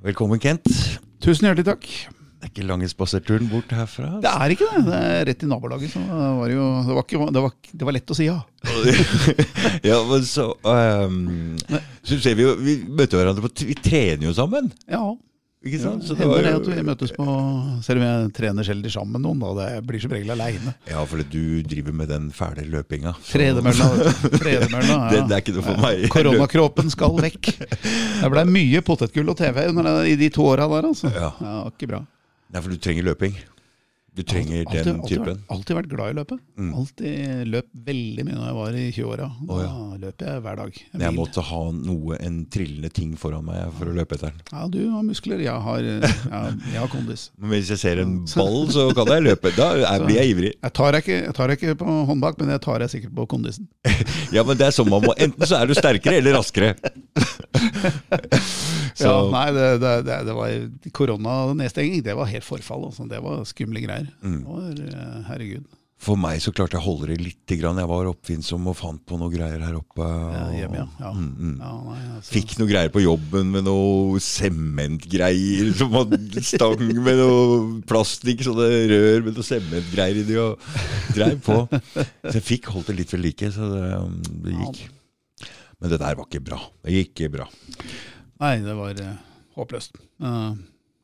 Velkommen, Kent. Tusen hjertelig takk. Det er ikke lange spaserturen bort herfra. Det er ikke det. Det er rett i nabolaget. Så det var jo det var, ikke, det var, det var lett å si ja. ja, men så um, Så ser vi jo Vi møter hverandre på Vi trener jo sammen. Ja. Ikke sant? Så det hender det at vi møtes på Selv om jeg trener sjelden sammen med noen, da. Det blir som regel aleine. Ja, fordi du driver med den fæle løpinga. Tredemølla. Tredemølla ja. Det, det er ikke noe for meg. Koronakroppen skal vekk. Det blei mye potetgull og TV under i de to åra der, altså. Ja. Ja, ikke bra. Nei, for du trenger løping. Du trenger Alltid- den alltid, typen. vært, alltid vært glad i løpet. Mm. Alltid løp veldig mye når jeg var i 20-åra. Da oh, ja. løper jeg hver dag. Jeg mil. måtte ha noe, en trillende ting foran meg for å løpe etter den. Ja, du har muskler, jeg har, jeg, jeg har kondis. Men hvis jeg ser en ball, så kan jeg løpe. Da er, blir jeg ivrig. Jeg tar ikke, jeg tar ikke på håndbak, men jeg tar deg sikkert på kondisen. Ja, men det er sånn man må Enten så er du sterkere eller raskere. Ja, nei, det, det, det, det var koronanedstenging. Det var helt forfall. Altså. Det var skumle greier. Mm. Det var, herregud. For meg så klarte jeg å holde det lite grann. Jeg var oppfinnsom og fant på noe greier her oppe. Ja, hjemme, ja. Ja. Mm, mm. Ja, nei, altså. Fikk noe greier på jobben med noe sementgreier. Som hadde stang med noe plastikk, sånne rør med noe sementgreier i de, og dreiv på. Så jeg fikk holdt det litt ved like, så det, um, det gikk. Men det der var ikke bra. Det gikk ikke bra. Nei, det var uh, håpløst. Uh,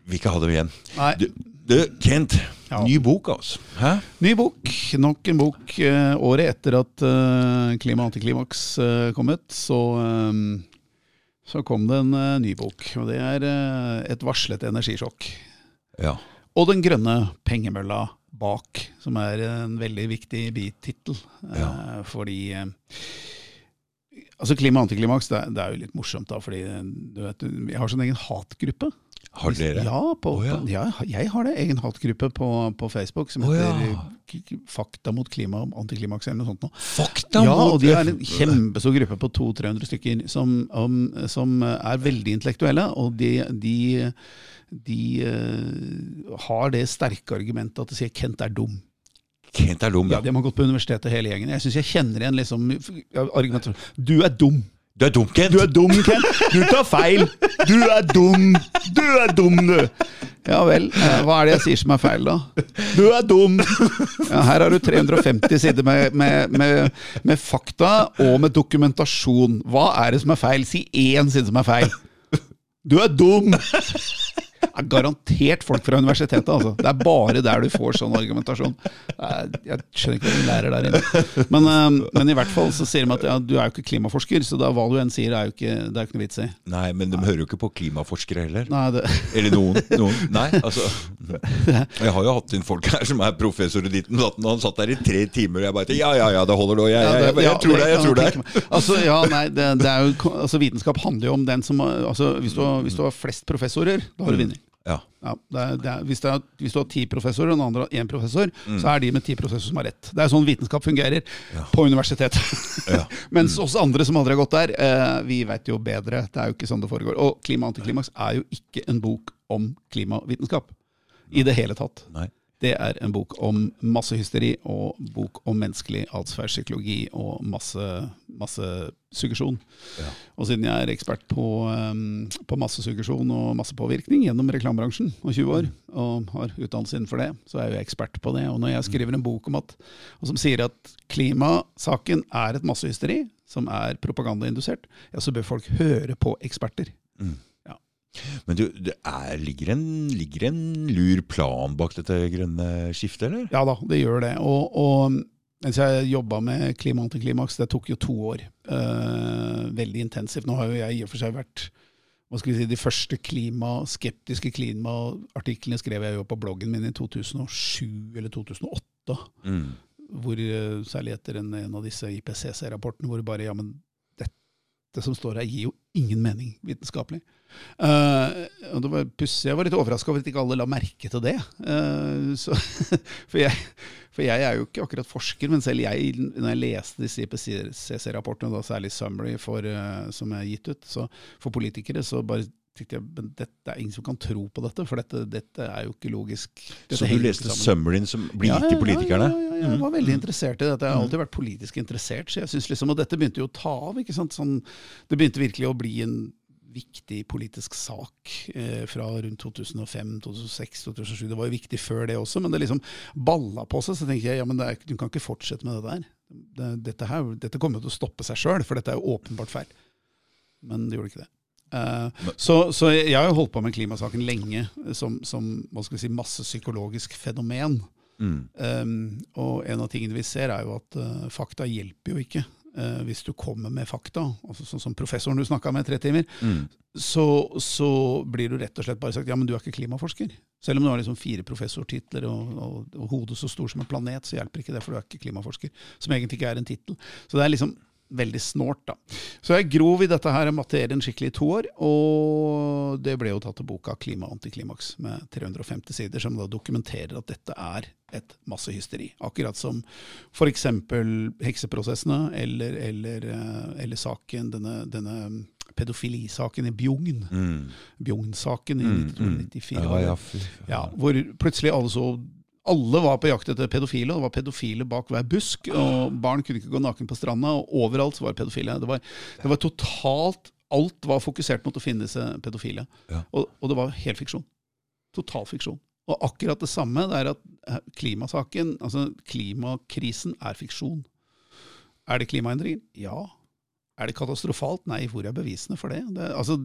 Vi ikke ha det igjen. nei, Du, du Kent. Ja. Ny bok, altså. Hæ? ny bok. Nok en bok. eh, året etter at uh, Klima antiklimaks eh, kom ut, så, eh, så kom det en eh, ny bok. Og det er eh, et varslet energisjokk. Ja. Og Den grønne pengemølla bak, som er en veldig viktig bitittel. Ja. Eh, fordi eh, Altså Klima antiklimaks, det, er- det jo litt morsomt, da. Fordi eh, du vet, jeg har sånn egen hatgruppe. Har dere? Ja, på, oh, ja. ja, jeg har det. Egen hatgruppe på, på Facebook som heter heter ja. K- K- Fakta mot klima antiklimaks eller noe sånt. Nå. Fakta Ja, mot og de er en kjempestor gruppe på 200-300 stykker som, om, som er veldig intellektuelle. Og de, de, de uh, har det sterke argumentet at de sier Kent er dum. Kent er dum, Ja, ja. De har gått på universitetet hele gjengen. Jeg syns jeg kjenner igjen liksom, argumentet Du er dum. Du er dum, Kent! Du er dum, Kent. Du tar feil. Du er dum. Du er dum, du. Ja vel. Hva er det jeg sier som er feil, da? Du er dum. Ja, her har du 350 sider med, med, med, med fakta og med dokumentasjon. Hva er det som er feil? Si én side som er feil. Du er dum! Er garantert folk fra universitetet. altså. Det er bare der du får sånn argumentasjon. Jeg skjønner ikke hva de lærer der inne. Men, eh, men i hvert fall så sier de at ja, du er jo ikke klimaforsker, så da hva du enn sier, er jo ikke, det er jo ikke noe vits i. Nei, men de hører jo ikke på klimaforskere heller. Nei, det, Eller noen. noen. Nei, altså Jeg har jo hatt inn folk her som er professor i ditten og datten, han satt der i tre timer, og jeg bare Ja, ja, ja, det holder nå. Jeg, jeg, jeg, jeg, tror det. Jeg tror det. Altså, ja, nei, det, det er jo, altså, vitenskap handler jo om den som altså, hvis, du hvis du har flest professorer, da har du vunnet. Ja. Ja, det er, det er, hvis, er, hvis du har ti professorer og den andre har én professor, så er de med ti professorer som har rett. Det er sånn vitenskap fungerer på universitetet. Ja. Mens oss andre som aldri har gått der, eh, vi vet jo bedre. Det er jo ikke sånn det foregår. Og Klima antiklimaks er jo ikke en bok om klimavitenskap i det hele tatt. Nei. Det er en bok om massehysteri og bok om menneskelig atferdspsykologi og masse, masse suggesjon. Ja. Og siden jeg er ekspert på, um, på massesuggesjon og massepåvirkning gjennom reklamebransjen og 20 år, og har utdannelse innenfor det, så er jeg jo ekspert på det. Og når jeg skriver en bok om at, og som sier at klimasaken er et massehysteri som er propagandaindusert, ja, så bør folk høre på eksperter. Men du, det er, ligger, en, ligger en lur plan bak dette grønne skiftet, eller? Ja da, det gjør det. Og, og mens jeg jobba med klima antiklimaks, det tok jo to år. Øh, veldig intensivt. Nå har jo jeg i og for seg vært hva skal vi si, De første klima, skeptiske klimaartiklene skrev jeg jo på bloggen min i 2007 eller 2008. Mm. Hvor, eh, særlig etter en, en av disse IPCC-rapportene hvor det bare ja, men dette som står her, gir jo ingen mening vitenskapelig. Eh, og det var pussig. Jeg var litt overraska over at ikke alle la merke til det. Uh, så, for, jeg, for jeg er jo ikke akkurat forsker, men selv jeg, når jeg leste disse IPCC-rapportene, særlig Summary for, uh, som er gitt ut, så for politikere, så bare tenkte jeg men dette er ingen som kan tro på dette, for dette, dette er jo ikke logisk. Dette Så du leste summaryen som blir Ja, til politikerne? Ja, ja, ja, jeg var veldig interessert i dette. Jeg har alltid vært politisk interessert. så jeg syns liksom, Og dette begynte jo å ta av. ikke sant? Sånn, det begynte virkelig å bli en viktig politisk sak eh, fra rundt 2005, 2006, 2007. Det var jo viktig før det også, men det liksom balla på seg. Så tenkte jeg ja, men er, du kan ikke fortsette med det der. Det, dette, her, dette kommer jo til å stoppe seg sjøl, for dette er jo åpenbart feil. Men det gjorde ikke det. Uh, så, så, jeg har jo holdt på med klimasaken lenge som, som hva skal vi si, massepsykologisk fenomen. Mm. Um, og en av tingene vi ser, er jo at uh, fakta hjelper jo ikke eh, hvis du kommer med fakta, altså sånn som professoren du snakka med i tre timer, mm. så, så, blir du rett og slett bare sagt ja, men du er ikke klimaforsker. Selv om du har liksom fire professortitler og, og, og hodet så stor som en planet, så hjelper ikke det, for du er ikke klimaforsker. Som egentlig ikke er en tittel. Så det er liksom veldig snålt, da. Så jeg grov i dette her materien skikkelig i to år, og det ble jo tatt til boka 'Klima antiklimaks' med 350 sider, som da dokumenterer at dette er et massehysteri. Akkurat som f.eks. hekseprosessene eller, eller, eh, eller, saken, denne, denne pedofilisaken i Bjugn. Mm. Bjugn-saken i 1994. Mm, mm. Ja, ja, ja, hvor plutselig alle så alle var på jakt etter pedofile, og det var pedofile bak hver busk. og Barn kunne ikke gå naken på stranda, og overalt var pedofile. Det var, det var totalt Alt var fokusert mot å finne disse pedofile. Ja. Og, og, det var helt fiksjon. Total fiksjon. Og akkurat det samme det er at eh, klimasaken, altså klimakrisen, er fiksjon. Er det klimaendringer? Ja. Er det katastrofalt? Nei. Hvor er bevisene for det? det altså,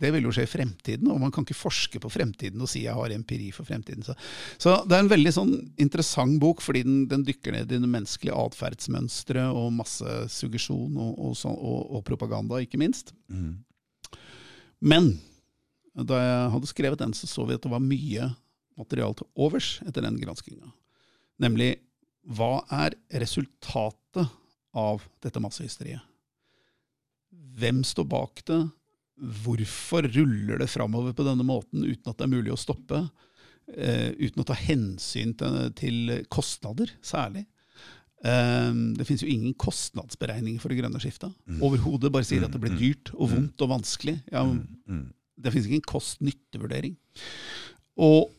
det vil jo skje i fremtiden, og man kan ikke forske på fremtiden og si jeg har empiri for fremtiden. Så, så det er en veldig sånn interessant bok, fordi den, den dykker ned i det menneskelige atferdsmønstre og massesuggesjon og, og, og, og, propaganda, ikke minst. Mm. Men da jeg hadde skrevet den, så så vi at det var mye materiale til overs etter den granskinga. Nemlig hva er resultatet av dette massehysteriet? Hvem står bak det? Hvorfor ruller det framover på denne måten uten at det er mulig å stoppe? Uh, uten å ta hensyn til, til kostnader, særlig. Uh, det finnes jo ingen kostnadsberegninger for det grønne skiftet. Mm. Overhodet bare sier at det blir mm. dyrt og mm. vondt og vanskelig. Ja, mm. det finnes ikke en kost-nytte-vurdering. Og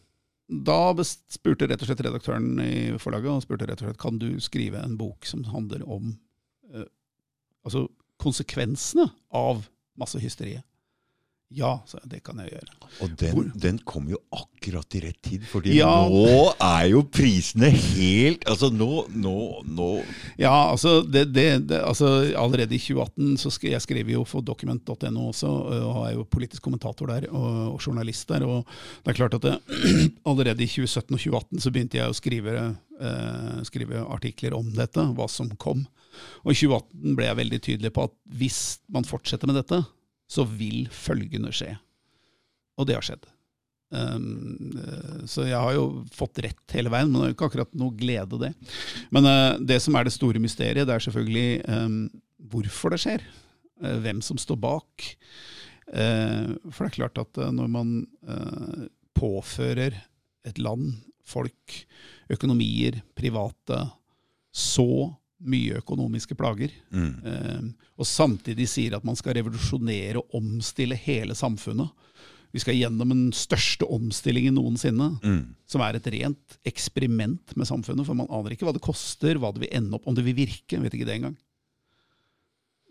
da spurte rett og slett redaktøren i forlaget og spurte rett og slett, kan du skrive en bok som handler om uh, altså konsekvensene av massehysteriet. Ja, så det kan jeg gjøre. Og den, den kom jo akkurat i rett tid, fordi ja. nå er jo prisene helt Altså nå, nå, nå Ja, altså, det, det, det, altså allerede i 2018 så skrev jeg skrev jo for document.no også, og er jo politisk kommentator der og, og journalist der. Og det er klart at allerede i 2017 og 2018 så begynte jeg å skrive, eh, skrive artikler om dette, hva som kom. Og i 2018 ble jeg veldig tydelig på at hvis man fortsetter med dette, så vil følgende skje. Og det har skjedd. Um, så jeg har jo fått rett hele veien, men det er ikke akkurat noe glede, det. Men uh, det som er det store mysteriet, det er selvfølgelig um, hvorfor det skjer. Uh, hvem som står bak. Uh, for det er klart at når man påfører et land, folk, økonomier, private, så mye økonomiske plager, mm. eh, og samtidig sier at man skal revolusjonere og omstille hele samfunnet. Vi skal gjennom den største omstillingen noensinne, mm. som er et rent eksperiment med samfunnet. For man aner ikke hva det koster, hva det vil ende opp, om det vil virke. vet ikke det engang.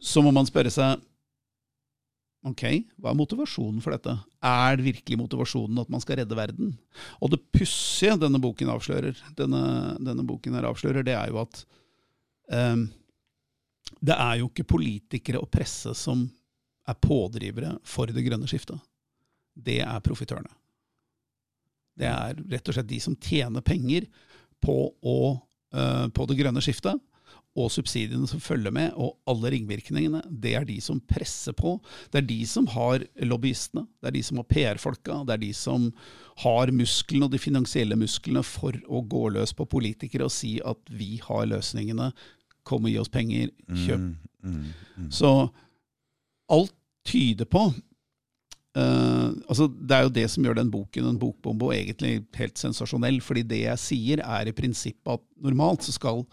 Så må man spørre seg ok, hva er motivasjonen for dette? Er det virkelig motivasjonen at man skal redde verden? Og det pussige denne boken avslører, denne, denne boken her avslører, det er jo at det er jo ikke politikere og presse som er pådrivere for det grønne skiftet. Det er profitørene. Det er rett og slett de som tjener penger på, å, uh, på det grønne skiftet, og subsidiene som følger med, og alle ringvirkningene. Det er de som presser på. Det er de som har lobbyistene, det er de som har PR-folka, det er de som har musklene og de finansielle musklene for å gå løs på politikere og si at vi har løsningene, Kom og gi oss penger. Kjøp. Mm, mm, mm. Så alt tyder på uh, altså Det er jo det som gjør den boken, en bokbombe, og egentlig helt sensasjonell. fordi det jeg sier, er i prinsippet at normalt så skal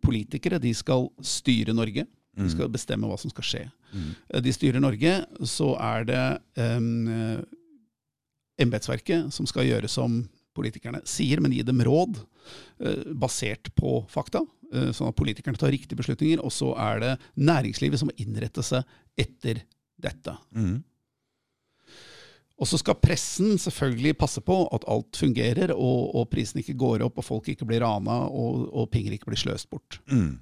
politikere de skal styre Norge. De mm. skal bestemme hva som skal skje. Mm. Eh, de styrer Norge, så er det um, embetsverket som skal gjøre som politikerne sier, men gi dem råd uh, basert på fakta. Eh, sånn at politikerne tar riktige beslutninger. Og så er det næringslivet som må innrette seg etter dette. Mm. Og så skal pressen selvfølgelig passe på at alt fungerer, og, og prisen ikke går opp, og folk ikke blir rana, og, og penger ikke blir sløst bort. Mm.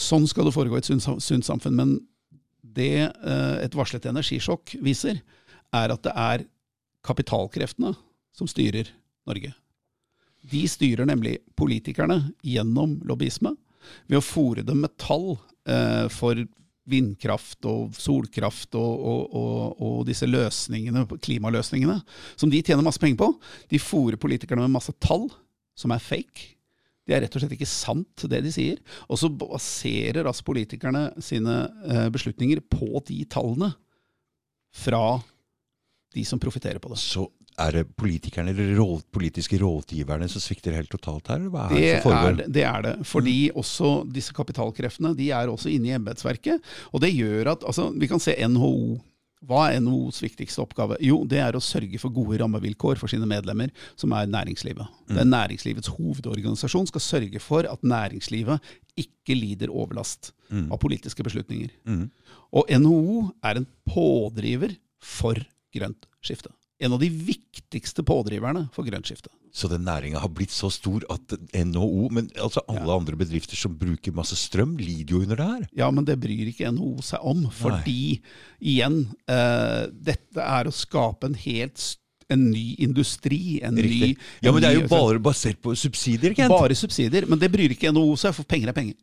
Sånn skal det foregå i et sunt, sunt samfunn. Men det eh, et varslet energisjokk viser, er at det er kapitalkreftene som styrer Norge. De styrer nemlig politikerne gjennom lobbyisme ved å fòre dem med tall eh, for vindkraft og solkraft og, og, og, og disse løsningene, klimaløsningene, som de tjener masse penger på. De fòrer politikerne med masse tall som er fake. Det er rett og slett ikke sant, det de sier. Og så baserer altså politikerne sine eh, beslutninger på de tallene fra de som profitterer på det. Så er det politikerne eller råd, politiske rådgiverne som svikter helt totalt her? Hva er Det det som er, foregår? det- det er det. Fordi også disse kapitalkreftene de er også inne i embetsverket. Og det gjør at altså, Vi kan se NHO. Hva er NHOs viktigste oppgave? Jo, det er å sørge for gode rammevilkår for sine medlemmer, som er næringslivet. Det er Næringslivets hovedorganisasjon skal sørge for at næringslivet ikke lider overlast av politiske beslutninger. Mm. Og NHO er en pådriver for grønt skifte. En av de viktigste pådriverne for grønt skifte. Så den næringa har blitt så stor at NHO, men altså alle andre bedrifter som bruker masse strøm, lider jo under det her. Ja, men det bryr ikke NHO seg om, fordi igjen, uh, dette er å skape en helt en ny industri. En Riktig. ny Ja, men det er jo bare basert på subsidier, Kent. Bare subsidier, men det bryr ikke NHO seg, for penger er penger.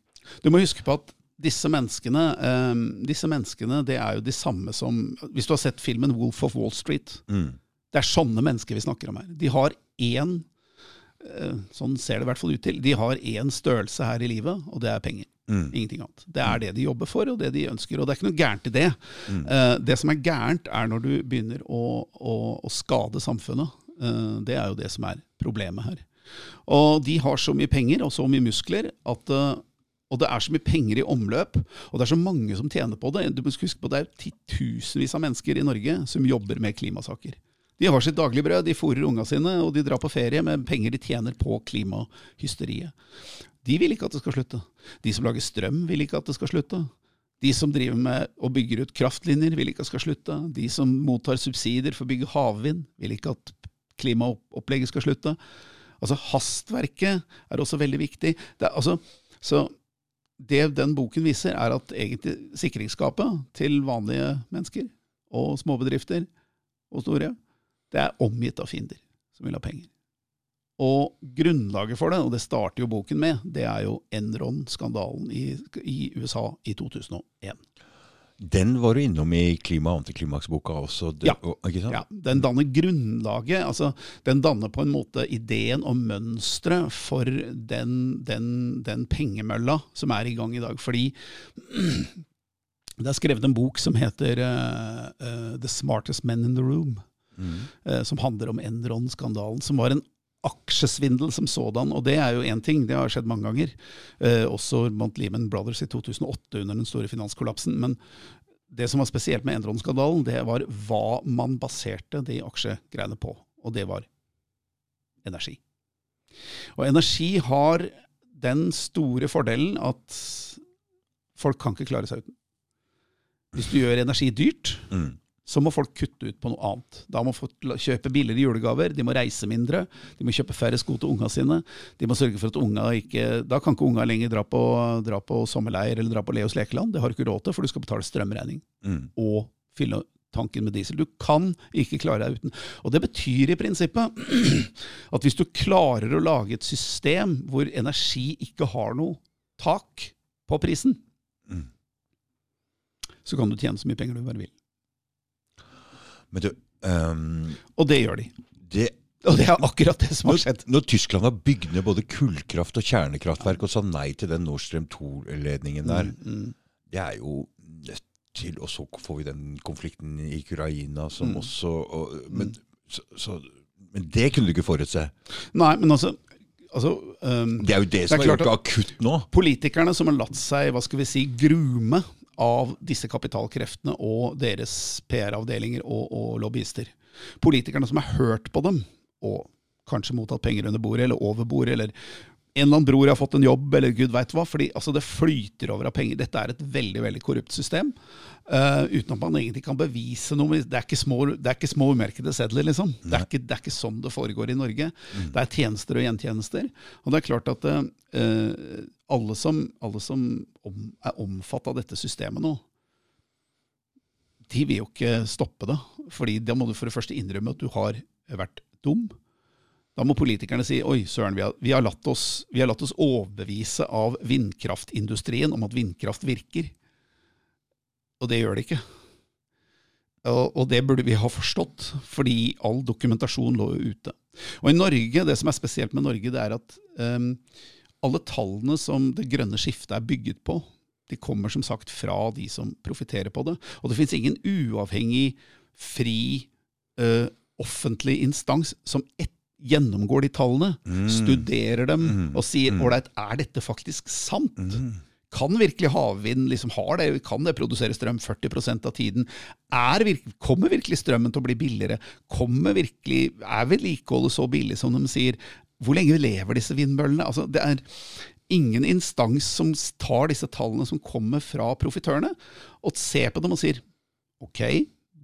Du må huske på at disse menneskene, um, disse menneskene det er jo de samme som Hvis du har sett filmen Wolf of Wall Street, Mm. Det er sånne mennesker vi snakker om her. De har én eh, Sånn ser det i hvert fall ut til. De har én størrelse her i livet, og det er penger. Mm. Ingenting annet. Det er det de jobber for, og det de ønsker. Og det er ikke noe gærent i det. Mm. det som er gærent, er når du begynner å, å, å skade samfunnet. Eh, det er jo det som er problemet her. Og de har så mye penger og så mye muskler at eh, og det er så mye penger i omløp, og det er så mange som tjener på det. Du må huske på Det er titusenvis av mennesker i Norge som jobber med klimasaker. De har sitt daglige brød, de fôrer unga sine, og de drar på ferie med penger de tjener på klimahysteriet. De vil ikke at det skal slutte. De som lager strøm, vil ikke at det skal slutte. De som driver med og bygger ut kraftlinjer, vil ikke at det skal slutte. De som mottar subsidier for å bygge havvind, vil ikke at klimaopplegget skal slutte. Altså Hastverket er også veldig viktig. Det altså, så det den boken viser, er at egentlig sikringsskapet til vanlige mennesker og småbedrifter og store, det er omgitt av fiender som vil ha penger. Og grunnlaget for det, og det starter jo boken med, det er jo Enron-skandalen i, i USA i 2001. Den var du innom i klima- og antiklimaksboka også. Det, Ja. og-? Ja, Den danner grunnlaget, altså den danner på en måte ideen og mønsteret for den, den, den pengemølla som er i gang i dag. Fordi det er skrevet en bok som heter uh, uh, The Smartest Men in the Room, Mm. eh, som handler om Enron-skandalen, som var en aksjesvindel som sådan, og det er jo én ting, det har skjedd mange ganger. Eh, også Mount Lehman Brothers i 2008 under den store finanskollapsen. Men det som var spesielt med Enron-skandalen, det var hva man baserte de aksjegreiene på, og det var energi. Og energi har den store fordelen at folk kan ikke klare seg uten. Hvis du gjør energi dyrt, Mm. Så må folk kutte ut på noe annet. Da må folk kjøpe billigere julegaver, de må reise mindre, de må kjøpe færre sko til unga sine. De må sørge for at unga ikke Da kan ikke unga lenger dra på, dra på sommerleir eller dra på Leos lekeland. Det har du ikke råd til, for du skal betale strømregning Mm. og fylle tanken med diesel. Du kan ikke klare deg uten. Og det betyr i prinsippet at hvis du klarer å lage et system hvor energi ikke har noe tak på prisen, Mm. så kan du tjene så mye penger du bare vil. Men du, um, Og det gjør de. det, Og det er akkurat det som har skjedd. når Tyskland har bygd ned både kullkraft og kjernekraftverk og sa nei til den Nord Stream 2-ledningen der, Mm. det er jo nødt til Og så får vi den konflikten i Ukraina som Mm. også og, men, så, så, men det kunne du ikke forutse. Nei, men altså, altså um, Det er jo det som er har gjort det akutt nå. Politikerne som har latt seg hva skal vi si, grume av disse kapitalkreftene og deres PR-avdelinger og, og lobbyister. Politikerne som har hørt på dem, og kanskje mottatt penger under bordet eller over bordet, eller en eller annen bror har fått en jobb, eller gud veit hva. fordi altså, det flyter over av penger. Dette er et veldig veldig korrupt system. Uh, uten at man egentlig kan bevise noe. Det er ikke små, det er ikke små umerkede sedler, liksom. Det er, ikke, det er ikke sånn det foregår i Norge. Det er tjenester og gjentjenester. Og det er klart at eh, alle som, alle som om, er omfattet av dette systemet nå, de vil jo ikke stoppe det. Fordi da må du for det første innrømme at du har vært dum. Da må politikerne si oi, søren, vi har, vi har, latt, oss, vi har latt oss overbevise av vindkraftindustrien om at vindkraft virker. Og det gjør det ikke. Og, og det burde vi ha forstått, fordi all dokumentasjon lå jo ute. Og i Norge, Det som er spesielt med Norge, det er at um, alle tallene som det grønne skiftet er bygget på, de kommer som sagt fra de som profitterer på det. Og det fins ingen uavhengig, fri, uh, offentlig instans som et, gjennomgår de tallene, studerer dem og sier ålreit, er dette faktisk sant? Kan virkelig havvind liksom har det, kan det produsere strøm 40% av tiden? Er, virke- kommer virkelig strømmen til å bli billigere? Kommer virkelig, Er vedlikeholdet så billig som de sier? Hvor lenge lever disse vindmøllene? Altså, det er ingen instans som tar disse tallene som kommer fra profitørene, og ser på dem og sier ok,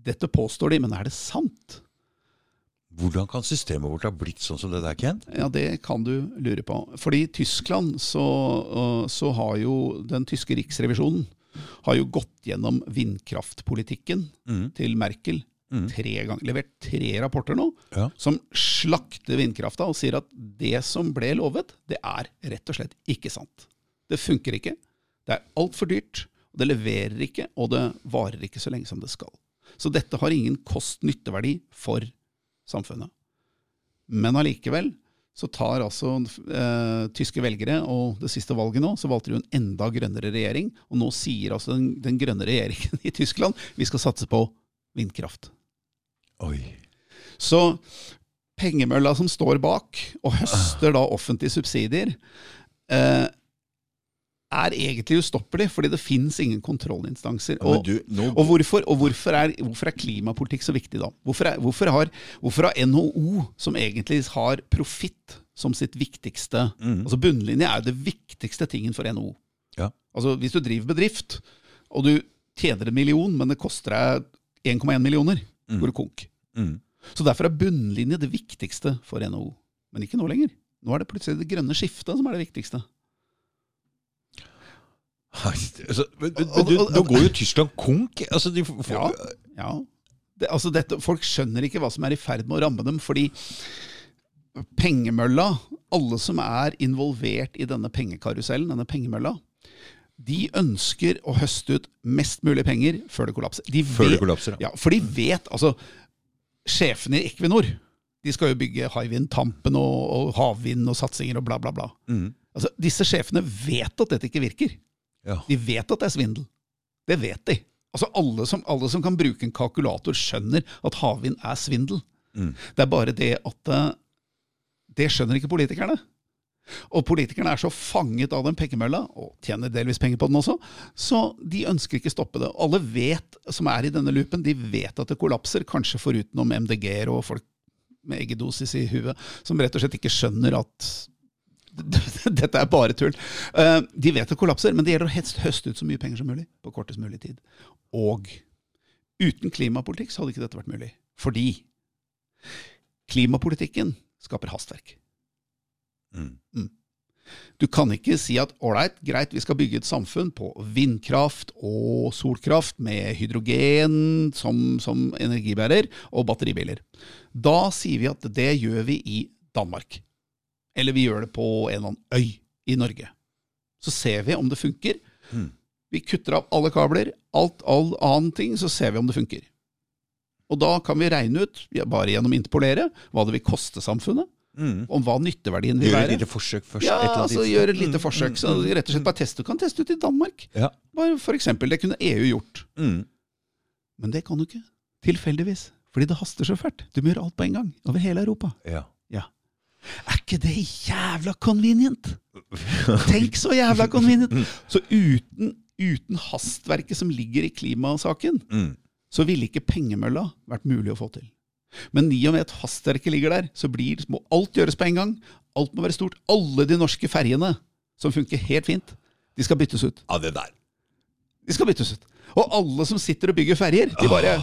dette påstår de, men er det sant? Hvordan kan systemet vårt ha blitt sånn som det der, Kent? Ja, det kan du lure på. Fordi i Tyskland så, øh, så har jo den tyske riksrevisjonen har jo gått gjennom vindkraftpolitikken til Merkel. Tre ganger, levert tre rapporter nå Ja. som slakter vindkrafta og sier at det som ble lovet, det er rett og slett ikke sant. Det funker ikke. Det er altfor dyrt. og Det leverer ikke, og det varer ikke så lenge som det skal. Så dette har ingen kost-nytteverdi for samfunnet. Men allikevel så tar altså eh, tyske velgere, og det siste valget nå, så valgte de en enda grønnere regjering. Og nå sier altså den, den grønne regjeringen i Tyskland vi skal satse på vindkraft. Oi. Så pengemølla som står bak, og høster da offentlige subsidier, eh, er egentlig ustoppelig, fordi det fins ingen kontrollinstanser. Og, du, nå, og, hvorfor, og hvorfor, er, hvorfor er klimapolitikk så viktig da? Hvorfor, er, hvorfor, har, hvorfor har NHO, som egentlig har profitt som sitt viktigste altså Bunnlinje er jo det viktigste tingen for NHO. Ja. Altså Hvis du driver bedrift, og du tjener en million, men det koster deg 1,1 millioner, går du konk. Mm. Så derfor er bunnlinje det viktigste for NHO. Men ikke nå lenger. Nå er det plutselig det grønne skiftet som er det viktigste. altså, men, men, du, nå går jo Tyskland konk. Altså, de får, Ja. Ja. Det, altså dette, folk skjønner ikke hva som er i ferd med å ramme dem, fordi pengemølla, alle som er involvert i denne pengekarusellen, denne pengemølla, de ønsker å høste ut mest mulig penger før det kollapser. De Før det kollapser, ja. Ja, for de vet, altså Sjefene i Equinor de skal jo bygge Hywind Tampen og, og havvind og satsinger og bla, bla, bla. Mm. Altså, disse sjefene vet at dette ikke virker. Ja. De vet at det er svindel. Det vet de. Altså alle som, alle som kan bruke en kalkulator, skjønner at havvind er svindel. Mm. Det er bare det at eh, Det skjønner ikke politikerne. Og politikerne er så fanget av den pengemølla, og tjener delvis penger på den også, så de ønsker ikke stoppe det. Alle vet, som er i denne loopen, de vet at det kollapser, kanskje forutenom MDG-er og folk med eggedosis i huet, som rett og slett ikke skjønner at dette er bare tull. Eh, De vet det kollapser, men det gjelder å helst høste ut så mye penger som mulig på kortest mulig tid. Og uten klimapolitikk så hadde ikke dette vært mulig. Fordi klimapolitikken skaper hastverk. Mm. Du kan ikke si at ålreit, greit, vi skal bygge et samfunn på vindkraft og solkraft med hydrogen som, som energibærer og batteribiler. Da sier vi at det gjør vi i Danmark. Eller vi gjør det på en eller annen øy i Norge. Så ser vi om det funker. Mm. Vi kutter av alle kabler, alt, all annen ting, så ser vi om det funker. Og da kan vi regne ut, bare gjennom interpolere, hva det vil koste samfunnet, Mm. om hva nytteverdien vil Gjør et være. lite forsøk først. Ja, et altså gjøre et lite Mm, forsøk. mm, Så rett og slett bare test. Du kan teste ut i Danmark. Ja. Bare for eksempel, Det kunne EU gjort. Mm. Men det kan du ikke. Tilfeldigvis. Fordi det haster så fælt. Du må gjøre alt på en gang. Over hele Europa. Ja. Er ikke det jævla convenient? Tenk så jævla convenient! Så uten, uten hastverket som ligger i klimasaken, Mm. så ville ikke pengemølla vært mulig å få til. Men i og med at hastverket ligger der, så blir, må alt gjøres på en gang. Alt må være stort. Alle de norske ferjene, som funker helt fint, de skal byttes ut. Ja, det der. De skal byttes ut. Og alle som sitter og bygger ferjer, de bare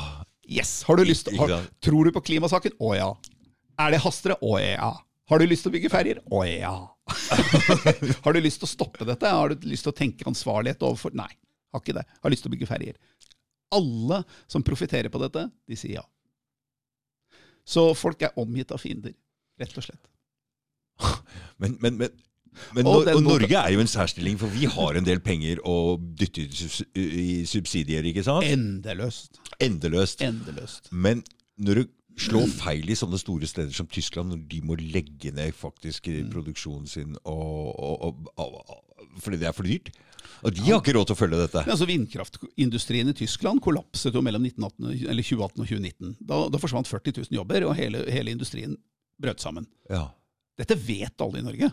Yes! Har du lyst har. Tror du på klimasaken? Å ja. Er det hastere? Å ja. Har du lyst til å bygge ferjer? Å ja. har du lyst til å stoppe dette? Har du lyst til å tenke ansvarlighet overfor Nei, har ikke det. Har lyst til å bygge ferjer. Alle som profitterer på dette, de sier ja. Så folk er omgitt av fiender, rett og slett. Men, men, men, men Og og Norge er jo en særstilling, for vi har en del penger å dytte i subsidier, ikke sant? Endeløst. Endeløst. Endeløst. Men når du slår feil i sånne store steder som Tyskland, når de må legge ned faktisk Mm. produksjonen sin og, fordi det er for dyrt Og de har ikke råd til å følge dette. Ja, altså Vindkraftindustrien i Tyskland kollapset jo mellom 1918, eller 2018 og 2019. Da, da forsvant 40 000 jobber, og hele, hele industrien brøt sammen. Ja. Dette vet alle i Norge.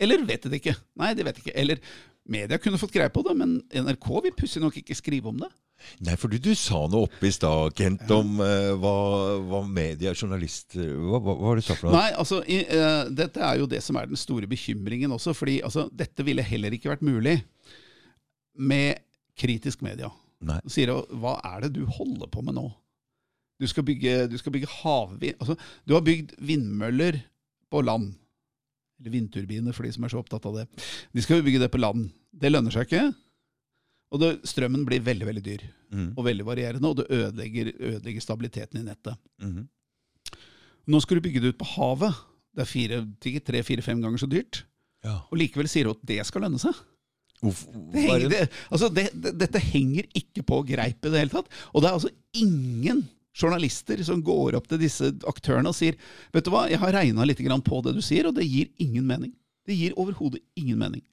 Eller vet de det ikke? Nei, de vet ikke. Eller media kunne fått greie på det, men NRK vil pussig nok ikke skrive om det. Nei, for du, du sa noe oppe i stad, Kent, om uh, hva, hva media, journalister Hva, hva, hva har du sagt for noe? Nei, altså, i, uh, Dette er jo det som er den store bekymringen også. fordi altså, Dette ville heller ikke vært mulig med kritisk media. Nei. sier jeg, hva er det du holder på med nå? Du skal bygge, du skal bygge havvind altså, Du har bygd vindmøller på land. Eller vindturbiner, for de som er så opptatt av det. De skal jo bygge det på land. Det lønner seg ikke. Og det, strømmen blir veldig veldig dyr mm. og veldig varierende, og det ødelegger, ødelegger stabiliteten i nettet. Mm. Nå skal du bygge det ut på havet. Det er tre-fire-fem ganger så dyrt. Ja. Og likevel sier du at det skal lønne seg. Det henger, det, altså det, det, dette henger ikke på greip i det hele tatt. Og det er altså ingen journalister som går opp til disse aktørene og sier Vet du hva, jeg har regna litt grann på det du sier, og det gir ingen mening. Det gir overhodet ingen mening.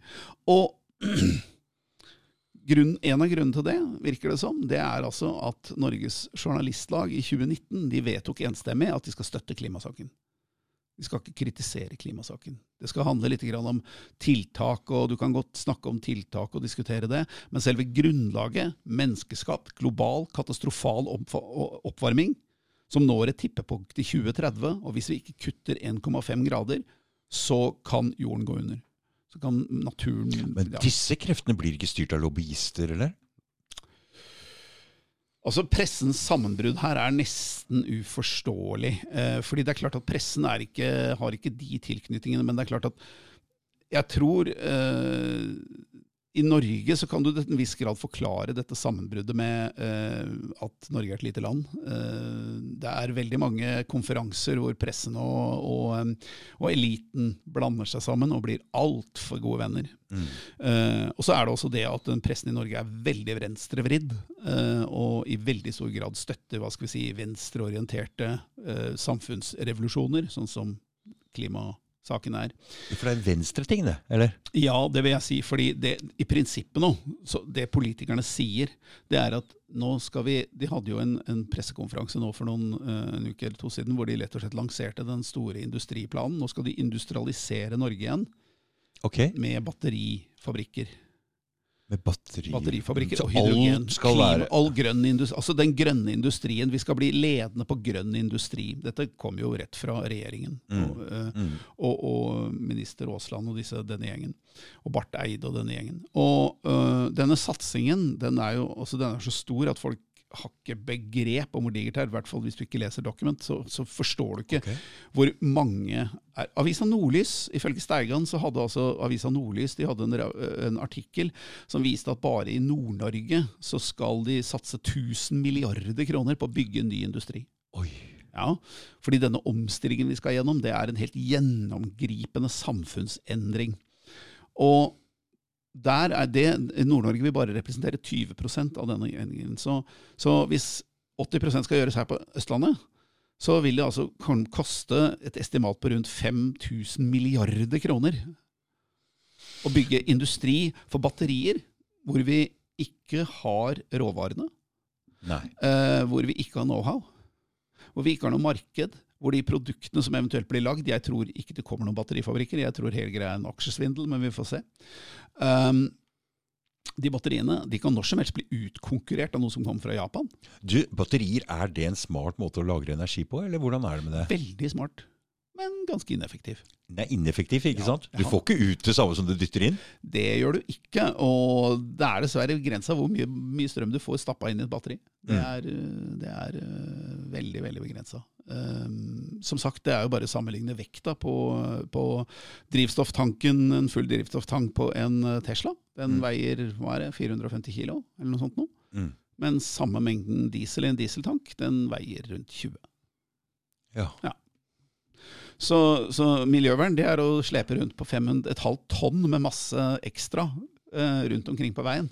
Og grunn, en av grunnene til det, virker det som, det er altså at Norges Journalistlag i 2019 de vedtok enstemmig at de skal støtte klimasaken. De skal ikke kritisere klimasaken. Det skal handle litt om tiltak, og du kan godt snakke om tiltak og diskutere det, men selve grunnlaget, menneskeskapt, global, katastrofal oppvarming, som når et tippepunkt i 2030, og hvis vi ikke kutter 1,5 grader, så kan jorden gå under. Så kan naturen Men disse kreftene blir ikke styrt av lobbyister, eller? Altså Pressens sammenbrudd her er nesten uforståelig. Eh, fordi det er klart at pressen ikke, har ikke de tilknytningene, men det er klart at jeg tror eh, I Norge så kan du til en viss grad forklare dette sammenbruddet med eh, at Norge er et lite land. Eh, det er veldig mange konferanser hvor pressen og, og, eh, og eliten blander seg sammen og blir altfor gode venner. Eh, og så er det også det at pressen i Norge er veldig venstrevridd, eh, og i veldig stor grad støtter hva skal vi si, venstreorienterte eh, samfunnsrevolusjoner, sånn som klimasaken er. For det er en venstreting, det? Eller? Ja, det vil jeg si. fordi det, i prinsippet nå, så det politikerne sier, det er at nå skal vi De hadde jo en, en pressekonferanse nå for noen eh, en uke eller to siden hvor de lett og slett lanserte den store industriplanen. Nå skal de industrialisere Norge igjen okay. med batterifabrikker. Med batteri... Batterifabrikker og hydrogen. klima, all grønn industri, altså den grønne industrien. Vi skal bli ledende på grønn industri. Dette kom jo rett fra regjeringen. Og, eh, Mm. og, og minister Aasland og disse, denne gjengen. Og Barth Eide og denne gjengen. Og øh, denne satsingen den er jo altså, den er så stor at folk har ikke begrep om hvor digert det er. I hvert fall hvis du ikke leser dokument, så, så forstår du ikke okay. hvor mange er. Avisa Nordlys, ifølge Steigan, så hadde altså Avisa Nordlys de hadde en, en artikkel som viste at bare i Nord-Norge så skal de satse 1000 milliarder kroner på å bygge en ny industri. Oi. Ja, fordi denne omstillingen vi skal gjennom, det er en helt gjennomgripende samfunnsendring. Og der er det, Nord-Norge vil bare representere 20% av denne gjengen. Så, så hvis 80% skal gjøres her på Østlandet, så vil det altså koste et estimat på rundt 5000 milliarder kroner å bygge industri for batterier, hvor vi ikke har råvarene, eh, hvor vi ikke har know-how, hvor vi ikke har noe marked, hvor de produktene som eventuelt blir lagd Jeg tror ikke det kommer noen batterifabrikker, jeg tror hele greia er en aksjesvindel, men vi får se. Um, De batteriene de kan når som helst bli utkonkurrert av noe som kommer fra Japan. Du, batterier, er det en smart måte å lagre energi på, eller hvordan er det med det? Veldig smart, men ganske ineffektiv. Det er ineffektivt, ikke Ja, sant? Du får ikke ut det samme som du dytter inn. Det gjør du ikke, og det er dessverre grensa hvor mye, mye strøm du får stappa inn i et batteri. Det Mm. er, mm. det er øh, veldig, veldig begrensa. Um, som sagt, det er jo bare å sammenligne vekta på, på drivstofftanken, en full drivstofftank på en øh, Tesla. Den Mm. veier hva er det, 450 kilo, eller noe sånt noe. Mm. Men samme mengden diesel i en dieseltank, den veier rundt 20. Ja. Så, så miljøvern det er å slepe rundt på 500, et halvt tonn med masse ekstra eh, rundt omkring på veien.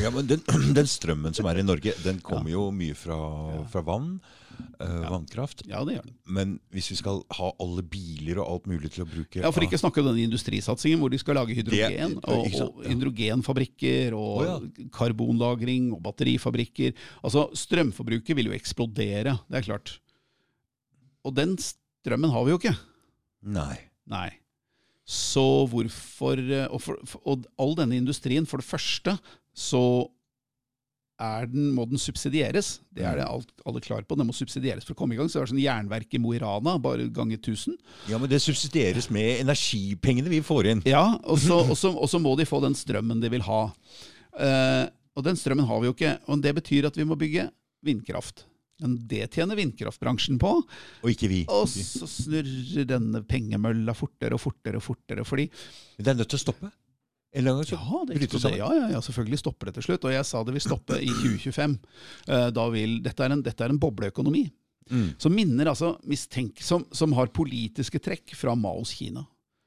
Ja, men den, den strømmen som er i Norge, den kommer jo mye fra, fra vann. eh, Vannkraft. Ja, det gjør den. Men hvis vi skal ha alle biler og alt mulig til å bruke Ja, For ikke snakke om denne industrisatsingen hvor de skal lage hydrogen. Det- og, og hydrogenfabrikker og Å, karbonlagring og batterifabrikker. Altså, Strømforbruket vil jo eksplodere, det er klart. Og den strømmen har vi jo ikke. Nei. Nei. Så hvorfor eh, og, for, og all denne industrien, for det første, så er den, må den subsidieres. Det er det alt, alle klar på. Den må subsidieres for å komme i gang. Så det er sånn jernverk i Mo i Rana, bare ganger 1000. Ja, men det subsidieres med energipengene vi får inn. Ja, og så, og, så, og så må de få den strømmen de vil ha. Uh, og den strømmen har vi jo ikke. Og det betyr at vi må bygge vindkraft. Men det tjener vindkraftbransjen på. Og ikke vi. Og så snurrer denne pengemølla fortere og fortere og fortere. Fordi Det er nødt til å stoppe. Eller annen gang så Ja, det bryter sammen. ja, ja, ja, selvfølgelig stopper det til slutt. Og jeg sa det vil stoppe i 2025. Eh, Da vil, dette, er en, dette er en bobleøkonomi. Mm. Som minner altså mistenk, som, som har politiske trekk fra Maos Kina.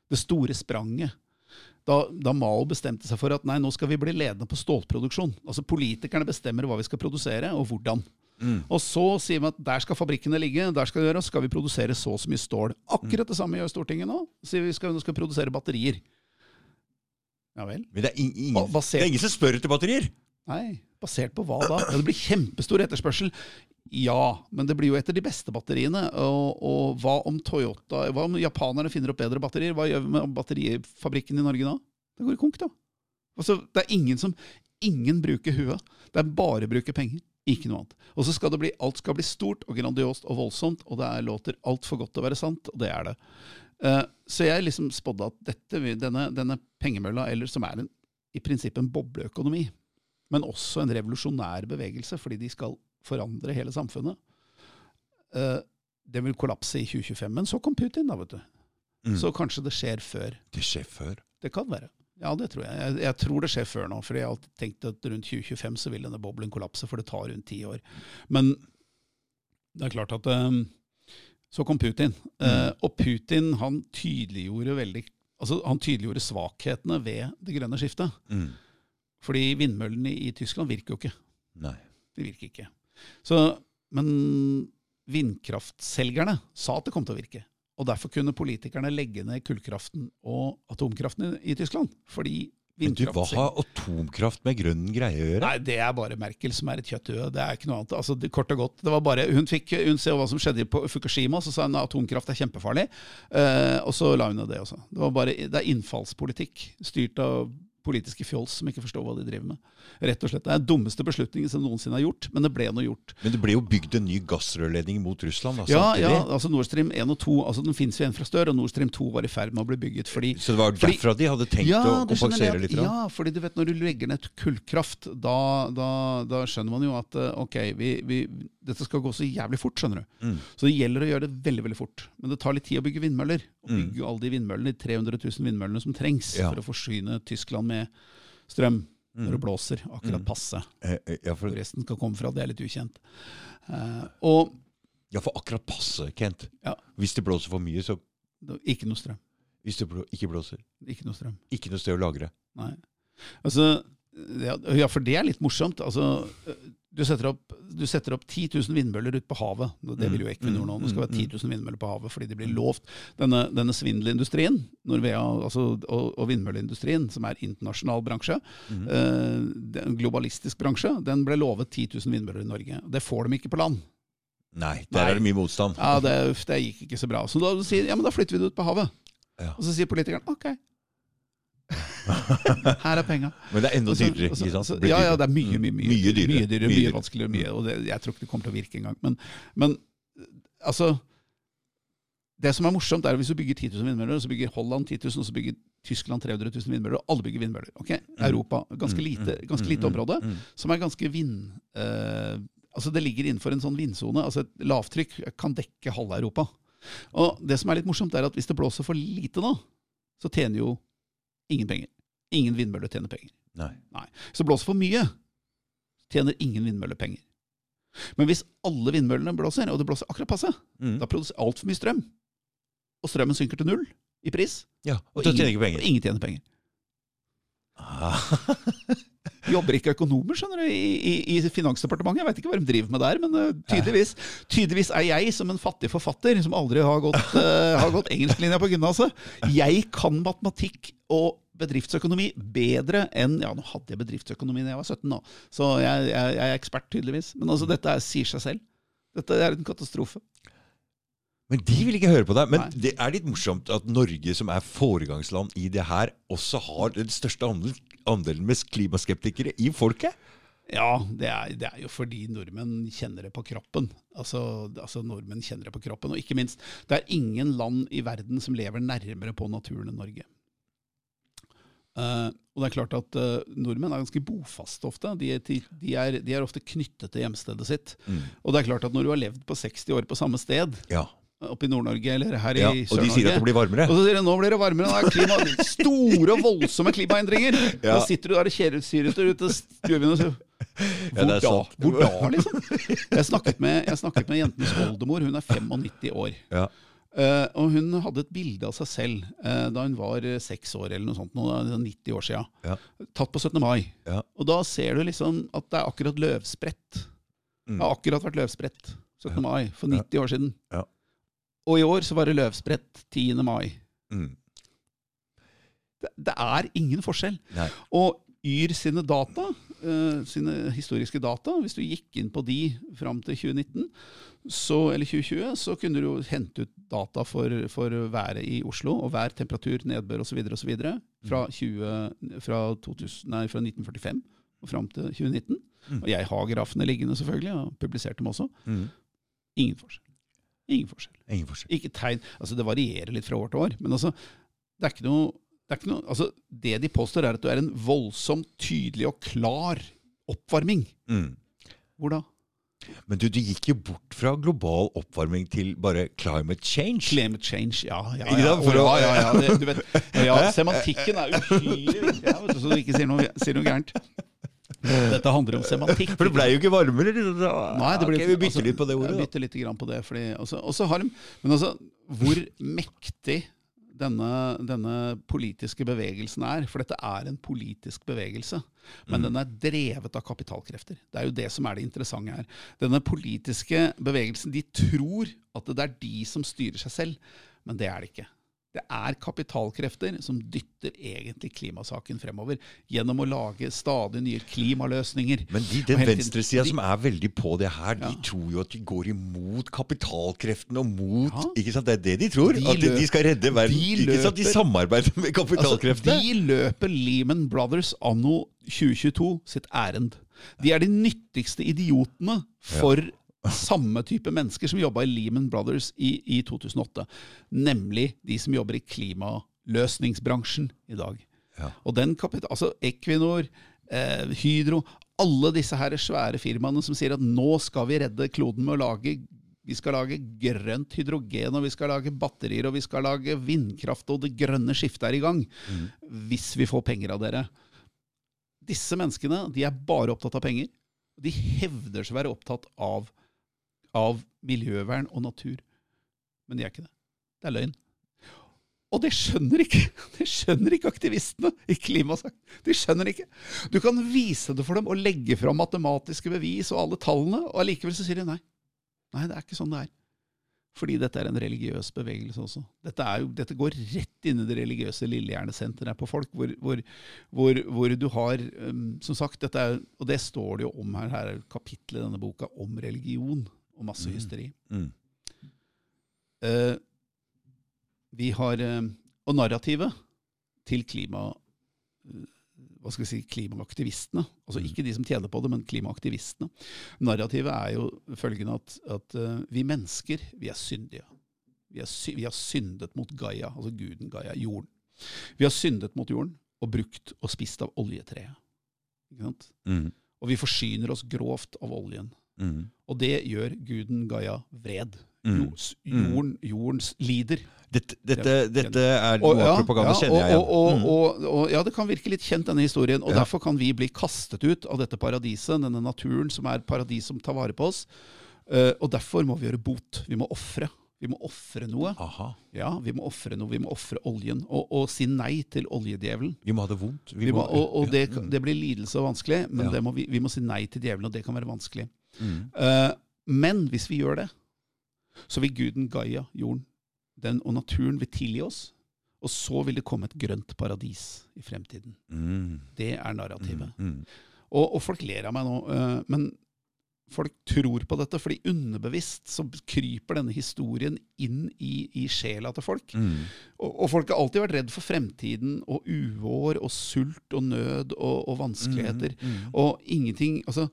Det store spranget. Da, da Mao bestemte seg for at nei, nå skal vi bli ledende på stålproduksjon. Altså Politikerne bestemmer hva vi skal produsere, og hvordan. Mm. Og så sier vi at der skal fabrikkene ligge, der skal vi gjøre, skal vi produsere så og så mye stål. Akkurat det samme gjør Stortinget nå. Sier vi skal, nå skal vi produsere batterier. Ja vel. Men det er, ing- ingen, basert- det er ingen som spør etter batterier! Nei, basert på hva da? Ja, det blir kjempestor etterspørsel. Ja, men det blir jo etter de beste batteriene. Og, og hva om Toyota Hva om japanerne finner opp bedre batterier? Hva gjør vi med batterifabrikken i Norge da? Det går i konk, da. Altså, det er ingen som Ingen bruker huet. Det er bare å bruke penger. Ikke noe annet. Og så skal det bli, alt skal bli stort og grandiost og voldsomt, og det er, låter altfor godt til å være sant, og det er det. Eh, så jeg liksom spådde at dette, denne, denne pengemølla, eller som er en, i prinsippet en bobleøkonomi, men også en revolusjonær bevegelse, fordi de skal forandre hele samfunnet. Den det vil kollapse i 2025. Men så kom Putin, da, vet du. Mm. Så kanskje det skjer før. Det skjer før. Det kan være. Ja, det tror jeg. jeg. Jeg tror det skjer før nå, for jeg har alltid tenkt at rundt 2025 så vil denne boblen kollapse, for det tar rundt ti år. Men det er klart at eh, Så kom Putin. Mm. og Putin han tydeliggjorde veldig Altså, han tydeliggjorde svakhetene ved det grønne skiftet. Mm. Fordi vindmøllene i Tyskland virker jo ikke. Nei. De virker ikke. Så, men vindkraftselgerne sa at det kom til å virke. Og derfor kunne politikerne legge ned kullkraften og atomkraften i, i Tyskland. Fordi Men du, hva har atomkraft med grønn greie å gjøre? Nei, det er bare Merkel som er et kjøtthue. Det er ikke noe annet. Altså, det, kort og godt. Det var bare, hun fikk hun ser hva som skjedde på Fukushima, så sa hun at atomkraft er kjempefarlig. Uh, og så la hun det også. Det, var bare, det er innfallspolitikk styrt av politiske fjols som ikke forstår hva de driver med. Rett og slett. Det er den dummeste beslutningen som noensinne har gjort, men det ble nå gjort. Men det ble jo bygd en ny gassrørledning mot Russland. Altså, Ja, ja, altså Nord Stream 1 og 2 altså den finnes jo en fra stør, og Nord Stream 2 var i ferd med å bli bygget. fordi Så det var fordi- derfra de hadde tenkt å kompensere litt? Ja, fordi du vet når du legger ned kullkraft, da, da, da skjønner man jo at eh, ok, vi, vi, dette skal gå så jævlig fort, skjønner du. Mm. Så det gjelder å gjøre det veldig veldig fort. Men det tar litt tid å bygge vindmøller. Og Mm. bygge alle de vindmøllene, de 300 000 vindmøllene som trengs Ja. for å forsyne Tyskland med strøm når Mm. det blåser. Akkurat passe. Eh, eh, Ja for, resten skal komme fra, det er litt ukjent. Uh, og ja, for akkurat passe, Kent. Ja. Hvis det blåser for mye, så ikke noe strøm. Hvis det blå, ikke blåser, Ikke noe strøm. ikke noe sted å lagre. Nei. Altså, ja, for det er litt morsomt. Altså, du setter opp, du setter opp 10 000 vindmøller ute på havet. Det vil jo Equinor nå. Det skal være 10 000 vindmøller på havet fordi de blir lovt. Denne, denne svindelindustrien Norvea, altså, og, og vindmølleindustrien, som er internasjonal bransje, eh, er en globalistisk bransje, den ble lovet 10 000 vindmøller i Norge. Det får de ikke på land. Nei, der Nei. er det mye motstand. Ja, det, det gikk ikke så bra. Så da sier ja, men da flytter vi det ut på havet. Ja. Og så sier politikeren ok. Her er penga. Men det er enda dyrere. Også, også, ikke sant? så- Det blir Ja, ja, det er mye, mye, mye, Mm, mye dyrere. Mye, dyrere, Mye mye vanskeligere. Mye, og det, jeg tror ikke det kommer til å virke engang. Men, men altså Det som er morsomt, er at hvis du bygger 10 000 vindmøller, så bygger Holland 10 000, og så bygger Tyskland 300 000 vindmøller, og alle bygger vindmøller. ok? Europa, ganske lite, ganske lite område, som er ganske vind... Uh, altså Det ligger innenfor en sånn vindsone. altså Et lavtrykk kan dekke halve Europa. Og det som er litt morsomt, er at hvis det blåser for lite nå, så tjener jo ingen penger. Ingen vindmøller tjener penger. Nei. Nei. Så blåser for mye, tjener ingen vindmøller penger. Men hvis alle vindmøllene blåser, og det blåser akkurat passe, Mm. da produserer altfor mye strøm, og strømmen synker til null i pris, Ja, og og ingen, og ingen tjener penger. Ah. Jobber ikke økonomer skjønner du, i, i, i Finansdepartementet? Jeg veit ikke hva de driver med der, men eh, tydeligvis, tydeligvis er jeg som en fattig forfatter som aldri har gått, uh, har gått engelsklinja på gymnaset. Jeg kan matematikk og bedriftsøkonomi bedre enn Ja, nå hadde jeg bedriftsøkonomi da jeg var 17, nå, så jeg, jeg, jeg er ekspert, tydeligvis. Men altså, dette er, sier seg selv. Dette er en katastrofe. Men de vil ikke høre på deg. Men Nei. det er litt morsomt at Norge, som er foregangsland i det her, også har den største andelen, andelen med klimaskeptikere i folket. Ja, det er, det er jo fordi nordmenn kjenner det på kroppen. Altså, altså Nordmenn kjenner det på kroppen. Og ikke minst, det er ingen land i verden som lever nærmere på naturen enn Norge. Uh, og det er klart at uh, Nordmenn er ganske bofaste ofte. De, er- de, de, er, de er ofte knyttet til hjemstedet sitt. Og det er klart at når du har levd på 60 år på samme sted, Ja. Oppe i Nord-Norge eller her ja. i Og de sier at det blir varmere. og så sier de nå blir det varmere, Det er klima, store, og voldsomme klimaendringer. Ja. Da sitter du der og kjedesyret ute i stuen og sier Ja, hvor det er da? Hvor da, liksom? Jeg snakket med, jeg snakket med jentens oldemor, hun er 95 år. Ja. Uh, og hun hadde et bilde av seg selv uh, da hun var eh, seks år, eller noe sånt, er 90 år siden. Ja. Tatt på 17. mai. Ja. Og da ser du liksom at det er akkurat løvsprett. Mm. Det har akkurat vært løvsprett 17. mai for 90 år siden. Og i år så var det løvsprett 10. mai. Mm. Det, det er ingen forskjell. Nei. Og Yr sine data, uh, sine historiske data, hvis du gikk inn på de fram til 2019, så, eller 2020, så kunne du jo hente ut data for, for været i Oslo, og vær, temperatur, nedbør osv. osv. Fra, 20 fra, 2000 nei, fra 1945 og fram til 2019. Mm. Og jeg har grafene liggende, selvfølgelig, og publiserte dem også. Mm. Ingen forskjell. Ingen forskjell. Ingen forskjell. Ikke tegn, altså Det varierer litt fra år til år, men altså, det er ikke noe, det er ikke noe altså, Det de påstår, er at du er en voldsomt tydelig og klar oppvarming. Mm. Hvor da? Men du, du gikk jo bort fra global oppvarming til bare climate change. Climate change, ja. ja, ja, ja, ja, ja, det, du vet, ja Semantikken er uhyre viktig, så du ikke sier noe, sier noe gærent. Dette handler om semantikk. For det ble jo ikke varmere. liksom. Nei, det ble, okay, vi bytter altså, litt på det ordet. Jeg bytter litt grann på det. Fordi, også, også har men altså, hvor mektig denne, denne politiske bevegelsen er, for dette er en politisk bevegelse, men den er drevet av kapitalkrefter. Det er jo det som er det interessante her. Denne politiske bevegelsen, de tror at det er de som styrer seg selv, men det er det ikke. Det er kapitalkrefter som dytter egentlig klimasaken fremover, gjennom å lage stadig nye klimaløsninger. Men de, den venstresida de- som er veldig på det her, de tror jo at de går imot kapitalkreftene og mot Ja. ikke sant, Det er det de tror. De at de, de skal redde verden. de ikke sant, De samarbeider med kapitalkreftene. Altså, de løper Lehman Brothers anno 2022 sitt ærend. De er de nyttigste idiotene for samme type mennesker som jobba i Lehman Brothers i, i 2008. Nemlig de som jobber i klimaløsningsbransjen i dag. Ja. Og den kapital, altså Equinor, eh, Hydro, alle disse her svære firmaene som sier at nå skal vi redde kloden med å lage vi skal lage grønt hydrogen, og vi skal lage batterier, og vi skal lage vindkraft, og det grønne skiftet er i gang. Hvis vi får penger av dere. Disse menneskene de er bare opptatt av penger. De hevder seg å være opptatt av, av miljøvern og natur. Men de er ikke det. Det er løgn. Og det skjønner ikke det skjønner ikke aktivistene i klimasak. De skjønner ikke. Du kan vise det for dem og legge fram matematiske bevis og alle tallene, og allikevel så sier de nei. Nei, det er ikke sånn det er. Fordi dette er en religiøs bevegelse også. Dette, jo, dette går rett inn i det religiøse lillehjernesenteret på folk, hvor, hvor, hvor, hvor du har um, Som sagt, er, og det står det jo om her, her er et i denne boka om religion og masse hysteri. Mm. Eh, vi har uh, Og narrativet til klima, hva skal vi si, klimaaktivistene. Altså Mm. ikke de som tjener på det, men klimaaktivistene. Narrativet er jo følgende at, at eh, vi mennesker, vi er syndige. Vi, er sy vi har syndet mot Gaia, altså guden Gaia, jorden. Vi har syndet mot jorden og brukt og spist av oljetreet. Ikke sant? Mm. Og vi forsyner oss grovt av oljen. Mm. Og det gjør guden Gaia vred. Jords, Jorden, jordens lider. Dette, dette, dette er Og- noe ja, propaganda ja, kjenner jeg igjen. og, og, Mm. og, og, ja, det kan virke litt kjent, denne historien. Og Ja. derfor kan vi bli kastet ut av dette paradiset, denne naturen som er paradis som tar vare på oss. Uh, og derfor må vi gjøre bot. Vi må ofre. Vi må ofre noe. Aha. Ja, vi må ofre noe. Vi må ofre oljen. Og, og si nei til oljedjevelen. Vi må ha det vondt. Vi må, og og det, det blir lidelse og vanskelig, men Ja. det må vi, vi må si nei til djevelen, og det kan være vanskelig. Mm. Eh, men hvis vi gjør det, så vil guden Gaia, jorden, den og naturen vil tilgi oss. Og så vil det komme et grønt paradis i fremtiden. Mm. Det er narrativet. Mm. Og, og folk ler av meg nå, eh, men folk tror på dette, fordi underbevisst så kryper denne historien inn i, i sjela til folk. Mm. Og, og folk har alltid vært redd for fremtiden og uår og sult og nød og, og vanskeligheter. Mm. Og ingenting altså,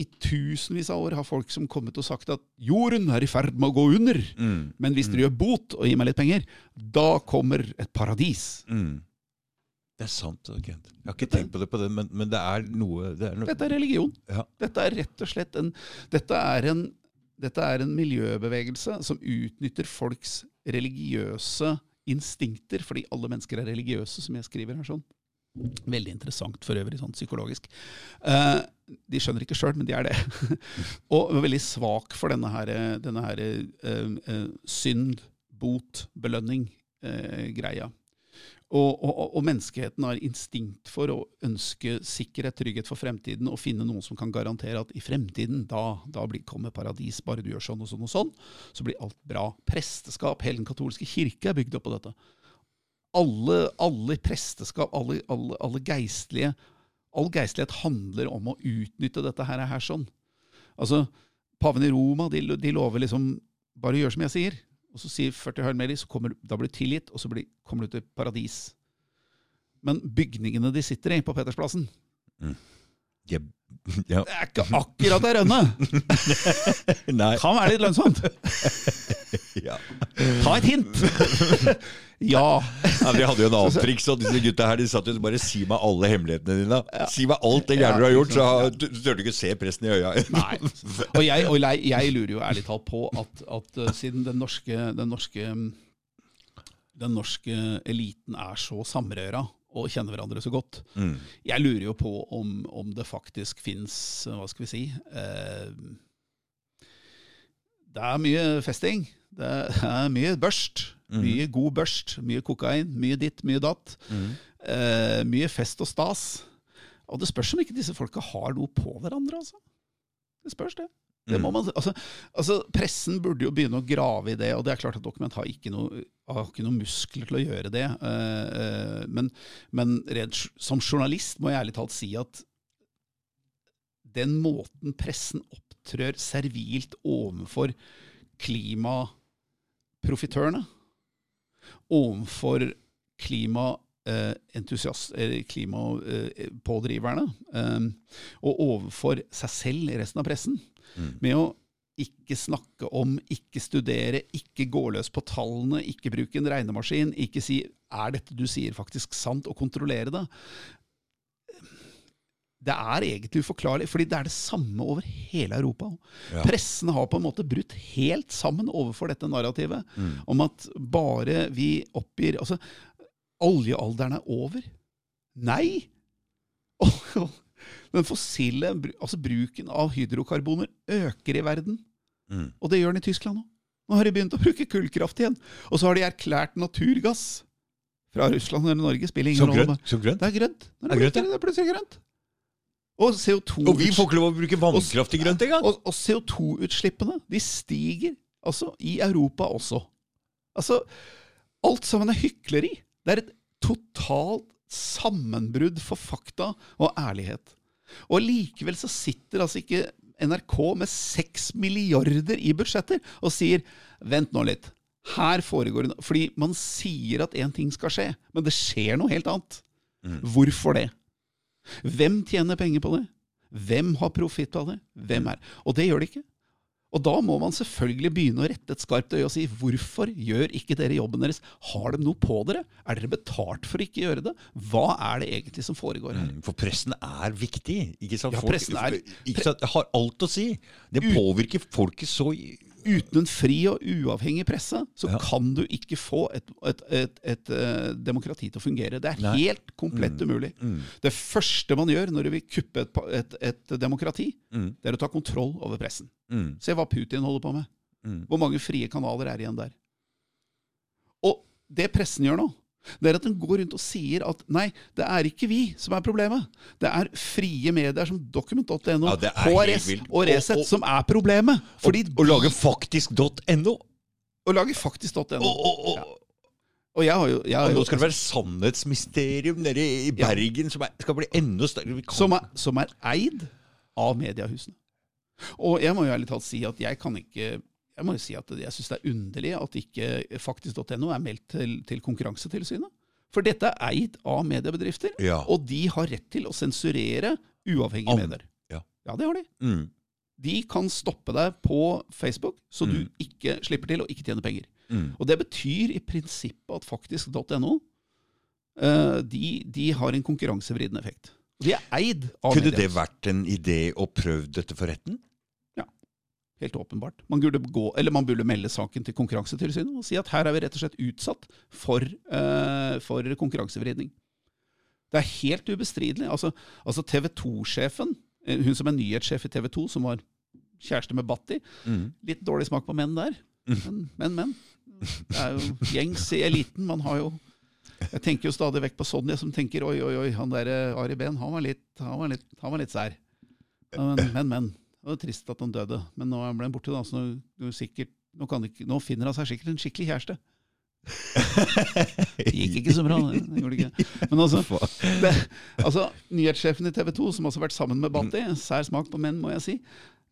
I tusenvis av år har folk som kommet og sagt at jorden er i ferd med å gå under. Mm. Men hvis dere gjør bot og gir meg litt penger, da kommer et paradis. Mm. Det er sant, Kent. Jeg har ikke tenkt på det på det men, men det er noe, det er noe Dette er religion. Ja. Dette er rett og slett en Dette er en, dette er en miljøbevegelse som utnytter folks religiøse instinkter, fordi alle mennesker er religiøse, som jeg skriver her sånn. Veldig interessant for øvrig, sånn psykologisk. Eh, de skjønner ikke sjøl, men de er det. og veldig svak for denne her, denne her eh, eh, synd, bot, belønning-greia. Og, og, og menneskeheten har instinkt for å ønske sikkerhet, trygghet for fremtiden, og finne noen som kan garantere at i fremtiden, da, da blir, kommer paradis, bare du gjør sånn og sånn og sånn, så blir alt bra. Presteskap, hele den katolske kirke er bygd opp på dette. Alle, alle presteskap, alle, alle, alle geistlige, all geistlighet handler om å utnytte dette her, her sånn. Altså, paven i Roma, de, de lover liksom, bare gjør som jeg sier. Og så sier 40 Hail Mary, så kommer, da blir du tilgitt, og så blir, kommer du til paradis. Men bygningene de sitter i på Petersplassen, Ja, ja. det er ikke akkurat ei rønne! Nei. Kan være litt lønnsomt. Ja. Ta et hint! ja. Ja, vi hadde jo en annen triks, og disse gutta her de satt jo bare Si meg alle hemmelighetene dine. Si meg alt det gærne du har gjort, så du turte du ikke se presten i øya. Nei. Og jeg, og jeg, jeg lurer jo ærlig talt på at, at uh, siden den norske, den norske den norske eliten er så samrøra og kjenner hverandre så godt. Mm. Jeg lurer jo på om, om det faktisk fins, hva skal vi si eh, Det er mye festing. Det er mye børst. Mye god børst. Mye kokain. Mye ditt, mye datt. Eh, mye fest og stas. Og det spørs om ikke disse folka har noe på hverandre, altså. Det spørs, det. Det må man, altså, altså, pressen burde jo begynne å grave i det, og det er klart at Dokument har ikke noe, har ikke noe muskler til å gjøre det. eh, eh, men men redd, som journalist må jeg ærlig talt si at den måten pressen opptrør servilt overfor klimaprofitørene, overfor klimapådriverne, eh, og overfor seg selv i resten av pressen, med å ikke snakke om, ikke studere, ikke gå løs på tallene, ikke bruke en regnemaskin, ikke si 'er dette du sier faktisk sant', og kontrollere det. Det er egentlig uforklarlig, fordi det er det samme over hele Europa. Ja. Pressen har på en måte brutt helt sammen overfor dette narrativet om at bare vi oppgir Altså, oljealderen er over. Nei! Den fossile altså bruken av hydrokarboner øker i verden. Mm. Og det gjør den i Tyskland nå. Nå har de begynt å bruke kullkraft igjen. Og så har de erklært naturgass fra Russland eller Norge. Spiller ingen rolle. Som grønt. Det er grønt. Når Det er grønt, ja. det er plutselig grønt. Og CO2 Og vi får ikke lov å bruke vannkraft i grønt engang! og, og CO2-utslippene de stiger altså i Europa også. Altså, Alt sammen er hykleri. Det er et totalt sammenbrudd for fakta og ærlighet. Og likevel så sitter altså ikke NRK med seks milliarder i budsjetter og sier vent nå litt, her foregår det no-» Fordi man sier at én ting skal skje, men det skjer noe helt annet. Hvorfor det? Hvem tjener penger på det? Hvem har profitt av det? Hvem er Og det gjør det ikke. Og da må man selvfølgelig begynne å rette et skarpt øye og si hvorfor gjør ikke dere jobben deres? Har de noe på dere? Er dere betalt for å ikke gjøre det? Hva er det egentlig som foregår her? For pressen er viktig. ikke sant? Ja, pressen er- ikke sant? Har alt å si. Det påvirker folket så Uten en fri og uavhengig presse, så Ja. kan du ikke få et, et, et, et, eh, demokrati til å fungere. Det er Nei. helt komplett umulig. Det første man gjør når du vil kuppe et, pa- et, et demokrati, det er å ta kontroll over pressen. Mm. Se hva Putin holder på med. Hvor mange frie kanaler er igjen der? Og det pressen gjør nå, det er at den går rundt og sier at nei, det er ikke vi som er problemet. Det er frie medier som Document.no, Ja, HRS og Resett Og- og- som er problemet. Fordi Å lage faktisk.no! Å lage faktisk.no. Og, og, og, Og jeg har jo, jeg har og nå skal det være sannhetsmysterium nede i Bergen som er, skal bli enda større. Som, er, som er eid av mediehusene. Og jeg må jo ærlig talt si at jeg kan ikke Jeg må jo si at jeg syns det er underlig at ikke faktisk.no er meldt til, til Konkurransetilsynet. For dette er eid av mediebedrifter, Ja. og de har rett til å sensurere uavhengige An- medier. ja. ja, det har de. Mm. De kan stoppe deg på Facebook, så du ikke slipper til å ikke tjene penger. Mm. Og det betyr i prinsippet at faktisk.no uh, de, de har en konkurransevridende effekt. Og De er eid av Kunne media. det vært en idé å prøve dette for retten? Helt åpenbart. Man burde, gå, eller man burde melde saken til Konkurransetilsynet og si at her er vi rett og slett utsatt for, uh, for konkurransevridning. Det er helt ubestridelig. Altså, altså TV 2-sjefen, eh, hun som er nyhetssjef i TV 2, som var kjæreste med Batti, litt dårlig smak på menn der. Men, men, men. Det er jo gjengs i eliten. Man har jo Jeg tenker jo stadig vekk på Sonja, som tenker oi, oi, oi, han der eh, Ari Behn, han han han var litt sær. Men, men, men. Det var trist at han døde, men nå ble han borte. da, så nå, sikkert, nå, kan ikke, nå finner han seg sikkert en skikkelig kjæreste. Det gikk ikke så bra, det. gjorde det ikke. Men altså, det, altså nyhetssjefen i TV 2, som også har vært sammen med Batti, sær smak på menn, må jeg si,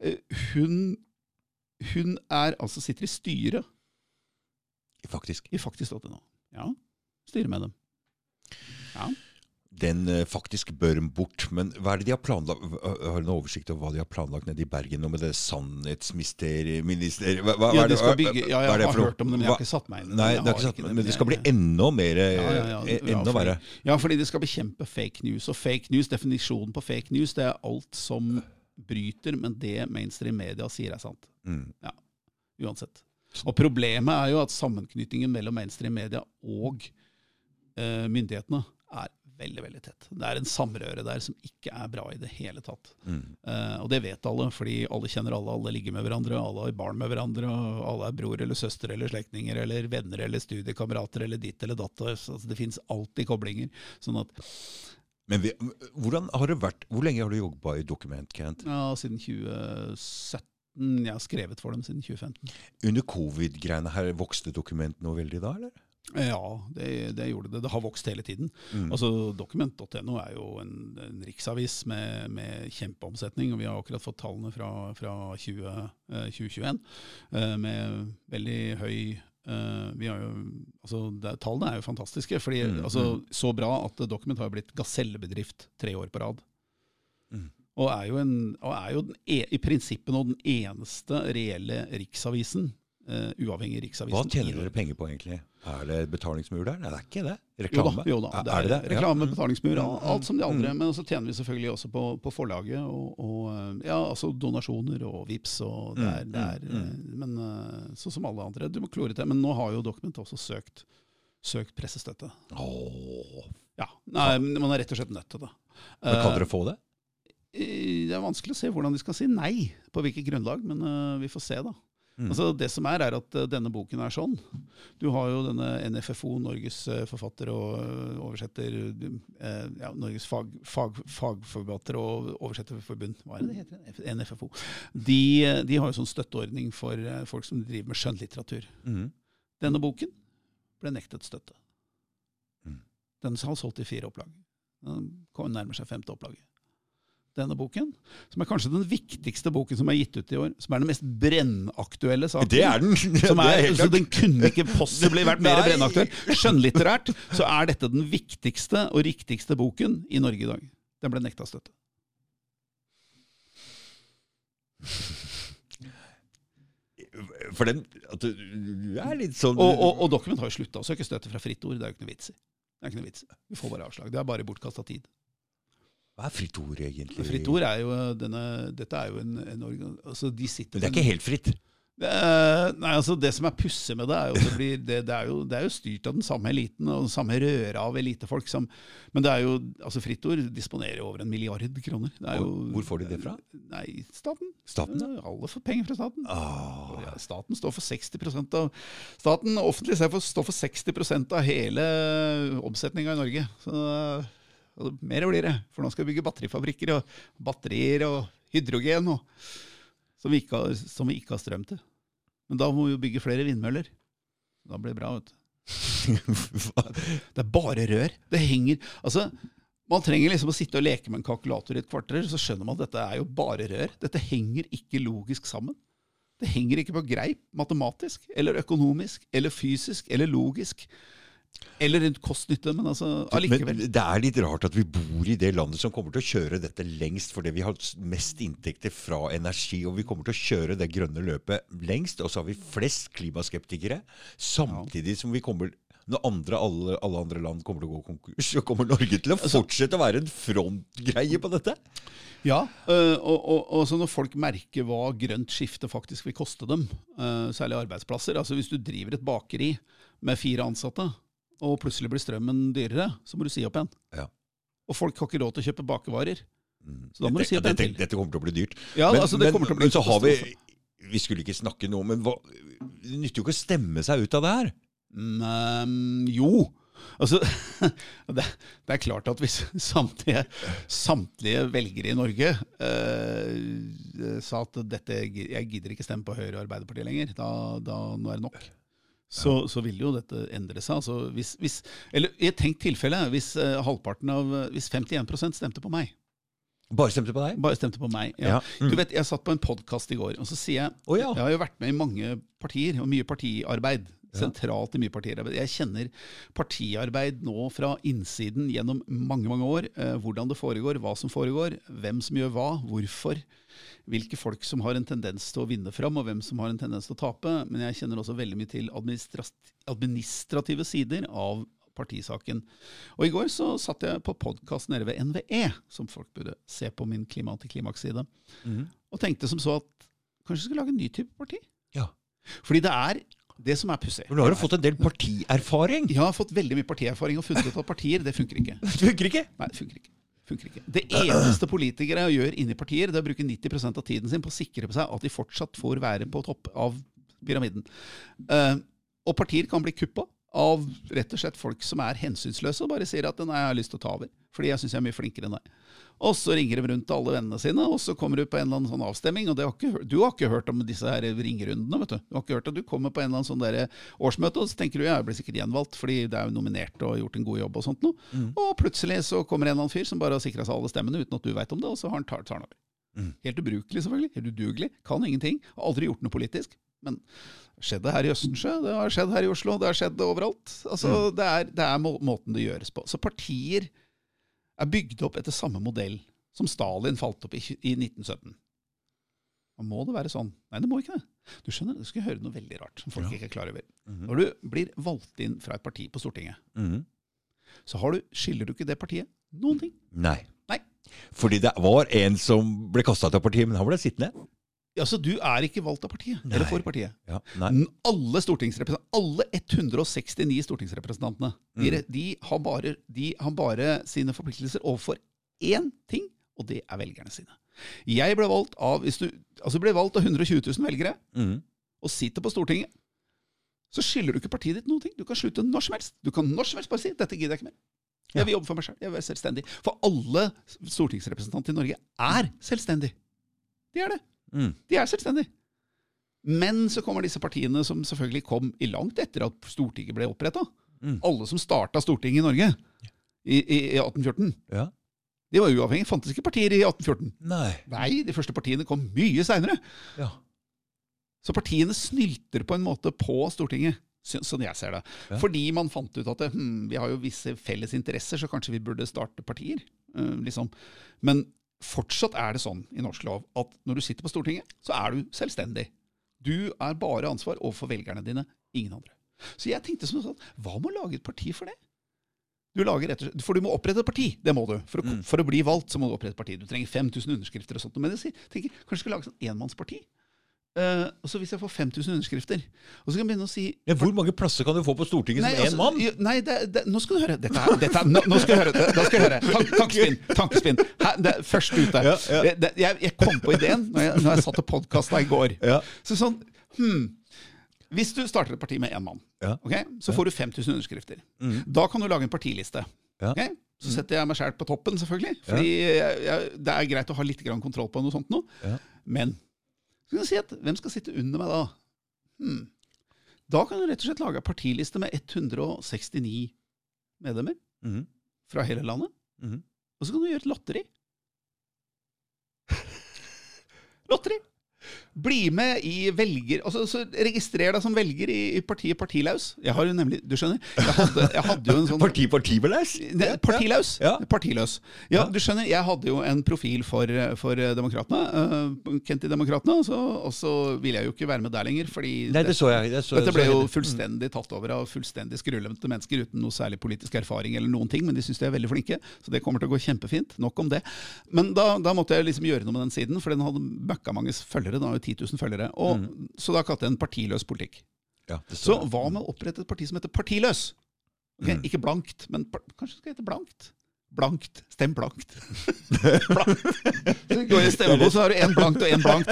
eh, hun, hun er, altså sitter i styret Faktisk. i faktisk.no. Ja, styrer med dem. Ja. Den eh, faktisk bør bort. Men hva er det de har planlagt? Har du noen oversikt over hva de har planlagt nede i Bergen nå med det sannhetsministeriet? Hva, hva, Ja, de skal bygge, ja, jeg det har hørt om det, men jeg har ikke satt meg inn i det. Nei, det, har ikke satt, men det skal bli enda mer Ja, ja, ja. eh, Enda verre. Ja, fordi de skal bekjempe fake news. Og fake news, definisjonen på fake news, det er alt som bryter med det mainstream media sier er sant. Mm. Ja, uansett. Og problemet er jo at sammenknytningen mellom mainstream media og eh, myndighetene er veldig, veldig tett. Det er en samrøre der som ikke er bra i det hele tatt. Mm. Uh, og det vet alle, fordi alle kjenner alle, alle ligger med hverandre, alle har barn med hverandre, og alle er bror eller søster eller slektninger eller venner eller studiekamerater eller ditt eller datt. Altså, det finnes alltid koblinger. Sånn at Men vi, hvordan har det vært Hvor lenge har du jobba i Dokument, Kent? ja, siden 2017 Jeg har skrevet for dem siden 2015. Under covid-greiene her, vokste Dokument noe veldig da, eller? Ja, det, det gjorde det. Det har vokst hele tiden. Altså, Dokument.no er jo en, en riksavis med, med kjempeomsetning. og Vi har akkurat fått tallene fra, fra 20, eh, 2021 eh, med veldig høy eh, vi har jo, altså, det, Tallene er jo fantastiske. fordi altså, Så bra at Document har blitt gasellebedrift tre år på rad. Og er jo, en, og er jo e, i prinsippet nå den eneste reelle riksavisen, eh, uavhengig riksavisen. Hva tjener dere penger på, egentlig? Er det betalingsmur der? Nei, det er ikke det. Jo da, Reklame? jo da. Det er, det det? reklame, betalingsmur, Mm, alt, som de andre. Men så tjener vi selvfølgelig også på, på forlaget og, og ja, altså donasjoner og VIPs og det er, Mm, det er mm, eh, Men eh, sånn som alle andre. Du må klore til. Men nå har jo Document også søkt, søkt pressestøtte. Åh. Ja, Nei, Man er rett og slett nødt til det. Men kan Eh, dere få det? det er vanskelig å se hvordan de skal si nei, på hvilket grunnlag, men eh, vi får se, da. Mm. Altså Det som er, er at eh, denne boken er sånn. Du har jo denne NFFO, Norges eh, forfatter og eh, oversetter ja, Norges fag, fag, fagforfatter og oversetterforbund. Hva er det det heter? NFFO. De, de har jo sånn støtteordning for folk som driver med skjønnlitteratur. Mm. Denne boken ble nektet støtte. Mm. Den har solgt i fire opplag. Den nærmer seg femte opplaget. Denne boken, som er kanskje den viktigste boken som er gitt ut i år, som er den mest brennaktuelle saken. Det er den. Som er, er helt så. Den kunne ikke possibly vært mer brennaktuell. Skjønnlitterært så er dette den viktigste og riktigste boken i Norge i dag. Den ble nekta støtte. For den at du, er litt sånn Og, og, og Document har jo slutta å søke støtte fra Fritt Ord. Det er jo ikke noe vits i. Det er ikke noe vits. Vi får bare avslag. Det er bare bortkasta tid. Hva er fritt ord, egentlig? Fritt Ord er jo denne Dette er jo en, en organ... Altså, de sitter Men det er ikke helt fritt. Det, nei, altså Det som er pussig med det, er jo det, blir, det, det, er jo, det er jo styrt av den samme eliten og den samme røra av elitefolk. Som, men det er jo, altså Fritt Ord disponerer over en milliard kroner. Det er jo, Hvor får de det fra? Nei, staten. Staten? Ja, Alle får penger fra staten. Oh. Ja, staten står for 60% av Staten, offentlig står for 60% av hele omsetninga i Norge. Så og mer blir det. For nå skal vi bygge batterifabrikker og batterier og hydrogen og, som, vi har, som vi ikke har strøm til. Men da må vi jo bygge flere vindmøller. Da blir det bra, vet du. Det er bare rør. Det henger Altså, man trenger liksom å sitte og leke med en kalkulator i et kvarter, så skjønner man at dette er jo bare rør. Dette henger ikke logisk sammen. Det henger ikke på greip matematisk, eller økonomisk, eller fysisk, eller logisk. Eller rundt kost-nytte, men altså allikevel. Men det er litt rart at vi bor i det landet som kommer til å kjøre dette lengst, fordi vi har mest inntekter fra energi, og vi kommer til å kjøre det grønne løpet lengst. Og så har vi flest klimaskeptikere, samtidig som vi kommer når andre, alle, alle andre land kommer til å gå konkurs, så kommer Norge til å fortsette å være en frontgreie på dette. Ja, øh, og, og, og når folk merker hva grønt skifte faktisk vil koste dem, øh, særlig arbeidsplasser altså Hvis du driver et bakeri med fire ansatte, og plutselig blir strømmen dyrere, så må du si opp igjen. Ja. Og folk har ikke råd til å kjøpe bakevarer. Så da må du si opp igjen til. dette kommer til å bli dyrt. Ja, men, altså, det men, til å bli men så har vi. Vi skulle ikke snakke noe, men hva, det nytter jo ikke å stemme seg ut av det her. Mm, jo. Altså, det, det er klart at hvis samtlige, samtlige velgere i Norge eh, sa at dette, jeg gidder ikke stemme på Høyre og Arbeiderpartiet lenger, da, da nå er det nok. Så, så vil jo dette endre seg. Altså, hvis, hvis, eller i et tenkt tilfelle, hvis eh, halvparten av Hvis 51% stemte på meg, Bare stemte på deg? bare stemte på meg ja. Ja. Mm. Du vet, Jeg satt på en podkast i går, og så sier jeg oh, ja. Jeg har jo vært med i mange partier, og mye partiarbeid. Sentralt i mye partiarbeid. Jeg kjenner partiarbeid nå fra innsiden gjennom mange mange år. Eh, hvordan det foregår, hva som foregår, hvem som gjør hva, hvorfor. Hvilke folk som har en tendens til å vinne fram, og hvem som har en tendens til å tape. Men jeg kjenner også veldig mye til administrative sider av partisaken. Og I går så satt jeg på podkast nede ved NVE, som folk burde se på min klima-til-klimaks-side, og tenkte som så at kanskje jeg skulle lage en ny type parti. Ja. Fordi det er det som er pussig. For nå har du fått en del partierfaring. Jeg har fått veldig mye partierfaring og funnet ut at partier, det funker ikke. Det funker ikke. Nei, det funker ikke. Funker ikke. Det eneste politikere gjør inni partier, det er å bruke 90% av tiden sin på å sikre på seg at de fortsatt får være på topp av pyramiden. Eh, og partier kan bli kuppa av rett og slett folk som er hensynsløse og bare sier at nei, jeg har lyst til å ta over, fordi jeg syns jeg er mye flinkere enn deg. Og så ringer de rundt til alle vennene sine, og så kommer du på en eller annen sånn avstemning. og det har ikke, Du har ikke hørt om disse her ringerundene. vet Du Du har ikke hørt at du kommer på en eller annen sånn der årsmøte, og så tenker du ja, jeg blir sikkert gjenvalgt, fordi det er jo nominert og gjort en god jobb og sånt noe. Og plutselig så kommer en eller annen fyr som bare har sikra seg alle stemmene uten at du veit om det, og så har han tar han over. Helt ubrukelig, selvfølgelig. Helt udugelig. Kan ingenting. Har aldri gjort noe politisk. Men skjedde her i Østensjø, det har skjedd her i Oslo, det har skjedd overalt. Altså, det, er, det er må måten det gjøres på. Så partier er bygd opp etter samme modell som Stalin falt opp i, i 1917. Og må det være sånn? Nei, det må ikke det. Du skjønner, du skal høre noe veldig rart som folk ikke er klar over. Når du blir valgt inn fra et parti på Stortinget, Mhm. så har du, skiller du ikke det partiet noen ting. Nei. Nei. Fordi det var en som ble kasta ut av partiet, men han ble sittende. Altså, Du er ikke valgt av partiet, eller for partiet. Ja, nei. Alle, alle 169 stortingsrepresentantene de, de, har bare, de har bare sine forpliktelser overfor én ting, og det er velgerne sine. Jeg ble valgt av hvis du, altså ble valgt av 120 000 velgere mm. og sitter på Stortinget. Så skylder du ikke partiet ditt noen ting. Du kan slutte når som helst. Du kan når som helst bare si 'dette gidder jeg ikke mer'. Jeg vil jobbe for meg selv. Jeg vil være selvstendig. For alle stortingsrepresentanter i Norge er selvstendige. De er det. Mm. De er selvstendige. Men så kommer disse partiene som selvfølgelig kom i langt etter at Stortinget ble oppretta. Mm. Alle som starta Stortinget i Norge i, i, i 1814, Ja. De var uavhengige. Fantes ikke partier i 1814. Nei. Nei, de første partiene kom mye seinere. Ja. Så partiene snylter på en måte på Stortinget, sånn jeg ser det. Ja. Fordi man fant ut at hm, vi har jo visse felles interesser, så kanskje vi burde starte partier. eh, liksom. Men fortsatt er det sånn i norsk lov at når du sitter på Stortinget, så er du selvstendig. Du er bare ansvar overfor velgerne dine, ingen andre. Så jeg tenkte som sånn, hva med å lage et parti for det? Du lager etter, For du må opprette et parti, det må du. For å, for å bli valgt så må du opprette et parti. Du trenger 5000 underskrifter og sånt. Men jeg tenker, kanskje du skal lage sånn enmannsparti? Eh, og så Hvis jeg får 5000 underskrifter, og så kan jeg begynne å si Ja, hvor mange plasser kan du få på Stortinget som én altså, mann? Nei, det, det, nå skal du høre. Dette dette nå, nå skal du høre. Da skal du høre. Tank, tankespinn. tankespinn. Her, det, først ute. Ja, ja. Det, det, jeg, jeg kom på ideen når jeg, når jeg satt og podkasta i går. Ja. Så sånn, hmm, Hvis du starter et parti med én mann, Ja. ok, så får du 5000 underskrifter. Da kan du lage en partiliste. Ja. ok? Så setter jeg meg sjæl på toppen, selvfølgelig. Fordi jeg, det er greit å ha litt grann kontroll på noe sånt nå. Ja. Men så kan du si at hvem skal sitte under meg da? Hmm. Da kan du rett og slett lage en partiliste med 169 medlemmer Mhm. fra hele landet. Mhm. Og så kan du gjøre et lotteri. lotteri! Bli med i velger... Altså, så Registrer deg som velger i, i partiet Partilaus. Jeg har jo nemlig, Du skjønner? Jeg hadde, jeg hadde jo en sånn Parti partibelaus? Ne, Partilaus. Ja. Partiløs. Ja, du skjønner, jeg hadde jo en profil for, for Demokratene. Uh, Kent-i-Demokratene. Og, så- og så ville jeg jo ikke være med der lenger, fordi Nei, det så jeg. Det så, dette ble jo fullstendig tatt over av fullstendig skrullete mennesker uten noe særlig politisk erfaring, eller noen ting, men de syns de er veldig flinke, så det kommer til å gå kjempefint. Nok om det. Men da, da måtte jeg liksom gjøre noe med den siden, for den hadde møkka mange følgere. Den har jo 10 000 følgere. Og, Så da kalte jeg den partiløs politikk. Ja, Så hva med å opprette et parti som heter Partiløs? Okay, Mm. Ikke blankt, men kanskje det skal hete blankt? Blankt. Stem blankt. blankt. Så går i stemmebok, så har du én blankt og én blankt.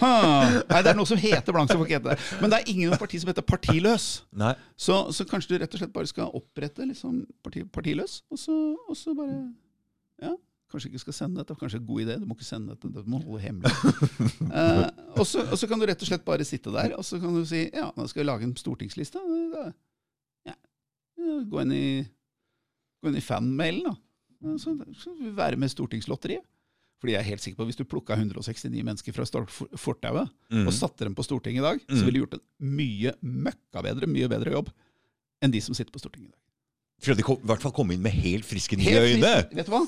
Ha. Nei, det er noe som heter blankt, som får ikke hete det. Men det er ingen parti som heter Partiløs. Så, så kanskje du rett og slett bare skal opprette liksom parti, Partiløs, og så, og så bare Ja, kanskje ikke skal sende dette. Kanskje en god idé. Du må ikke sende dette, det må holde hemmelig. Eh, og, så, og så kan du rett og slett bare sitte der, og så kan du si ja, nå skal vi lage en stortingsliste. Ja, gå inn i, gå inn i fanmailen, da. Så, så vil vi være med i Stortingslotteriet. Fordi jeg er helt sikker på at Hvis du plukka 169 mennesker fra fortauet mm. og satte dem på Stortinget i dag, så Mhm. ville du gjort en mye møkka bedre, mye bedre jobb enn de som sitter på Stortinget i dag. For de kom, i hvert fall kom inn med helt friske nye øyne. Vet du hva?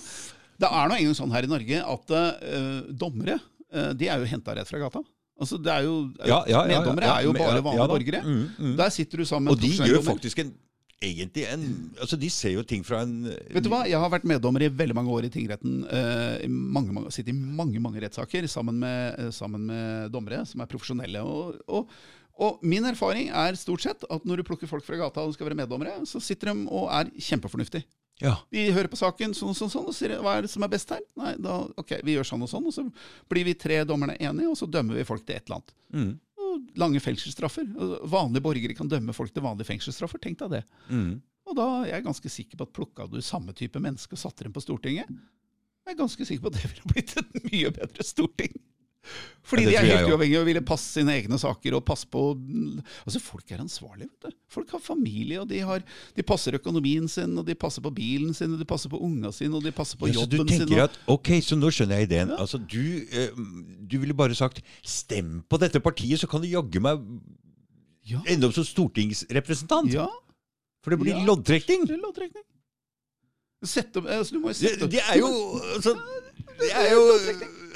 Det er nå engang sånn her i Norge at uh, dommere uh, de er jo henta rett fra gata. Altså det er jo, Ja, ja, ja, ja, Meddommere er jo bare vanlige borgere. Mm, mm. Der sitter du sammen med Og de gjør faktisk en egentlig en Altså, de ser jo ting fra en Vet du hva? Jeg har vært meddommer i veldig mange år i tingretten. Uh, mange, mange, Sittet i mange mange rettssaker sammen med, eh, sammen med dommere som er profesjonelle. Og, og, og min erfaring er stort sett at når du plukker folk fra gata og skal være meddommere, så sitter de og er kjempefornuftige. Ja. Vi hører på saken sånn og sånn, sånn, og sier hva er det som er best her? Nei, da, ok, vi gjør sånn og sånn, og så blir vi tre dommerne enige, og så dømmer vi folk til et eller annet. Mm. Og lange fengselsstraffer. Vanlige borgere kan dømme folk til vanlige fengselsstraffer. Tenk deg det. Mm. Og da er jeg ganske sikker på at plukka du samme type menneske og satte dem på Stortinget, jeg er ganske sikker på at det ville blitt et mye bedre storting. Fordi de er helt uavhengige og ville passe sine egne saker og passe på Altså, folk er ansvarlige, vet du. Folk har familie, og de, har, de passer økonomien sin, og de passer på bilen sin, og de passer på unga sine, og de passer på Ja, så du jobben sin. at, ok, så nå skjønner jeg ideen. Ja. Altså, du, eh, du ville bare sagt 'stem på dette partiet', så kan du jaggu meg ja, ende opp som stortingsrepresentant. ja, For det blir Ja. loddtrekning. det er loddtrekning. Sett opp, altså, du må jo Det, sette opp det er jo altså, Det er jo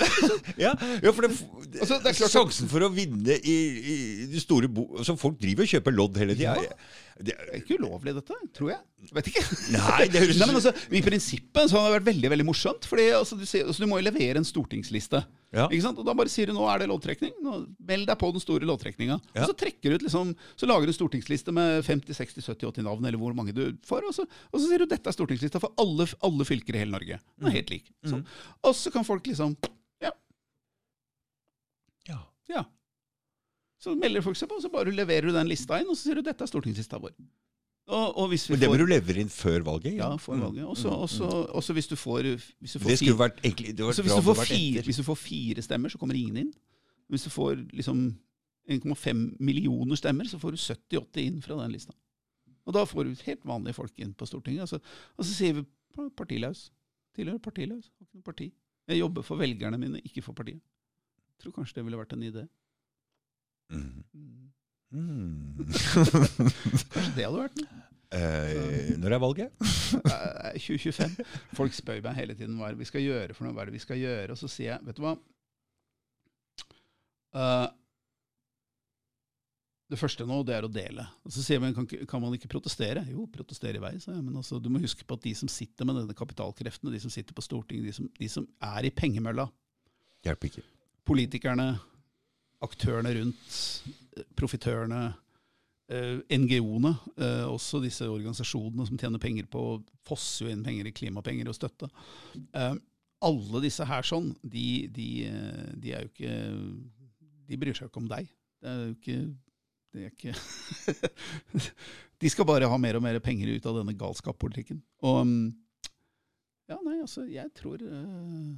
ja, ja, for det, Altså, det er Sjansen for å vinne i, i de store bo... Altså, folk driver og kjøper lodd hele tida. Ja. Det, er ikke ulovlig, dette. Tror jeg. Vet ikke. Nei, det høres Nei, men altså, I prinsippet så har det vært veldig veldig morsomt. Fordi altså, du, ser, altså, du må jo levere en stortingsliste. Ja. Ikke sant? Og Da bare sier du nå er det loddtrekning. Nå, Meld deg på den store loddtrekninga. Ja. Og så trekker du ut liksom, så lager du en stortingsliste med 50, 60, 70, 80 navn, eller hvor mange du får. Og så, og så sier du dette er stortingslista for alle, alle fylker i hele Norge. Den er helt lik. Sånn. Og så kan folk liksom Ja. ja. ja. Så melder folk seg på, så bare leverer du den lista inn, og så sier du dette er stortingslista vår. Og, og Men det må du levere inn før valget? ja, før valget. Også, også, også hvis du får, hvis du får Det skulle vært egentlig det hvis, du får fire, hvis du får fire stemmer, så kommer ingen inn. Hvis du får liksom 1,5 millioner stemmer, så får du 70-80 inn fra den lista. Og da får du helt vanlige folk inn på Stortinget. Og så, og så sier vi partilaus tilhører partiløs. Har ikke noe parti. Jeg jobber for velgerne mine, ikke for partiet. Tror kanskje det ville vært en idé. Mm. Mm. Mm. Kanskje det hadde vært noe. Eh, når er valget? Eh, 2025. Folk spør meg hele tiden hva er det vi skal gjøre for noe. Hva er det vi skal gjøre? Og så sier jeg, vet du hva uh, Det første nå, det er å dele. Og så sier man, kan, kan man ikke protestere? Jo, protestere i vei, sa jeg. Men altså, du må huske på at de som sitter med denne kapitalkreftene, de som sitter på Stortinget, de som, de som er i pengemølla, Hjelper ikke. Politikerne, aktørene rundt, eh, profitørene, eh, NGO-ene, eh, også disse organisasjonene som tjener penger på fosser jo inn penger i klimapenger og støtte. Alle disse her sånn, de, de, de er jo ikke De bryr seg ikke om deg. Det er jo ikke det er ikke De skal bare ha mer og mer penger ut av denne galskapspolitikken. Og mm, ja, nei, altså, jeg tror eh,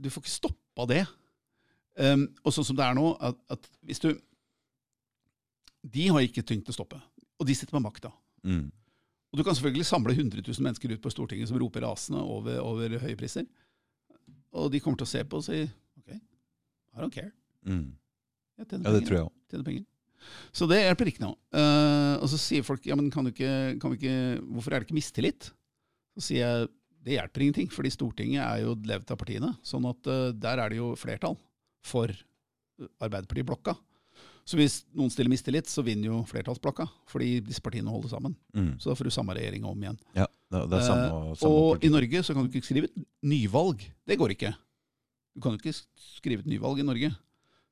Du får ikke stoppa det. Um, og sånn som det er nå, at, at hvis du De har ikke til å stoppe. Og de sitter med makta. Mm. Og du kan selvfølgelig samle 100 000 mennesker ut på Stortinget som roper rasende over, over høye priser. Og de kommer til å se på og si OK, I don't care. Mm. Jeg tjener Ja, det penger. tror jeg også. tjener penger. Så det hjelper ikke nå. Uh, og så sier folk ja, men kan du ikke, kan vi ikke, hvorfor er det ikke mistillit? Så sier jeg det hjelper ingenting, fordi Stortinget er jo levd av partiene. Sånn at uh, der er det jo flertall for Arbeiderpartiet-blokka. Så hvis noen stiller mistillit, så vinner jo flertallsblokka, fordi disse partiene holder sammen. Mm. Så da får du samme regjering om igjen. Ja, det er samme, Eh, samme og i. Norge så kan du ikke skrive et nyvalg. Det går ikke. Du kan jo ikke skrive et nyvalg i Norge.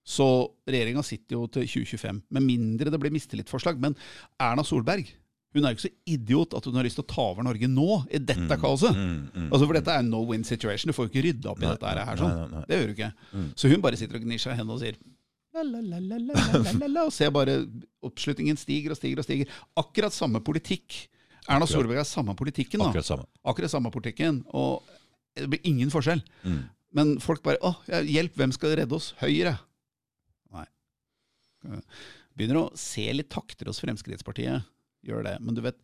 Så regjeringa sitter jo til 2025, med mindre det blir mistillitsforslag. Men Erna Solberg hun er jo ikke så idiot at hun har lyst til å ta over Norge nå, i dette mm, kaoset. Mm, mm, mm. altså, for dette er no win situation. Du får jo ikke rydda opp i nei, dette her. sånn. nei, nei, det gjør du ikke. Mm. Så hun bare sitter og gnir seg i hendene og sier la, Og ser bare oppslutningen stiger og stiger og stiger. Akkurat samme politikk. Erna Solberg har samme politikken. da. Akkurat samme. Akkurat samme politikken. Og det blir ingen forskjell. Mm. Men folk bare Å, hjelp, hvem skal redde oss? Høyre. Nei. Begynner å se litt takter hos Fremskrittspartiet Gjør det. Men du vet,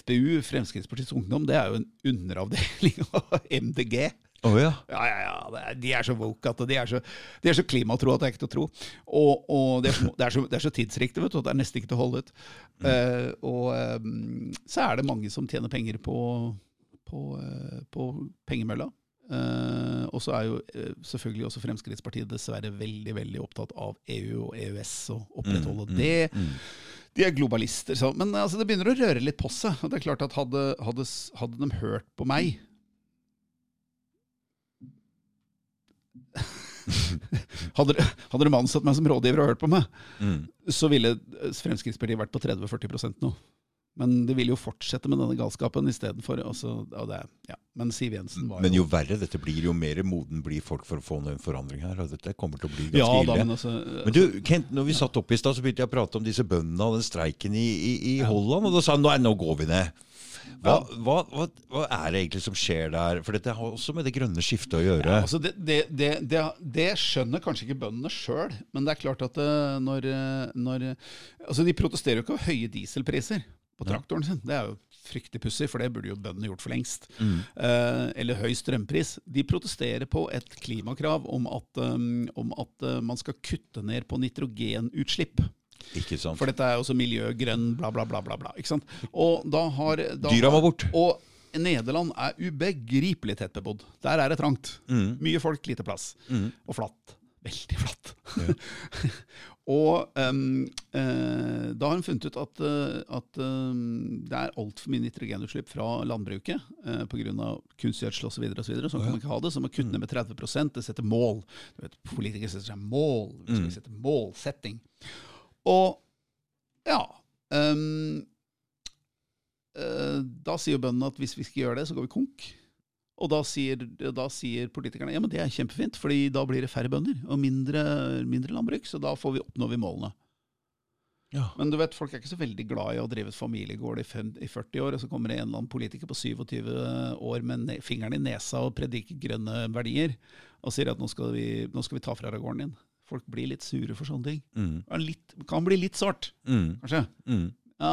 FPU, Fremskrittspartiets Ungdom, det er jo en underavdeling av MDG. Oh, ja. Ja, ja, ja. De er så woke at de er så, de er så klimatro at det er ikke til å tro. Og, og det, er så, det, er så, det er så tidsriktig vet du, det er nesten ikke til å holde ut. Uh, og um, så er det mange som tjener penger på, på, uh, på pengemølla. Uh, og så er jo selvfølgelig også Fremskrittspartiet dessverre veldig veldig opptatt av EU og EØS og opprettholde Mm, mm, det. De er globalister. Så, men altså, det begynner å røre litt på seg. Og det er klart at hadde, hadde, hadde de hørt på meg hadde, de- hadde de ansatt meg som rådgiver og hørt på meg, Mm. så ville Fremskrittspartiet vært på 30-40% nå. Men det ville jo fortsette med denne galskapen istedenfor. Altså, ja, det ja. Men Siv Jensen var jo Men jo verre dette blir, jo mer moden blir folk for å få en forandring her. Og dette kommer til å bli ganske Ja da, ille. men altså Men du, Kent, når vi satt oppe i stad, så begynte jeg å prate om disse bøndene og den streiken i, i, i Holland. Og da sa han nei, nå går vi ned. Hva, hva, hva, hva er det egentlig som skjer der? For dette har også med det grønne skiftet å gjøre. Ja, altså det, det, det, det, det skjønner kanskje ikke bøndene sjøl, men det er klart at eh, når, eh, når Altså, de protesterer jo ikke av høye dieselpriser på traktoren sin. Det er jo fryktelig pussig, for det burde jo bøndene gjort for lengst. Eh, eller høy strømpris. De protesterer på et klimakrav om at, um, om at uh, man skal kutte ned på nitrogenutslipp. Ikke sant? For dette er jo også miljøgrønn, bla, bla, bla. bla, bla ikke sant? Og da har da Dyra må bort. Og Nederland er ubegripelig tettbebodd. Der er det trangt. Mm. Mye folk, lite plass. Mm. Og flatt. Veldig flatt. og um, eh, da har hun funnet ut at, eh, at ehm, det er altfor mye nitrogenutslipp fra landbruket uh, pga. kunstgjødsel osv. Sånn kan man ikke ha det. Så man kutter ned med 30% Det setter mål. Du vet, Politikere setter seg mål. Vi skal sette målsetting. Og ja um, eh, Da sier bøndene at hvis vi skal gjøre det, så går vi konk. Og da sier, da sier politikerne ja, men det er kjempefint, fordi da blir det færre bønder og mindre, mindre landbruk. Så da får vi oppnår vi målene. Ja. Men du vet, folk er ikke så veldig glad i å drive et familiegård i, fem, i 40 år, og så kommer det en eller annen politiker på 27 år med ne fingeren i nesa og prediker grønne verdier, og sier at nå skal vi, nå skal vi ta fra deg gården din. Folk blir litt sure for sånne ting. Mm. Litt, kan bli litt sårt, Mm. kanskje. Mm. Ja.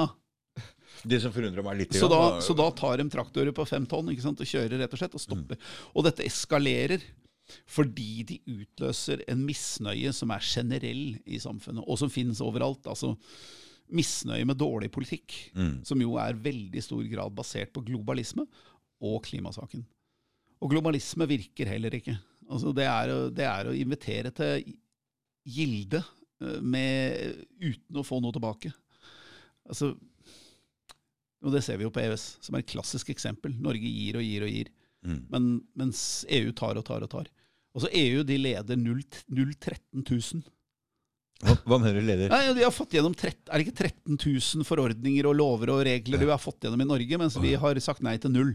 Det som forundrer meg litt Så da, så da tar de traktorer på fem tonn ikke sant, og kjører rett og slett og stopper. Og dette eskalerer fordi de utløser en misnøye som er generell i samfunnet, og som finnes overalt. Altså misnøye med dårlig politikk, som jo er veldig stor grad basert på globalisme og klimasaken. Og globalisme virker heller ikke. Altså det, er å, det er å invitere til gilde eh, med, uten å få noe tilbake. Altså, og det ser vi jo på EØS, som er et klassisk eksempel. Norge gir og gir og gir, men, mens EU tar og tar og tar. Altså EU de leder 0 013 000. Hva, hva mener du, leder? Nei, de har fått gjennom 13, Er det ikke 13 000 forordninger og lover og regler de har fått gjennom i Norge, mens vi har sagt nei til null?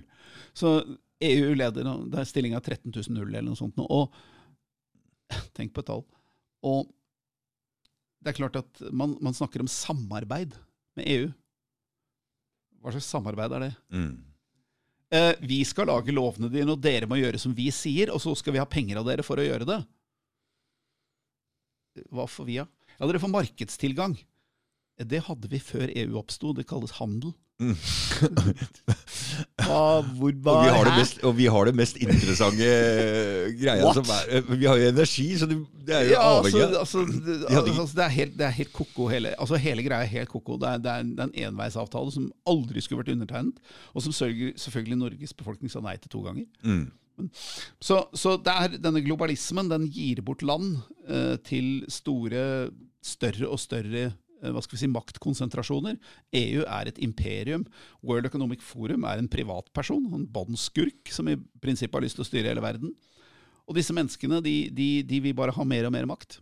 Så EU leder. Det er stillinga 13 000 null eller noe sånt. nå. Og tenk på et tall. Og det er klart at man, man snakker om samarbeid med EU. Hva slags samarbeid er det? Mm. Eh, vi skal lage lovene dine, og dere må gjøre som vi sier, og så skal vi ha penger av dere for å gjøre det. Hva får vi, da? Ja, dere får markedstilgang. Eh, Det hadde vi før EU oppsto. Det kalles handel. Hva, hvor, Og vi, har det mest, og vi har det mest interessante greia What? som er eh, Vi har jo energi, så det, det er jo Ja, avhengig altså, altså, det, altså, det, er helt, det er helt koko. Hele, altså, hele greia er helt koko. Det er, det er en, enveisavtale som aldri skulle vært undertegnet, og som sørger, selvfølgelig Norges befolkning sa nei til to ganger. Mm. Så, så det er denne globalismen den gir bort land eh, til store, større og større hva skal vi si, maktkonsentrasjoner. EU er et imperium. World Economic Forum er en privatperson, en båndskurk som i prinsippet har lyst til å styre hele verden. Og disse menneskene de, de, de vil bare ha mer og mer makt.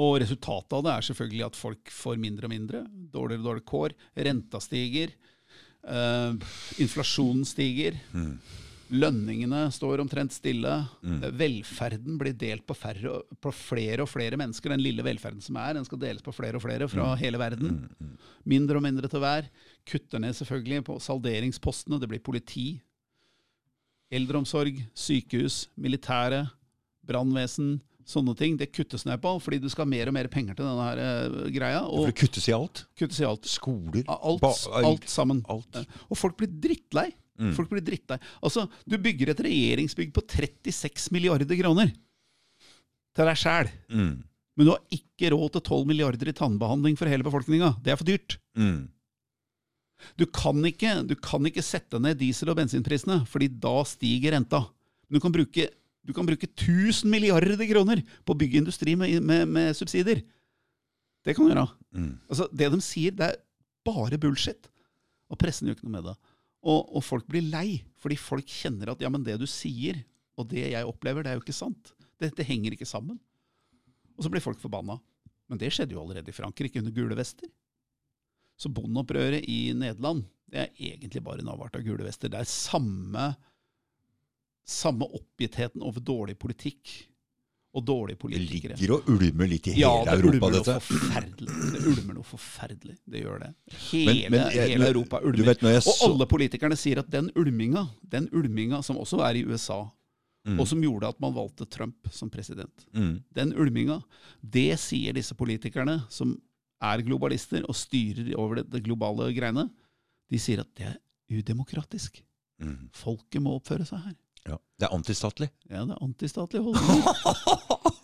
Og resultatet av det er selvfølgelig at folk får mindre og mindre. Dårligere og dårligere kår. Renta stiger. Uh, inflasjonen stiger. Lønningene står omtrent stille. Mm. Velferden blir delt på, færre, på flere og flere mennesker. Den lille velferden som er, den skal deles på flere og flere fra hele verden. Mindre og mindre til hver. Kutter ned selvfølgelig på salderingspostene. Det blir politi, eldreomsorg, sykehus, militære, brannvesen. Sånne ting. Det kuttes ned på, fordi du skal ha mer og mer penger til denne her uh, greia. For det kuttes i alt. kuttes i alt. Skoler. Alt, alt sammen. alt. Og folk blir drittlei. Folk blir drittlei. Altså, du bygger et regjeringsbygg på 36 milliarder kroner til deg sjæl. Mm. Men du har ikke råd til 12 milliarder i tannbehandling for hele befolkninga. Det er for dyrt. Mm. Du kan, ikke, du kan ikke sette ned diesel- og bensinprisene, fordi da stiger renta. Men du kan bruke, du kan bruke 1000 milliarder kroner på å bygge industri med, med, med subsidier. Det kan du gjøre. Mm. Altså, det de sier, det er bare bullshit. Og pressen gjør ikke noe med det. Og, og folk blir lei, fordi folk kjenner at ja, men det du sier, og det jeg opplever, det er jo ikke sant. Det, det henger ikke sammen. Og så blir folk forbanna. Men det skjedde jo allerede i Frankrike under gule vester. Så bondeopprøret i Nederland det er egentlig bare en avart av gule vester. Det er samme, samme oppgittheten over dårlig politikk og dårlige politikere. Det ligger og ulmer litt i hele Ja, det Europa, ulmer noe dette. forferdelig. Det ulmer noe forferdelig. Det gjør det. Hele, Men- men hele Europa ulmer. vet, Og så- alle politikerne sier at den ulminga, den ulminga som også er i USA, og som gjorde at man valgte Trump som president, Mm. den ulminga, det sier disse politikerne som er globalister og styrer over det, det globale greiene, de sier at det er udemokratisk. Mm. Folket må oppføre seg her. Ja. Det er antistatlig. Ja, det er antistatlig holdning.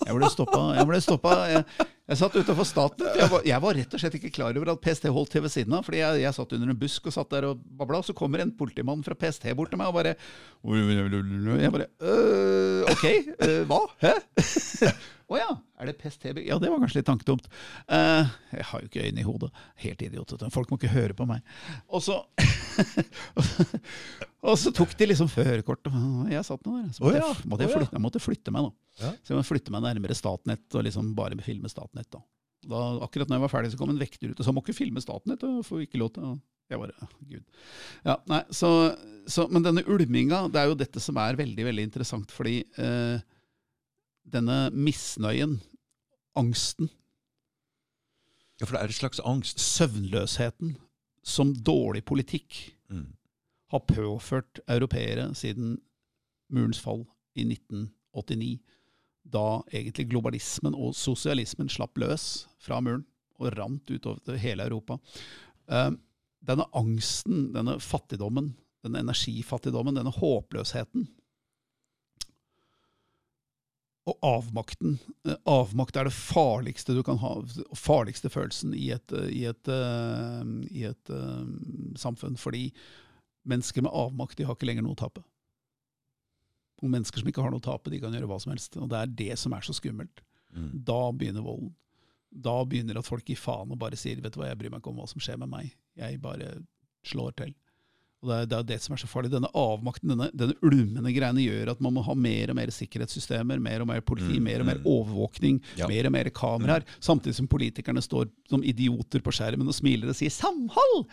Jeg ble stoppa. Jeg, ble stoppa. jeg, jeg satt utafor Statnett. Jeg, jeg var rett og slett ikke klar over at PST holdt til ved siden av. fordi jeg, satt under en busk og satt der og babla, så kommer en politimann fra PST bort til meg og bare Jeg bare øh, Ok, øh, hva? Hæ? Å ja, er det PST? Ja, det var kanskje litt tanketomt. Uh, jeg har jo ikke øyne i hodet. Helt idiot. Folk må ikke høre på meg. Og så Og så tok de liksom førerkortet. Jeg satt nå der. Så måtte, oh, ja, jeg, måtte jeg, flytte, jeg måtte flytte meg, da. Ja. Så jeg måtte flytte meg nærmere Statnett og liksom bare filme Statnett. da. da akkurat når jeg var ferdig, så kom en vekter ut og sa må ikke filme Statnett. og får ikke lov til å... Jeg bare, gud. Ja, nei, så, så, men denne ulminga, det er jo dette som er veldig veldig interessant, fordi eh, denne misnøyen, angsten, Ja, for det er et slags angst. søvnløsheten, som dårlig politikk Mm. har påført europeere siden murens fall i 1989, da egentlig globalismen og sosialismen slapp løs fra muren og rant utover hele Europa. Eh, denne angsten, denne fattigdommen, denne energifattigdommen, denne håpløsheten og avmakten. Eh, Avmakt er det farligste du kan ha, farligste følelsen i et, eh, i et, i et eh, samfunn. Fordi mennesker med avmakt de har ikke lenger noe å tape. Og mennesker som ikke har noe å tape, de kan gjøre hva som helst. Og det er det som er så skummelt. Mm. Da begynner volden. Da begynner at folk gir faen og bare sier vet du hva, jeg bryr meg ikke om hva som skjer med meg. Jeg bare slår til. Og Det er det, er det som er så farlig. Denne avmakten, denne, denne ulmende greiene gjør at man må ha mer og mer sikkerhetssystemer, mer og mer politi, Mm, mer og mer mm. overvåkning, Ja. mer og mer kameraer. Samtidig som politikerne står som idioter på skjermen og smiler og sier 'samhold'!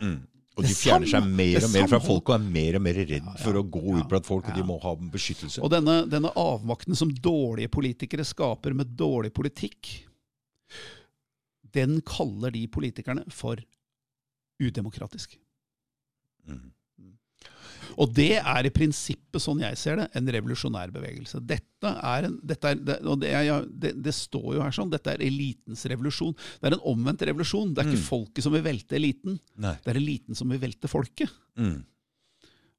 Mm. Og de fjerner seg mer og mer fra folk og er mer og mer redd for å gå ut blant folk, og de må ha beskyttelse. Og denne, denne avmakten som dårlige politikere skaper med dårlig politikk, den kaller de politikerne for udemokratisk. Mm. Og det er i prinsippet, sånn jeg ser det, en revolusjonær bevegelse. Dette er en, dette er, det, og det, er, ja, det, det står jo her sånn, dette er elitens revolusjon. Det er en omvendt revolusjon. Det er ikke Mm. folket som vil velte eliten, Nei. det er eliten som vil velte folket. Mm.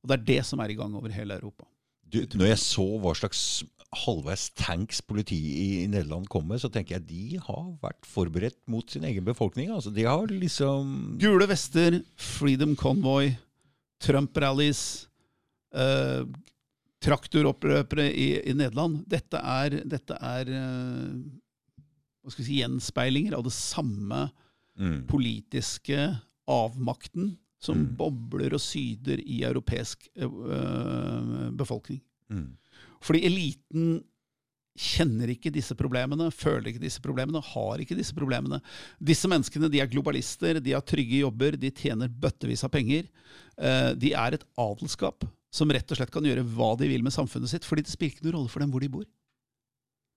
Og det er det som er i gang over hele Europa. Du, når jeg så hva slags halvveis tanks politiet i, Nederland kom med, så tenker jeg de har vært forberedt mot sin egen befolkning. Altså, de har liksom Gule vester, Freedom Convoy, Trump-rallies, eh, traktoropprøpere i, i Nederland. Dette er, dette er eh, hva skal vi si, gjenspeilinger av det samme mm. politiske avmakten som Mm. bobler og syder i europeisk eh, befolkning. Mm. Fordi eliten kjenner ikke disse problemene, føler ikke disse problemene, har ikke disse problemene. Disse menneskene de er globalister, de har trygge jobber, de tjener bøttevis av penger. De er et adelskap som rett og slett kan gjøre hva de vil med samfunnet sitt, fordi det spiller ikke noen rolle for dem hvor de bor.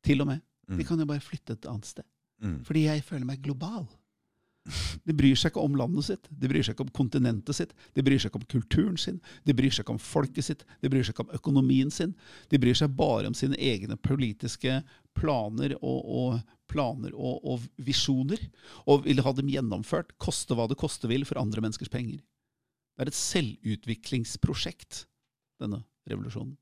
Til og med. De Mm. kan jo bare flytte et annet sted. Mm. Fordi jeg føler meg global. De bryr seg ikke om landet sitt, de bryr seg ikke om kontinentet sitt, de bryr seg ikke om kulturen sin, de bryr seg ikke om folket sitt, de bryr seg ikke om økonomien sin. De bryr seg bare om sine egne politiske planer og, og planer og, og visjoner, og vil ha dem gjennomført, koste hva det koste vil, for andre menneskers penger. Det er et selvutviklingsprosjekt, denne revolusjonen.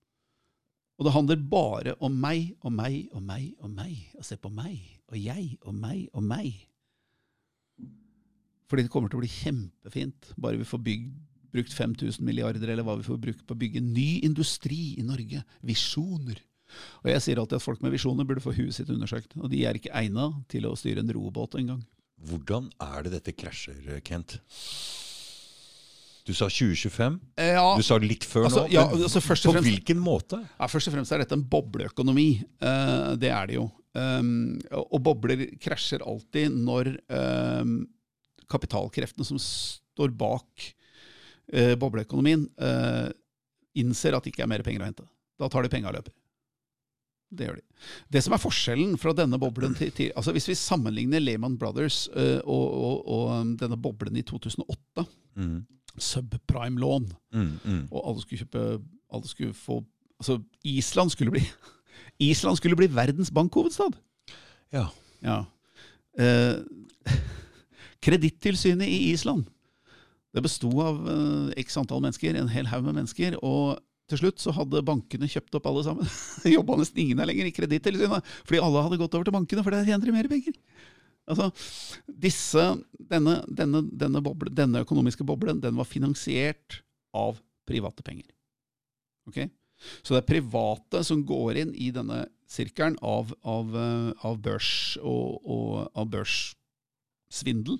Og det handler bare om meg og meg og meg og meg. Og se på meg og jeg og meg og meg. Fordi det kommer til å bli kjempefint, bare vi får bygd, brukt 5000 milliarder, eller hva vi får brukt på å bygge ny industri i Norge. Visjoner. Og jeg sier alltid at folk med visjoner burde få huet sitt undersøkt. Og de er ikke egna til å styre en robåt engang. Hvordan er det dette krasjer, Kent? Du sa 2025. Ja, Du sa litt før Altså, nå. ja, altså, på fremst- hvilken måte? Ja, Først og fremst er dette en bobleøkonomi. Uh, det er det jo. Um, og bobler krasjer alltid når um, kapitalkreftene som står bak uh, bobleøkonomien, uh, innser at det ikke er mer penger å hente. Da tar de penga og løper. Det gjør de. Det som er forskjellen fra denne boblen til, til altså Hvis vi sammenligner Lehman Brothers uh, og, og, og um, denne boblen i 2008, Mm. Subprime-lån, Mm, mm. og alle skulle kjøpe Alle skulle få Altså, Island skulle bli Island skulle bli verdens bankhovedstad. Ja. Ja. Eh, Kredittilsynet i Island Det besto av eh, x antall mennesker, en hel haug med mennesker. Og til slutt så hadde bankene kjøpt opp alle sammen. Jobba nesten ingen der lenger i Kredittilsynet. Fordi alle hadde gått over til bankene, for der tjener de mer penger. Altså, disse, denne, denne, denne, boble, denne økonomiske boblen den var finansiert av private penger. Ok? Så det er private som går inn i denne sirkelen av, av, eh, av børs og, og av børssvindel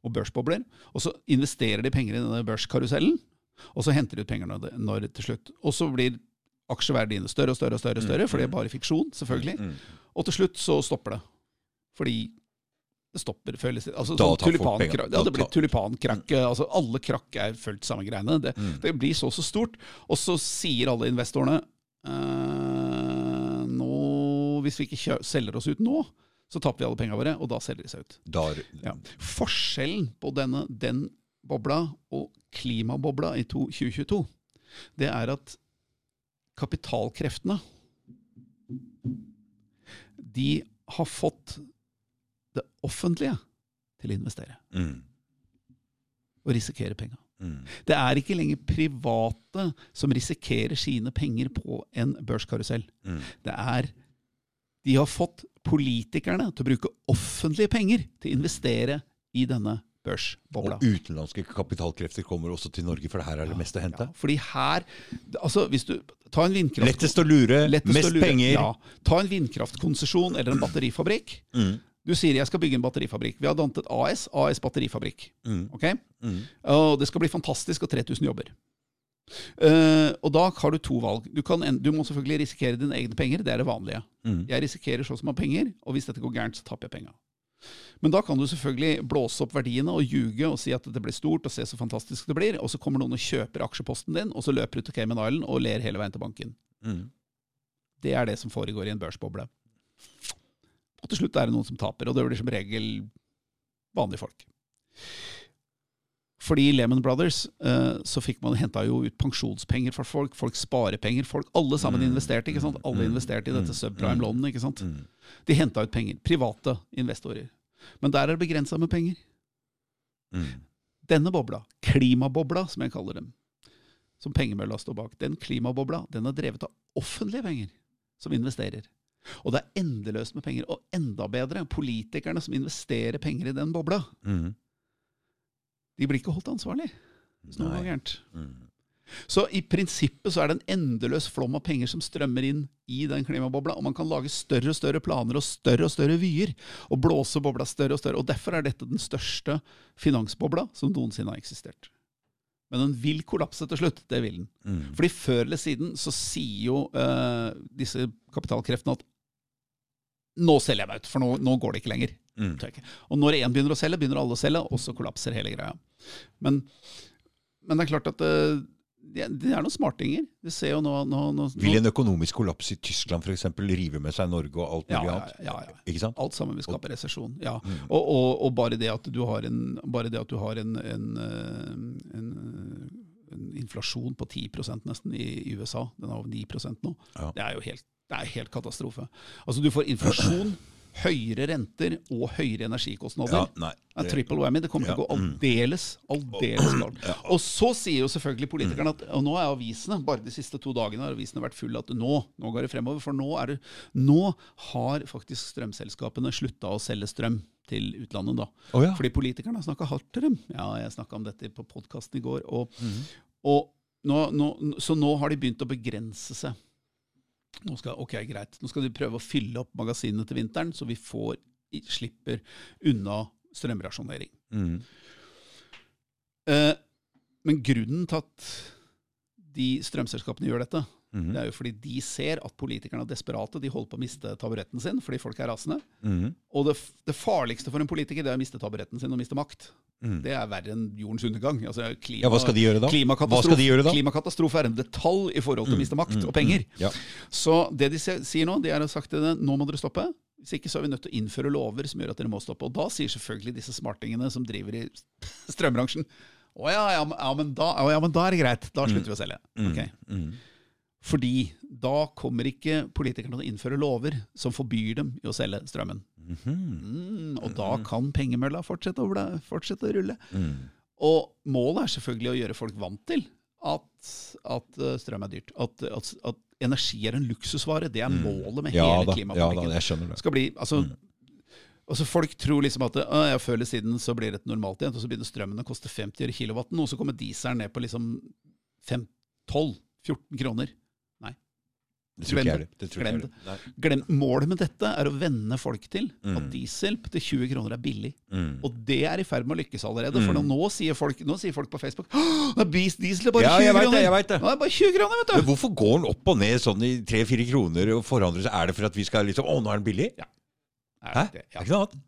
og børsbobler. Og så investerer de penger i denne børskarusellen, og så henter de ut penger når, når til slutt. Og så blir aksjeverdiene større og større, og større, og større, for det er bare fiksjon, selvfølgelig. Mm. Og til slutt så stopper det. Fordi det stopper føles Altså Da sånn tulipankrakk. Ja, det blir tulipankrakk. Altså alle krakk er fulgt samme greiene. Det, Mm. det blir så så stort. Og så sier alle investorene eh, nå, Hvis vi ikke selger oss ut nå, så taper vi alle pengene våre, og da selger de seg ut. Der, Ja. Forskjellen på denne, den bobla og klimabobla i to, 2022, det er at kapitalkreftene De har fått det offentlige til å investere. mm. Og risikere penga. Mm. Det er ikke lenger private som risikerer sine penger på en børskarusell. Mm. Det er De har fått politikerne til å bruke offentlige penger til å investere i denne børsbobla. Og utenlandske kapitalkrefter kommer også til Norge, for det her er det meste å hente. Ja, fordi her altså hvis du Ta en vindkraft... Lettest å lure, lettest mest å lure. penger. Ja. Ta en vindkraftkonsesjon eller en batterifabrikk. Mm. Du sier jeg skal bygge en batterifabrikk. Vi har dannet et AS, AS Batterifabrikk. Mm. Okay? Mm. Og det skal bli fantastisk, og 3000 jobber. Uh, og da har du to valg. Du, kan, en- du må selvfølgelig risikere dine egne penger, det er det vanlige. Mm. Jeg risikerer så som har penger, og hvis dette går gærent, så taper jeg penga. Men da kan du selvfølgelig blåse opp verdiene og ljuge og si at det blir stort, og se så fantastisk det blir, og så kommer noen og kjøper aksjeposten din, og så løper du til Cayman Island og ler hele veien til banken. Mm. Det er det som foregår i en børsboble. Og til slutt er det noen som taper, og det blir som regel vanlige folk. Fordi i Lehman Brothers eh, så fikk man henta jo ut pensjonspenger for folk, folk sparepenger, folk Alle sammen Mm. investerte, ikke sant? Alle Mm. investerte i dette Mm. subprime-lånet, ikke sant? De henta ut penger. Private investorer. Men der er det begrensa med penger. Mm. Denne bobla, klimabobla som jeg kaller dem, som pengemølla står bak, den klimabobla den er drevet av offentlige penger som investerer. Og det er endeløst med penger. Og enda bedre, politikerne som investerer penger i den bobla, Mm. de blir ikke holdt ansvarlig hvis noe går gærent. Mm. Så i prinsippet så er det en endeløs flom av penger som strømmer inn i den klimabobla, og man kan lage større og større planer og større og større vyer, og blåse bobla større og større. Og derfor er dette den største finansbobla som noensinne har eksistert. Men den vil kollapse til slutt. Det vil den. Mm. Fordi før eller siden så sier jo uh, disse kapitalkreftene at nå selger jeg meg ut, for nå, nå går det ikke lenger. Mm. Og når én begynner å selge, begynner alle å selge, og så kollapser hele greia. Men, men det er klart at eh, det, er noen smartinger. Vi ser jo nå, nå, nå, Vil en økonomisk kollaps i Tyskland f.eks. rive med seg Norge og alt ja, mulig ja, annet? ja, ja. Ikke sant? Alt sammen vil skape resesjon. Ja. Mm. Og, og, og bare det at du har en, bare det at du har en, en, eh, en, en inflasjon på 10 nesten i, i USA, den er over 9% nå, Ja. det er jo helt, det er helt katastrofe. Altså Du får inflasjon, høyere renter og høyere energikostnader. Ja. Det er triple whammy. Det kommer til å gå mm. aldeles, aldeles galt. Og så sier jo selvfølgelig politikerne at Og nå er avisene, bare de siste to dagene har avisene vært fulle at nå, nå går det fremover. For nå, det, nå har faktisk strømselskapene slutta å selge strøm til utlandet. da. Oh, ja. Fordi politikerne har snakka hardt til dem. Ja, jeg snakka om dette på podkasten i går. Og, Mhm. og nå, nå, så nå har de begynt å begrense seg. Nå skal, ok, greit. Nå skal de prøve å fylle opp magasinene til vinteren, så vi får, slipper unna strømrasjonering. Mm. Eh, men grunnen til at de strømselskapene gjør dette, Mhm. det er jo fordi de ser at politikerne er desperate. De holder på å miste taburetten sin fordi folk er rasende. Mhm. Og det, det farligste for en politiker det er å miste taburetten sin og miste makt. Mm. Det er verre enn jordens undergang. Altså, klima, Ja, hva skal de gjøre da? Hva Klimakatastrofe, skal de gjøre da? klimakatastrofe er en detalj i forhold til å miste makt Mm, og penger. mm, Ja. Så det de sier nå, de er å sagt til det, nå må dere stoppe. Hvis ikke så er vi nødt til å innføre lover som gjør at dere må stoppe. Og da sier selvfølgelig disse smartingene som driver i strømbransjen å ja, ja, men- da, ja, men da er det greit. Da slutter vi å selge. Mm. Mm. Fordi da kommer ikke politikerne til å innføre lover som forbyr dem i å selge strømmen. Mhm. Mm, og da kan pengemølla fortsette fortsette å rulle. Mm. Og målet er selvfølgelig å gjøre folk vant til at, at eh, strøm er dyrt. At, at, at energi er en luksusvare. Det er målet med Mm. Ja hele da, ja da, jeg skjønner det. skal bli, altså, Mm. altså Folk tror liksom at «Å, ja, før eller siden så blir dette normalt igjen, og så begynner strømmen å koste 50 øre kilowatten, og så kommer dieselen ned på liksom 5, 12-14 kroner. Det Glem det. det. Glem det. Glem, målet med dette er å venne folk til Mm. at diesel til 20 kroner er billig. Mm. Og det er i ferd med å lykkes allerede. For Mm. nå, sier folk, nå sier folk på Facebook «Åh, det er diesel er bare Ja, 20 jeg vet kroner! det, jeg vet det. Ja, det er bare 20 kroner, vet du. Men hvorfor går den opp og ned sånn i tre-fire kroner og forandrer seg? Er det for at vi skal liksom Å, nå er den billig? Ja. Hæ? Det, Er ja. ikke noe annet?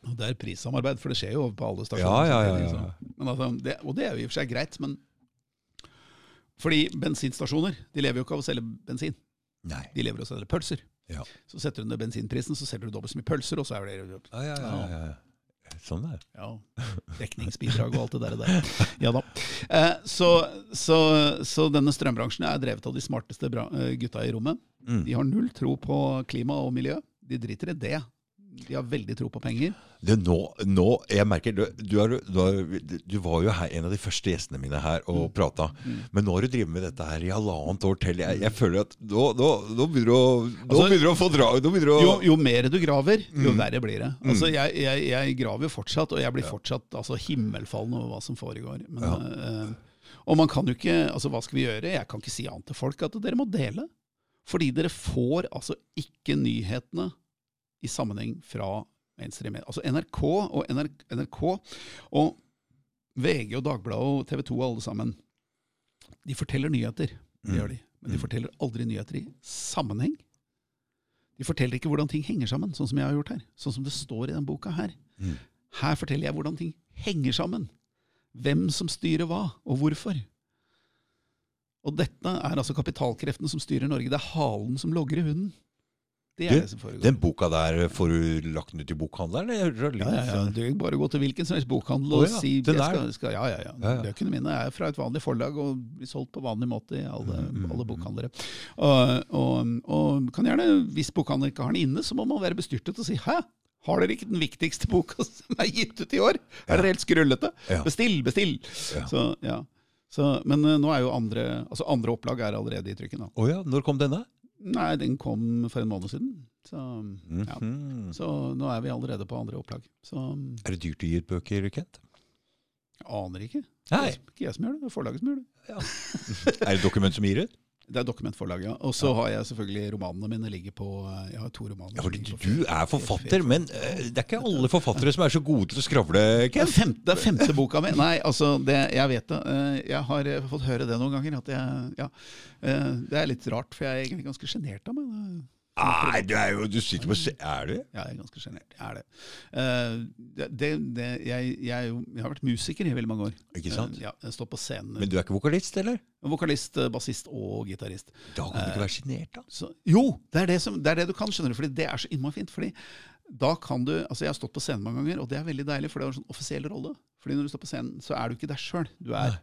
Og det er prissamarbeid, for det skjer jo på alle Ja, stasjoner. ja, ja, ja, ja. Men altså, det, og det er jo i og for seg greit, men Fordi bensinstasjoner de lever jo ikke av å selge bensin. Nei. De lever av å selge pølser. Ja. Så setter du ned bensinprisen, så selger du dobbelt så mye pølser, og så er det Ja, ja, ja, ja, ja. Sånn er. Ja, dekningsbidrag og alt det der. der. Ja da. Eh, så, så, så denne strømbransjen er drevet av de smarteste eh, gutta i rommet. Mm. De har null tro på klima og miljø. De driter i det. De har veldig tro på penger. Det, nå, nå, jeg merker, du, du, er, du, er, du var jo her, en av de første gjestene mine her og mm. prata. Mm. Men nå har du drevet med dette her i halvannet år til. Jeg, jeg føler at nå, nå, nå begynner du å, altså, å få dra å... Jo, jo, mer du graver, jo mm. verre blir det. Altså, mm. jeg, jeg, jeg, graver fortsatt, og jeg blir fortsatt altså, himmelfallen over hva som foregår. Men, ja. øh, og man kan jo ikke altså Hva skal vi gjøre? Jeg kan ikke si annet til folk at dere må dele. Fordi dere får altså ikke nyhetene i sammenheng fra mainstream. Altså NRK og NRK, NRK og VG og Dagbladet og TV 2 og alle sammen, de forteller nyheter. Det gjør de. Men de mm. forteller aldri nyheter i sammenheng. De forteller ikke hvordan ting henger sammen, sånn som jeg har gjort her. Sånn som det står i denne boka her. Mm. Her forteller jeg hvordan ting henger sammen. Hvem som styrer hva, og hvorfor. Og dette er altså kapitalkreftene som styrer Norge. Det er halen som logger i hunden. Det er du, det som foregår. Den boka der, får du lagt den ut i bokhandelen? Ja, ja, ja. Du kan bare gå til hvilken som helst bokhandel og oh, ja. si skal, skal, Ja, ja, ja. Bøkene mine er fra et vanlig forlag og blir solgt på vanlig måte i alle, mm, mm, alle mm. bokhandlere. Og, og, og, kan gjerne, hvis bokhandler ikke har den inne, så må man være bestyrtet og si 'hæ'? Har dere ikke den viktigste boka som er gitt ut i år? Er dere helt skrullete? Bestill, bestill! Så, ja. Så, men uh, nå er jo andre altså andre opplag er allerede i trykken. da. oh ja, Når kom denne? Nei, den kom for en måned siden. Så, mm -hmm. så nå er vi allerede på andre opplag. Så, er det dyrt å gi ut bøker, Kent? Aner ikke. Nei. Det er ikke jeg som gjør det, det er forlaget som gjør det. Ja. er det Dokument som gir ut? Det er dokumentforlag, ja. Og så ja. har jeg selvfølgelig romanene mine ligger på eh, Jeg har to romaner. Ja, fordi du er forfatter, men uh, det er ikke alle forfattere som er så gode til å skravle, Ken? Det femte, det er femte boka mi. Nei, altså, det, jeg vet det. Uh, jeg har fått høre det noen ganger. At jeg, ja, det er litt rart, for jeg er egentlig ganske sjenert av meg. Nei, du er jo Du sitter på Er du? Ja, jeg er ganske sjenert. Jeg er det. Uh, det, det jeg, jeg, jeg, har vært musiker i veldig mange år. Ikke sant? Uh, ja, jeg står på scenen. Men du er ikke vokalist, eller? Vokalist, eh, bassist og gitarist. Da kan du ikke være sjenert, da. Så, jo, det er det, som, det er det, du kan, skjønner du. Fordi det er så innmari fint. fordi da kan du, altså Jeg har stått på scenen mange ganger, og det er veldig deilig, for det er en sånn offisiell rolle. Fordi når du står på scenen, så er du ikke deg sjøl. Du er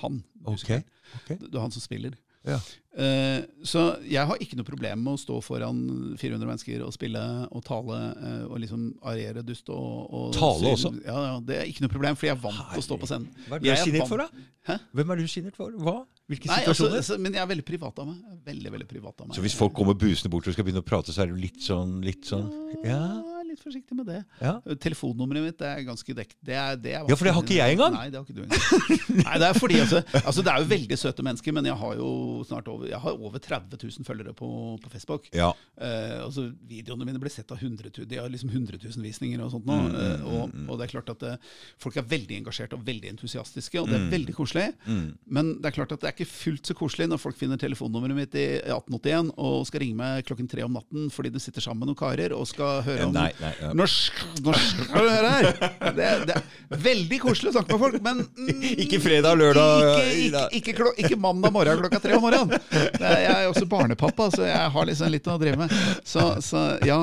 han. Okay. Okay. Du er han som spiller. Ja. Uh, så jeg har ikke noe problem med å stå foran 400 mennesker og spille og tale uh, og liksom ariere dust. Og, og tale også? Ja, ja, Det er ikke noe problem, for jeg er vant til å stå på scenen. Hva er du skinnet for, da? Hæ? Hvem er du skinnet for? Hva? Hvilke Nei, altså, situasjoner? Altså, men jeg er veldig privat av meg. Veldig, veldig privat av meg. Så hvis folk kommer busende bort og skal begynne å prate, så er du litt sånn, litt sånn ja litt forsiktig med det. Ja. Telefonnummeret mitt er ganske dekt. Det er, det er ja, for det har ikke jeg engang! Nei, det har ikke du engang. Nei, det er fordi altså, altså, Det er jo veldig søte mennesker, men jeg har jo snart over, jeg har over 30 000 følgere på, på Facebook. Ja. Eh, altså, Videoene mine blir sett av 100 000, de har liksom 100 000 visninger og sånt nå. Mm, mm, eh, og, mm, mm. og, det er klart at det, eh, folk er veldig engasjerte og veldig entusiastiske, og det er mm. veldig koselig. Mm. Men det er klart at det er ikke fullt så koselig når folk finner telefonnummeret mitt i 1881 og skal ringe meg klokken tre om natten fordi de sitter sammen med noen karer og skal høre om nei, nei, ja. norsk norsk! Det, det, er veldig koselig å snakke med folk, men mm, Ikke fredag, lørdag Ikke, ikke, ikke, ikke mandag morgen klokka tre om morgenen. jeg er også barnepappa, så jeg har liksom litt å drive med. Så, så ja,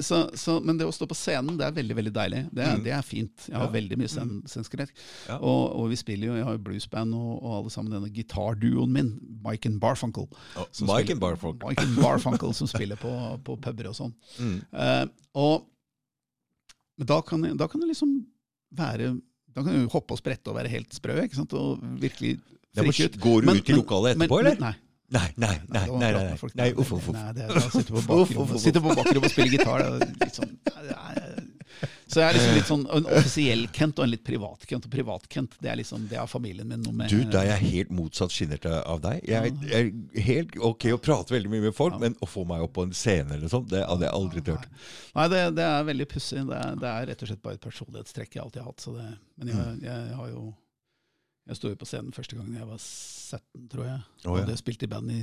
så, så, Men det å stå på scenen, det er veldig veldig deilig. Det, mm. det er fint. Jeg har veldig mye mm. scenskrekk. Og, og, vi spiller jo, jeg har jo bluesband og, og alle sammen denne gitarduoen min, Mike and Barfunkel. Oh, Mike and Barfunkel. Mike and Barfunkel som spiller på, på puber og sånn. Mm. Uh, og men da kan, jeg, da kan det liksom være Da kan du hoppe og sprette og være helt sprø ikke sant? og virkelig frikke ut. Går du ut i lokalet etterpå, men, eller? Nei. Nei, nei, nei. nei, nei, nei, uff, uff, det er, sitter på bakrommet og spiller gitar. Det er litt sånn, så jeg er liksom litt sånn en offisiell Kent og en litt privat Kent. Og privat Kent, det er liksom, det er familien min med Du, Da er jeg helt motsatt skinnet av deg. Jeg er helt ok å prate veldig mye med folk, ja. men å få meg opp på en scene eller sånn, det hadde jeg aldri turt. Nei, det, det, er veldig pussig. Det, det, er rett og slett bare et personlighetstrekk jeg alltid har hatt. Det, men jeg, mm. jeg, har jo Jeg sto jo på scenen første gang jeg var 17, tror jeg. Oh, ja. Og hadde spilt i band i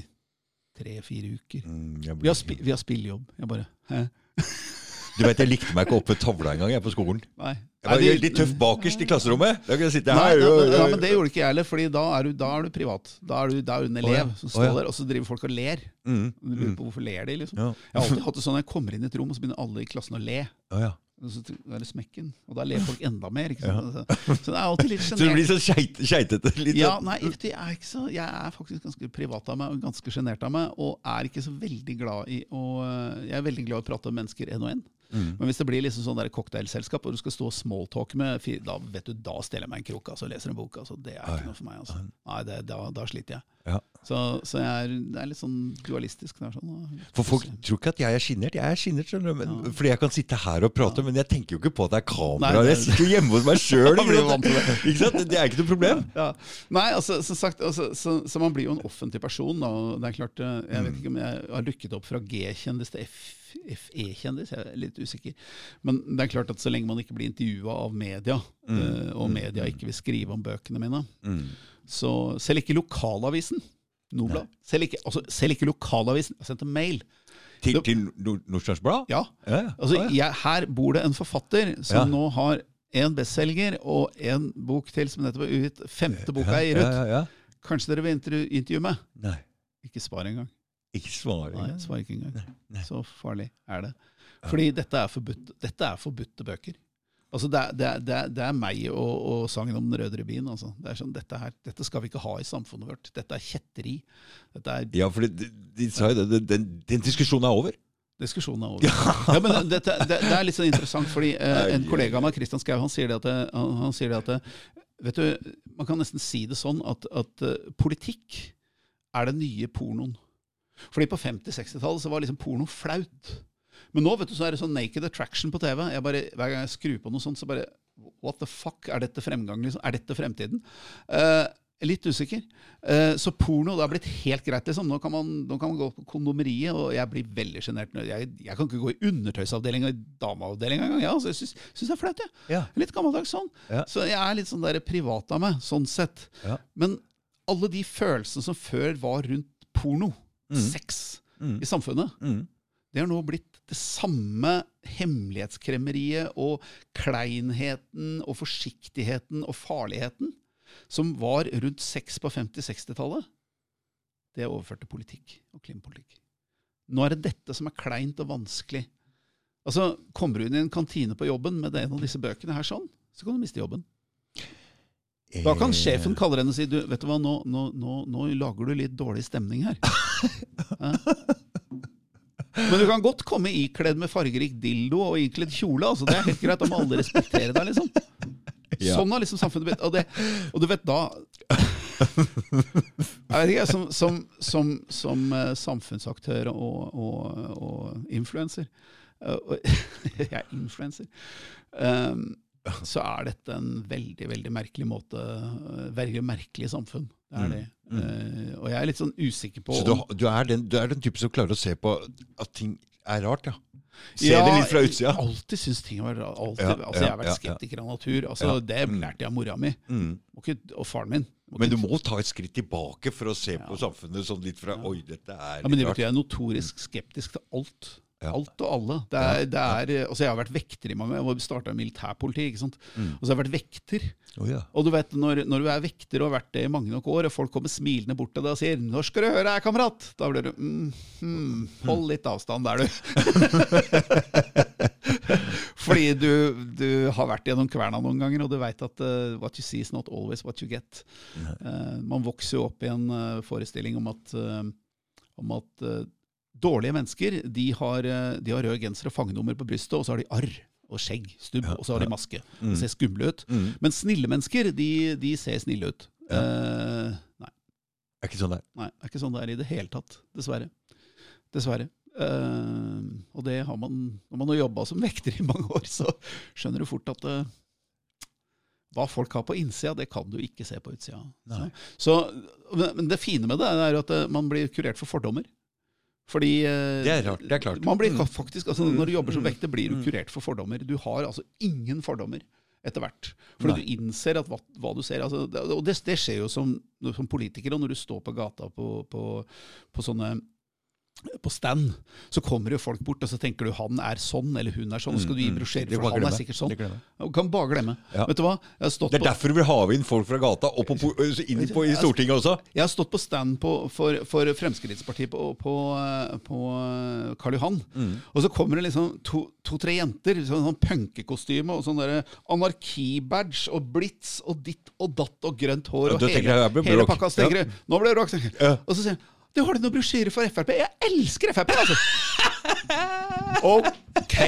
tre-fire uker. Mm, vi, har vi har spillejobb. Jeg bare Hæ? Du vet, Jeg likte meg ikke opp ved tavla engang på skolen. Nei. Jeg var veldig tøff bakerst i klasserommet. Da kunne jeg sitte her. Nei, da, da, ja, men Det gjorde ikke jeg heller, Fordi da er du, da er du privat. Da er du, da er du en elev ja. som står oh, ja. der, og så driver folk og ler. Mm. Du lurer mm. på hvorfor ler de, liksom. Jeg har alltid hatt det sånn når jeg kommer inn i et rom, og så begynner alle i klassen å le. Oh, ja. Og så er det smekken, og da ler folk enda mer. ikke sant? Ja. Så det er alltid litt sjenert. Så du blir så skeitete? Ja, sånn- nei, jeg er, ikke så, jeg er faktisk ganske privat av meg og ganske sjenert av meg. Og er ikke så veldig glad i å Jeg er veldig glad i å prate med mennesker én og én. Men hvis det blir liksom sånn der cocktailselskap, og du skal stå og smalltalke med Da vet du, da stiller jeg meg en krok altså, og leser en bok. Altså, det er ikke noe for meg. Altså. Nei, det, da, da sliter jeg. Ja. Så, så jeg er, det er litt sånn dualistisk. Det er sånn, For folk tror ikke at jeg er sjenert. Jeg er skjønner du. Fordi jeg kan sitte her og prate, men jeg tenker jo ikke på at det er kamera. Nei, det- Jeg sitter hjemme hos meg sjøl. Det. Det er ikke noe problem. Ja. Nei, altså, som sagt, altså, så, så man blir jo en offentlig person. Da. og Det er klart, eh, Jeg vet ikke om jeg har rykket opp fra G-kjendis til F- FE-kjendis, jeg er litt usikker. Men det er klart at så lenge man ikke blir intervjua av media, eh, og media ikke vil skrive om bøkene mine, så selv ikke lokalavisen, Nordblad, selv ikke, altså, selv ikke lokalavisen, jeg har sendt en mail. Til, til Nordstrands Blad? Ja, Ja, ja. Altså, jeg, her bor det en forfatter som Ja. nå har en bestselger og en bok til som nettopp er utgitt. Femte boka er gitt Ja, ut. Kanskje dere vil intervjue meg? Nei, Ikke svar engang. Ikke svare. Nei, svar ikke engang. nei. Så farlig er det. Fordi dette er, forbudt, dette er forbudte bøker. Altså det, er, det, er, det, er, meg og, og sangen om den røde rubin. Altså. Det er sånn, dette, her, dette skal vi ikke ha i samfunnet vårt. Dette er kjetteri. Dette er Ja, for de, de sa jo det. Den, den diskusjonen er over. Diskusjonen er over. Ja, men det, det, det er litt sånn interessant, fordi eh, en kollega av meg, Kristian Skau, han sier det at, han, han sier det at Vet du, Man kan nesten si det sånn at, at uh, politikk er den nye pornoen. Fordi på 50-60-tallet så var liksom porno flaut. Men nå vet du, så er det sånn naked attraction på TV. Jeg bare, hver gang jeg skrur på noe sånt, så bare What the fuck? Er dette fremgang? Liksom? Er dette fremtiden? Uh, litt usikker. Eh, så porno det har blitt helt greit. liksom. Nå kan man, nå kan man gå på kondomeriet, og jeg blir veldig sjenert. Jeg, jeg kan ikke gå i undertøysavdelinga i dameavdelinga engang. Ja, altså, jeg syns syns det er flaut, Ja. Ja. Litt gammeldags sånn. Ja. Så jeg er litt sånn der privat av meg, sånn sett. Ja. Men alle de følelsene som før var rundt porno, sex, Mm. i samfunnet, Mm. det har nå blitt det samme hemmelighetskremmeriet og kleinheten og forsiktigheten og farligheten som var rundt sex på 50-60-tallet. Det er overført til politikk og klimapolitikk. Nå er det dette som er kleint og vanskelig. Altså, Kommer du inn i en kantine på jobben med en av disse bøkene her sånn, så kan du miste jobben. Da kan Eh, sjefen kalle deg og si du, vet du hva, nå, nå, nå, nå lager du litt dårlig stemning her. Men du kan godt komme ikledd med fargerik dildo og ikledd kjole. altså Det er helt greit, da må alle respektere deg, liksom. Ja. Sånn har liksom samfunnet blitt. Og, og du vet da Jeg vet ikke, som, som, som, som eh, samfunnsaktør og, og, og influenser eh, Jeg er influenser. Um, så er dette en veldig veldig merkelig måte eh, Veldig merkelig samfunn. Det er det. Eh, og jeg er litt sånn usikker på Mm, Så du, du, er den, du er den type som klarer å se på at ting er rart, ja? Se Ja, det litt fra utsida? Jeg alltid syntes ting har vært rart. Ja, altså, jeg har vært ja, skeptiker av natur. Altså. Det lærte jeg av mora mi Mm. og og faren min. Men du må ta et skritt tilbake for å se på samfunnet sånn litt fra Oi, dette er ja, men det litt betyr jeg er notorisk skeptisk til alt. Alt og alle. Det er, det er, altså jeg har vært vekter i mange år. Starta i militærpolitiet. ikke sant? Mm. Og så har jeg vært vekter. Oh, ja. Og du vet, når, når du er vekter og har vært det i mange nok år, og folk kommer smilende bort til deg og sier 'Nå skal du høre her, kamerat', da blir du mm, mm, Hold litt avstand der, du. Fordi du, du har vært gjennom kverna noen ganger, og du veit at uh, what you see is not always what you get. Uh, man vokser jo opp i en uh, forestilling om at, om at dårlige mennesker de har, eh, de har rød genser og fangenummer på brystet, og så har de arr og skjegg, stubb, og så har de maske. De ser skumle ut. Mm. Men snille mennesker, de, de ser snille ut. Uh, nei, Er ikke sånn det er. nei, det er ikke sånn det er i det hele tatt. Dessverre. Dessverre. Uh, og det har man Når man har jobba som vekter i mange år, så skjønner du fort at uh, hva folk har på innsida, det kan du ikke se på utsida. Så, men det fine med det er at man blir kurert for fordommer. Fordi eh, Det er rart, det er klart. Man blir Mm. faktisk, altså Når du jobber som vekter, blir du kurert for fordommer. Du har altså ingen fordommer etter hvert. Fordi Nei. du innser at hva, hva du ser altså, det, Og det, det skjer jo som, som politiker, og når du står på gata på, på, på sånne på stand, så kommer jo folk bort, og så tenker du han er sånn, eller hun er sånn. Så skal du gi Mm, mm. brosjyre, Det for han han er sikkert sånn. Du kan bare glemme. Ja. Vet du hva? Jeg har stått Det er på derfor du vil ha inn folk fra gata og inn på, i Stortinget også. Jeg har stått på stand på, for, for Fremskrittspartiet på, på, på Karl Johan. Mm. Og så kommer det liksom to-tre to, jenter i sånn, sånn punkekostyme og sånn anarkibadge og blits og ditt og datt og grønt hår og hele, hele pakka. Så tenker du, nå ble det rock! Ja. Og så sier jeg du har du noen brosjyrer for Frp? Jeg elsker Frp! altså! Ok!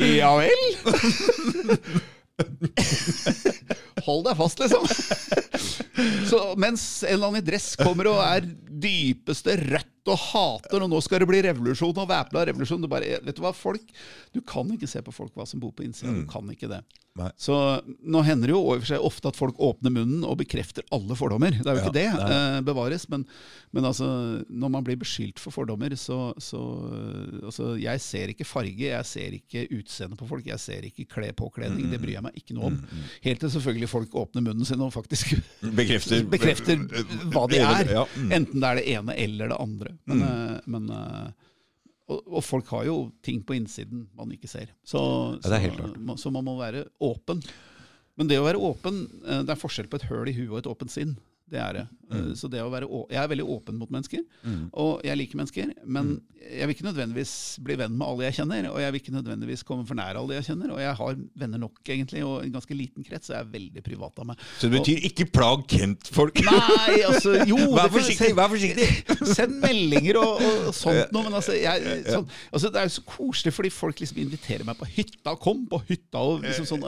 Ja vel? Hold deg fast, liksom. Så mens en eller annen i dress kommer og er dypeste rødt og hater, og nå skal det bli revolusjon og væpna revolusjon du bare, Vet du hva, folk Du kan ikke se på folk hva som bor på innsida. Du kan ikke det. Nei. Så nå hender det jo over seg ofte at folk åpner munnen og bekrefter alle fordommer. Det er jo Ja, ikke det eh, bevares, men, men altså, når man blir beskyldt for fordommer, så, så altså, Jeg ser ikke farge, jeg ser ikke utseende på folk, jeg ser ikke kle påkledning. Det bryr jeg meg ikke noe om. Helt til selvfølgelig folk åpner munnen sin og faktisk Bekrefter, bekrefter hva de er. ja, mm. Enten det er det ene eller det andre. Men, mm. men eh, og, og folk har jo ting på innsiden man ikke ser. Så, Ja, så, så man må være åpen. Men det å være åpen, eh, det er forskjell på et høl i huet og et åpent sinn. Det er det. Mm. Eh, Så det å være Jeg er veldig åpen mot mennesker, og jeg liker mennesker. Men Mm. jeg vil ikke nødvendigvis bli venn med alle jeg kjenner, og jeg vil ikke nødvendigvis komme for nær alle jeg kjenner. Og jeg har venner nok, egentlig, og en ganske liten krets, så jeg er veldig privat av meg. Så det betyr ikke plag Kent-folk? Nei, altså Jo! Vær forsiktig! Vær forsiktig! Send meldinger og, og sånt noe. Men altså, jeg, sånn, altså, det er jo så koselig fordi folk liksom inviterer meg på hytta. Kom på hytta og liksom sånn.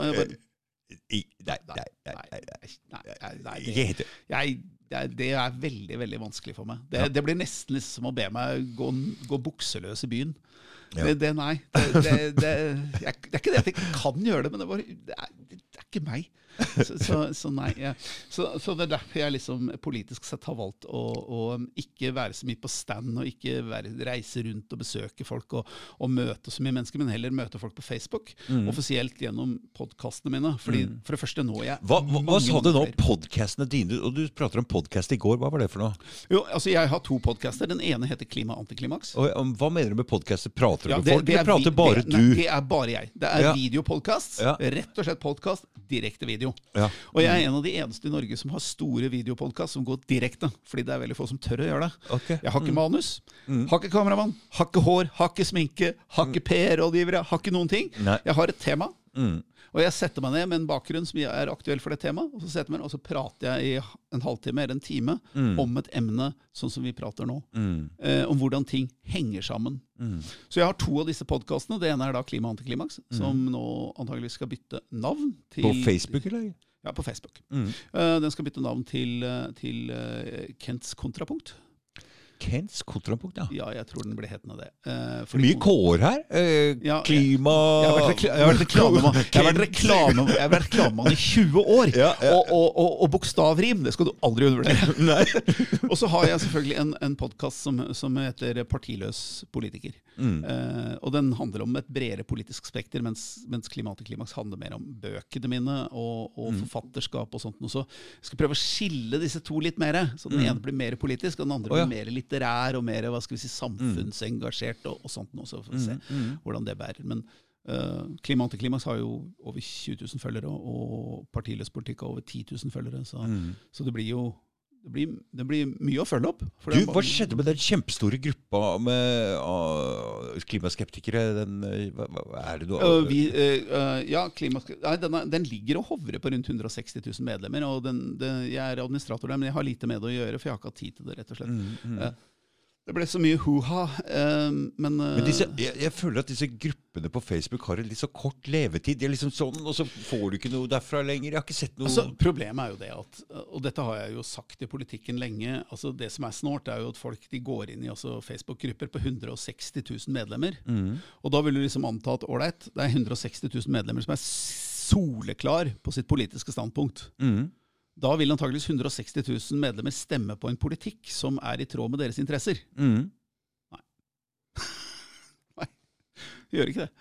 Nei, nei, nei. Ikke det, helt jeg, det, er, veldig veldig vanskelig for meg. Det, det blir nesten som å be meg gå, gå bukseløs i byen. Ja. Det, det, nei. Det, det, er ikke det at jeg kan gjøre det, men det, var, det, er, det er ikke meg. Så, så, så nei. Ja. så, så det er derfor jeg liksom politisk sett har valgt å, å ikke være så mye på stand og ikke være, reise rundt og besøke folk og, og møte så mye mennesker, men heller møte folk på Facebook. Offisielt gjennom podkastene mine. Fordi For det første når jeg Hva, hva, hva sa du nå? Podkastene dine? Og du prater om podcast i går. Hva var det for noe? Jo, altså Jeg har to podkaster. Den ene heter Klima Antiklimaks. Og, hva mener du med podkaster? Prater du Ja, med folk, eller prater bare det, nei, du? det er bare jeg. Det er Ja. videopodkast. Ja. Rett og slett podkast, direkte video. Ja. Og jeg er en av de eneste i Norge som har store videopodkast som går direkte. Fordi det er veldig få som tør å gjøre det. Ok. Mm. Jeg har ikke manus, har ikke kameramann, har ikke hår, har ikke sminke, har ikke PR-rådgivere, har ikke noen ting. Nei. Jeg har et tema. Mm. Og jeg setter meg ned med en bakgrunn som er aktuell for det temaet, og så, setter jeg meg ned, og så prater jeg i en halvtime eller en time om et emne sånn som vi prater nå. Mm. Eh, om hvordan ting henger sammen. Så jeg har to av disse podkastene. Det ene er da Klima Antiklimaks, som nå antageligvis skal bytte navn. Til, På Facebook, eller? Ja, på Facebook. Mm. Eh, den skal bytte navn til, eh, til uh, Kents kontrapunkt. Kents kontrapunkt, ja. Ja, jeg tror den blir hetende det. Eh, Mye K-er her. Eh, Ja, klima Jeg har vært, reklamemann reklame i 20 år! Ja, ja. Og, og, og, og bokstavrim, det skal du aldri undervurdere. Og så har jeg selvfølgelig en, en podkast som, som heter Partiløs politiker. Mm. Eh, og den handler om et bredere politisk spekter, mens, mens Klimaks handler mer om bøkene mine og, og Mm. forfatterskap og sånt. Og Så jeg skal prøve å skille disse to litt mer. Så den ene blir mer politisk, og den andre oh, Å, ja. blir mer litterær og mer hva skal vi si, samfunnsengasjert og, og sånt noe. Så får vi se Mm. hvordan det bærer. Men uh, Klima Antiklimaks har jo over 20 000 følgere, og Partiløs politikk har over 10 000 følgere. Så, Mm. så det blir jo det blir, det blir mye å følge opp. Du, er hva skjedde med den kjempestore gruppa med uh, klimaskeptikere? Den, eh, hva, hva er det du uh, vi, øh, ja, klimask- nei, den, er, den ligger og hovrer på rundt 160 000 medlemmer. og den, det, Jeg er administrator der, men jeg har lite med det å gjøre, for jeg har ikke hatt tid til det. rett og slett. Mm, mm. Eh, Det ble så mye hu-ha, eh, men, øh, Men disse, jeg, jeg føler at disse gruppene på Facebook har en litt så kort levetid. De er liksom sånn, Og så får du ikke noe derfra lenger. Jeg har ikke sett noe altså, Problemet er jo det at, og dette har jeg jo sagt i politikken lenge, altså det som er snålt, er jo at folk de går inn i altså Facebook-grupper på 160 000 medlemmer. Mm. Og da vil du liksom anta at ålreit, det er 160 000 medlemmer som er soleklar på sitt politiske standpunkt. Mm. Da vil antageligvis 160 000 medlemmer stemme på en politikk som er i tråd med deres interesser. Mm. Gjør ikke det.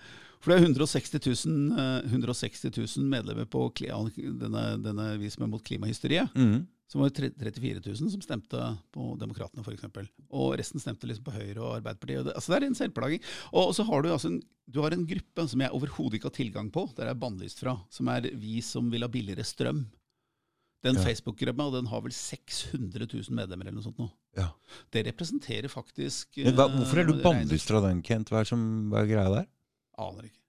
For det er 160 000, eh, 160 000 medlemmer på denne, denne Vi som er mot klimahysteriet. Mm. Så var det 34 000 som stemte på Demokratene, f.eks. Og resten stemte liksom på Høyre og Arbeiderpartiet. Og det, altså det er en selvplaging. Og så har du altså en, du har en gruppe som jeg overhodet ikke har tilgang på, der jeg er bannlyst fra, som er vi som vil ha billigere strøm. Den Ja. Facebook-gruppa, den har vel 600 000 medlemmer eller noe sånt nå. Ja. Det representerer faktisk Men hva, eh, hvorfor er du bannlyst fra den, Kent? Hva er, som, hva er greia der? Aner ikke.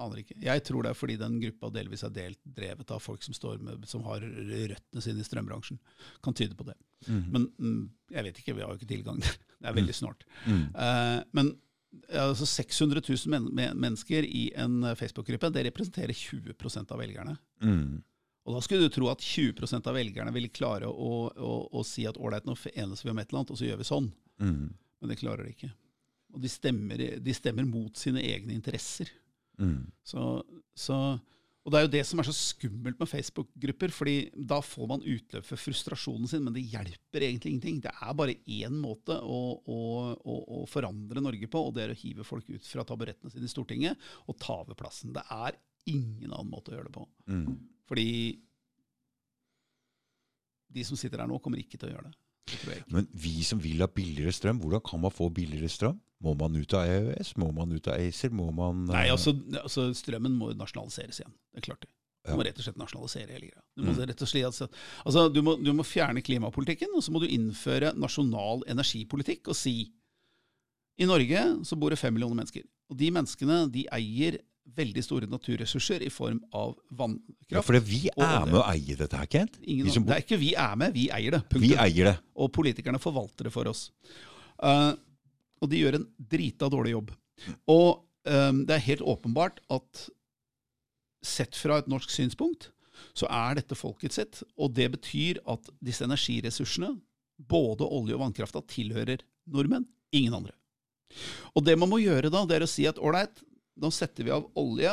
Aner ikke. Jeg tror det er fordi den gruppa delvis er delt, drevet av folk som, står med, som har røttene sine i strømbransjen. Kan tyde på det. Mhm. Men mm, jeg vet ikke, vi har jo ikke tilgang Det er veldig snålt. Eh, men altså 600 000 men men mennesker i en eh, Facebook-gruppe, det representerer 20 av velgerne. Mm. Og da skulle du tro at 20% av velgerne ville klare å, å, å si at ålreit, nå enes vi om et eller annet, og så gjør vi sånn. Mm. Men det klarer de ikke. Og de stemmer, de stemmer mot sine egne interesser. Mm. Så, så, og det er jo det som er så skummelt med Facebook-grupper, fordi da får man utløp for frustrasjonen sin, men det hjelper egentlig ingenting. Det er bare én måte å, å, å, forandre Norge på, og det er å hive folk ut fra taburettene sine i Stortinget og ta over plassen. Det er ingen annen måte å gjøre det på. Mm. Fordi de som sitter her nå, kommer ikke til å gjøre det. Men vi som vil ha billigere strøm, hvordan kan man få billigere strøm? Må man ut av EØS? Må man ut av ACER? Må man Nei, eh, altså, altså strømmen må nasjonaliseres igjen. Det er klart det. Du må rett og slett nasjonalisere hele greia. Du må, rett og slett, altså, altså, du, må, du må fjerne klimapolitikken, og så må du innføre nasjonal energipolitikk og si I Norge så bor det fem millioner mennesker. Og de menneskene de eier veldig store naturressurser i form av vannkraft. Ja, for vi er med å eie dette her, Kent. Ingen, det er ikke vi er med, vi eier det. vi eier det. Og politikerne forvalter det for oss. Uh, og de gjør en drita dårlig jobb. Og um, det er helt åpenbart at sett fra et norsk synspunkt, så er dette folket sitt. Og det betyr at disse energiressursene, både olje og vannkrafta, tilhører nordmenn, ingen andre. Og det man må gjøre da, det er å si at ålreit, nå setter vi av olje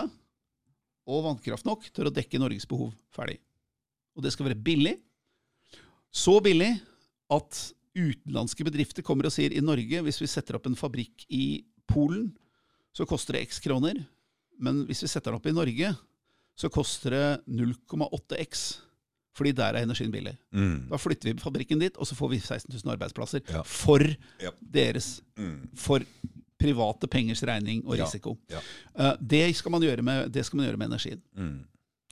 og vannkraft nok til å dekke Norges behov. Ferdig. Og det skal være billig. Så billig at utenlandske bedrifter kommer og sier i Norge, hvis vi setter opp en fabrikk i Polen, så koster det x kroner. Men hvis vi setter den opp i Norge, så koster det 0,8x. Fordi der er energien billig. Mm. Da flytter vi fabrikken dit, og så får vi 16 000 arbeidsplasser. Ja. For Ja. deres. Mm. For private pengers regning og risiko. Ja. Eh, det, skal man gjøre med, det skal man gjøre med energien. Mm.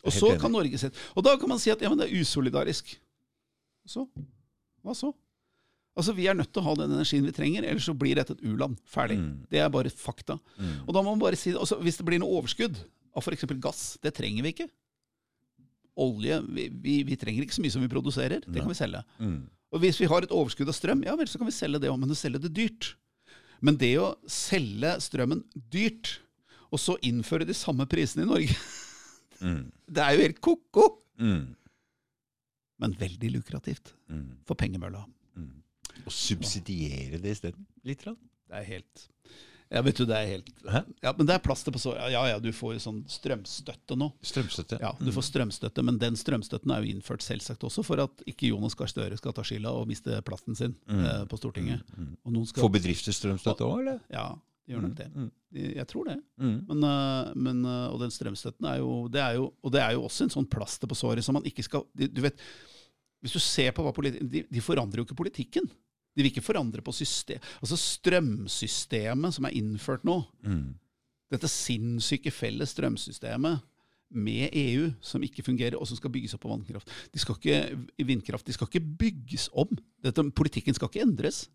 Og så enig. kan Norge sette Og da kan man si at ja, men det er usolidarisk. Så? Hva så? Altså, Vi er nødt til å ha den energien vi trenger, ellers så blir dette et u-land. Ferdig. Mm. Det er bare fakta. Og da må man bare si. Altså, hvis det blir noe overskudd av f.eks. gass, det trenger vi ikke. Olje vi, vi, vi trenger ikke så mye som vi produserer. Det kan vi selge. Mm. Og hvis vi har et overskudd av strøm, ja vel, så kan vi selge det òg, men å selge det dyrt. Men det å selge strømmen dyrt, og så innføre de samme prisene i Norge, Mm. det er jo helt ko-ko! Mm. Men veldig lukrativt Mm. for pengemølla. Og subsidiere det isteden? Litt? Rann. Det er helt Ja, vet du, det er helt Hæ? Ja, men det er plaster på så Ja ja, du får sånn strømstøtte nå. Strømstøtte? Ja, du får strømstøtte, men den strømstøtten er jo innført selvsagt også for at ikke Jonas Gahr Støre skal ta skylda og miste plassen sin eh, på Stortinget. Og noen skal Får bedrifter strømstøtte òg, eller? Ja, de gjør nok det. Mm. Jeg tror det. Mm. Men, øh, men, øh, og den strømstøtten er jo, det er jo Og det er jo også en sånn plaster på såret som man ikke skal Du vet, Hvis du ser på hva politi de, de forandrer jo ikke politikken. De vil ikke forandre på system. Altså strømsystemet som er innført nå, Mm. dette sinnssyke felles strømsystemet med EU som ikke fungerer, og som skal bygges opp på vannkraft. De skal ikke, vindkraft de skal ikke bygges om. Dette, politikken skal ikke endres.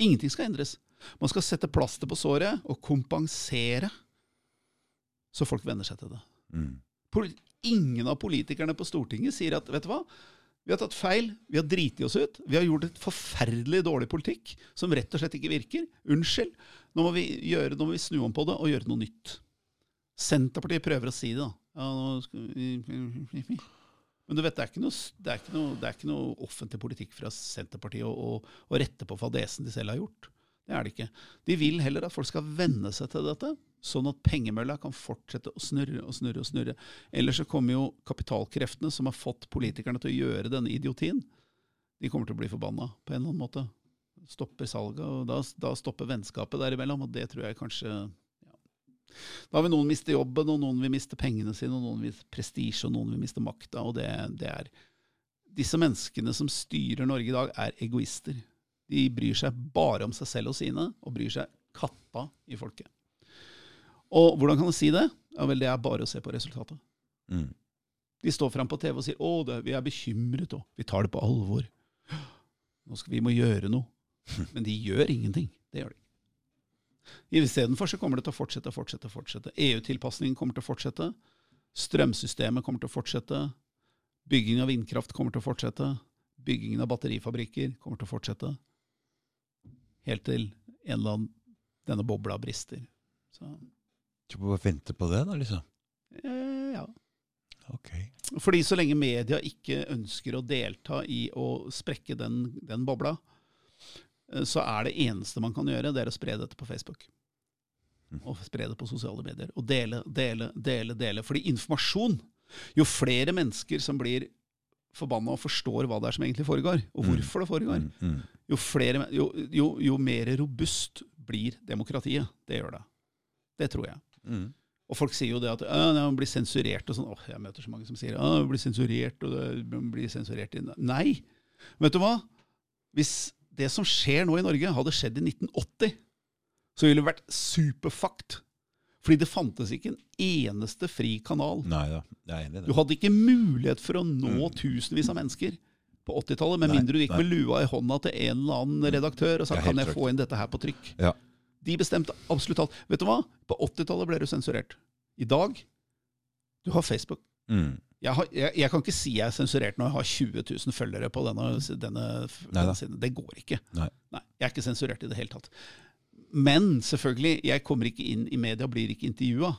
Ingenting skal endres. Man skal sette plaster på såret og kompensere så folk venner seg til det. Mm. Ingen av politikerne på Stortinget sier at vet du hva, vi har tatt feil, vi har driti oss ut, vi har gjort et forferdelig dårlig politikk som rett og slett ikke virker. Unnskyld, nå må vi, gjøre, nå må vi snu om på det og gjøre noe nytt. Senterpartiet prøver å si det, da. Men du vet, det er, ikke noe, er ikke noe, er ikke noe offentlig politikk fra Senterpartiet å, å, å rette på fadesen de selv har gjort. Det er det ikke. De vil heller at folk skal venne seg til dette, sånn at pengemølla kan fortsette å snurre og snurre og snurre. Ellers så kommer jo kapitalkreftene som har fått politikerne til å gjøre denne idiotien, de kommer til å bli forbanna på en eller annen måte. Stopper salget, og da, da stopper vennskapet derimellom, og det tror jeg kanskje ja. Da vil noen miste jobben, og noen vil miste pengene sine, og noen vil miste prestisje, og noen vil miste makta, det, det Disse menneskene som styrer Norge i dag, er egoister. De bryr seg bare om seg selv og sine, og bryr seg katta i folket. Og hvordan kan du si det? Ja vel, det er bare å se på resultatet. Mm. De står fram på TV og sier 'Å, det, vi er bekymret', og 'vi tar det på alvor'. Nå skal vi må gjøre noe. Men de gjør ingenting. Det gjør de ikke. Istedenfor så kommer det til å fortsette, fortsette, fortsette. EU-tilpasningen kommer til å fortsette. Strømsystemet kommer til å fortsette. Bygging av vindkraft kommer til å fortsette. Byggingen av batterifabrikker kommer til å fortsette. helt til en eller annen, denne bobla brister. Så, Du bare vente på det, da, liksom. eh, ja. Ok. Fordi så lenge media ikke ønsker å delta i å sprekke den, den bobla, eh, så er det eneste man kan gjøre, det er å spre dette på Facebook. Mm. Og spre det på sosiale medier. Og dele, dele, dele, dele. Fordi informasjon Jo flere mennesker som blir forbanna og forstår hva det er som egentlig foregår, og Mm. hvorfor det foregår, mm. jo, flere, jo, jo, jo mer robust blir demokratiet. Det gjør det. Det tror jeg. Mm. Og folk sier jo det at man blir sensurert og sånn. Åh, jeg møter så mange som sier man blir sensurert, og det blir sensurert. Nei! Vet du hva? Hvis det som skjer nå i Norge, hadde skjedd i 1980, så ville det vært superfucked. Fordi det fantes ikke en eneste fri kanal. Nei da, jeg er enig i Du hadde ikke mulighet for å nå Mm. tusenvis av mennesker på 80-tallet, med mindre du gikk nei. med lua i hånda til en eller annen redaktør og sa Det kan jeg jeg få inn dette her på trykk. Ja. De bestemte absolutt alt. Vet du hva? På 80-tallet ble du sensurert. I dag du har Facebook. Mm. Jeg, har, jeg, jeg kan ikke si jeg er sensurert når jeg har 20 000 følgere på denne, denne, denne siden. Det går ikke. Nei. Jeg er ikke sensurert i det hele tatt. Men selvfølgelig, jeg kommer ikke inn i media og blir ikke intervjua.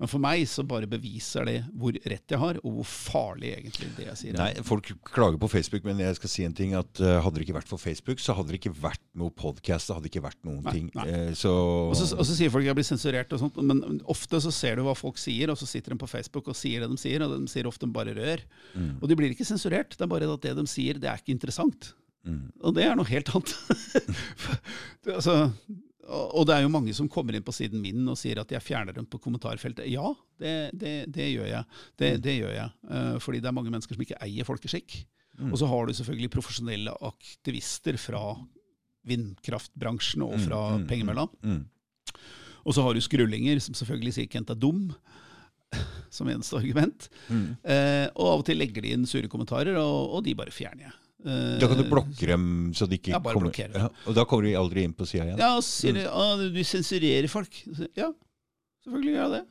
Men for meg så bare beviser det hvor rett jeg har, og hvor farlig egentlig det jeg sier. er. Nei, Folk klager på Facebook, men jeg skal si en ting. at uh, Hadde det ikke vært for Facebook, så hadde det ikke vært noe podkast. Det hadde ikke vært noen Nei, ting. nei. Eh, så Og så, og så sier folk at jeg blir sensurert, og sånt, men ofte så ser du hva folk sier, og så sitter de på Facebook og sier det de sier, og de sier ofte bare rør. Mm. Og de blir ikke sensurert, det er bare at det de sier, det er ikke interessant. Mm. Og det er noe helt annet. Du altså, og det er jo mange som kommer inn på siden min og sier at jeg fjerner dem på kommentarfeltet. Ja, det, det, det gjør jeg. Det, det gjør jeg. Eh, fordi det er mange mennesker som ikke eier folkeskikk. Mm. Og så har du selvfølgelig profesjonelle aktivister fra vindkraftbransjen og fra Mm, mm, pengemølla. Mm. Og så har du skrullinger som selvfølgelig sier Kent er dum, som eneste argument. Mm. Eh, og av og til legger de inn sure kommentarer, og, og de bare fjerner jeg. Da kan du blokke dem, så de ikke Ja, bare kommer blokkere ja, Og da kommer de aldri inn på sida igjen? Ja, og så sier de at du sensurerer folk. Ja, selvfølgelig gjør jeg det.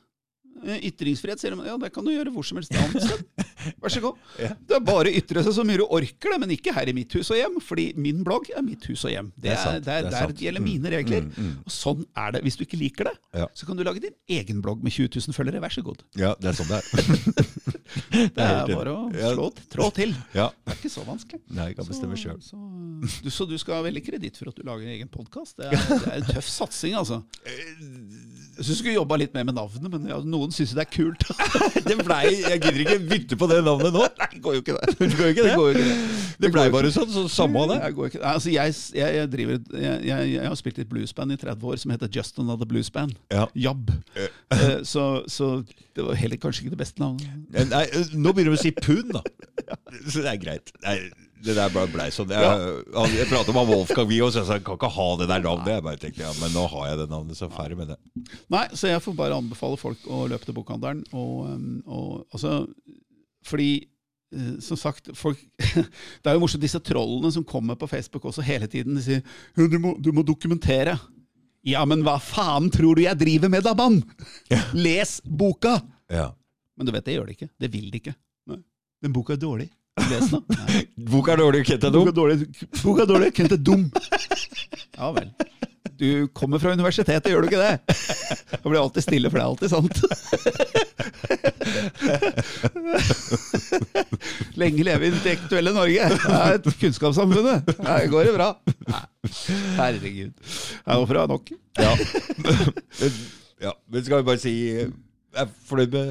Eh, Ytringsfrihet, sier de. Ja, det kan du gjøre hvor som helst annet sted. Vær så god. Det er bare å ytre seg så mye du orker det, men ikke her i mitt hus og hjem. Fordi min blogg er mitt hus og hjem. Det er det er der det gjelder Mm, mine regler. mm, mm. Og sånn er det. Hvis du ikke liker det, så kan du lage din egen blogg med 20 000 følgere. Vær så god. Ja, det er sånn det er. Det er bare å Slå trå til. Ja. Det er ikke så vanskelig. Nei, jeg kan bestemme sjøl. Så, så, du, så du skal ha veldig kreditt for at du lager egen podkast. Det, det er en tøff satsing, altså. Jeg syns du skulle jobba litt mer med navnet, men ja, noen syns det er kult. Det blei Jeg gidder ikke bytte på det navnet nå. Nei, det går jo ikke det. Det går jo ikke det. Det, ikke det. Det blei bare sånn, så samme av det. Jeg, går ikke, altså jeg, jeg, jeg, driver, jeg, har spilt i et bluesband i 30 år som heter Just Another Blues Band. Ja. Jabb. Eh, Så, så det var heller kanskje ikke det beste navnet. Nei, nå begynner vi å si pund, da. Så det er greit. Nei, det der bare blei sånn. Jeg, ja. jeg prata med Wolfgang Vi og så sa jeg kan ikke ha det der navnet. Jeg bare tenkte ja, men nå har jeg det navnet, så ferdig med det. Nei, så jeg får bare anbefale folk å løpe til bokhandelen. Og, um, og, altså, fordi, eh, som sagt, folk Det er jo morsomt, disse trollene som kommer på Facebook også hele tiden. De sier «Ja, du må, du må dokumentere. Ja, men hva faen tror du jeg driver med da, mann? Les boka! Ja. Men du vet, det gjør det ikke. Det vil de ikke. Nei. Den boka er dårlig. Les den, Boka er dårlig, Kent er Boka dum. er dårlig. Boka er dårlig. Kent er dum. Ja vel. Du kommer fra universitetet, gjør du ikke det? Da blir alltid stille, for det er alltid sant. Lenge leve i det intellektuelle Norge. Det er et kunnskapssamfunnet. Her går det bra. Herregud. Jeg håper fra er nok. Ja. ja. Men skal vi bare si Jeg er fornøyd med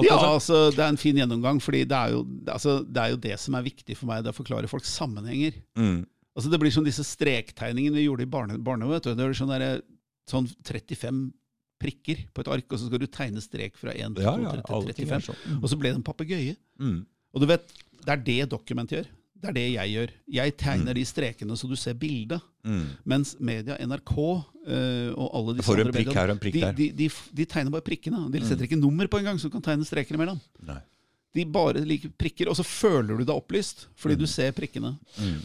Ja, altså, det er en fin gjennomgang, fordi det er, jo, altså, det er jo det som er viktig for meg. Det er å forklare folk sammenhenger. Mm. Altså Det blir som disse strektegningene vi gjorde i barne, barne vet du. Det er sånn, der, sånn 35 prikker på et ark, og så skal du tegne strek fra 1 til Ja, 2 ja, til alle er 35. sånn. Og så ble det en papegøye. Mm. Og du vet, det er det Document gjør. Det er det jeg gjør. Jeg tegner Mm. de strekene så du ser bildet. Mm. Mens media, NRK og alle disse Får en prikk her og en prikk de, der. Mm. de, de, de tegner bare prikkene. De setter ikke nummer på engang, så du kan tegne streker imellom. Nei. De bare liker prikker, og så føler du deg opplyst fordi du ser prikkene. Mm.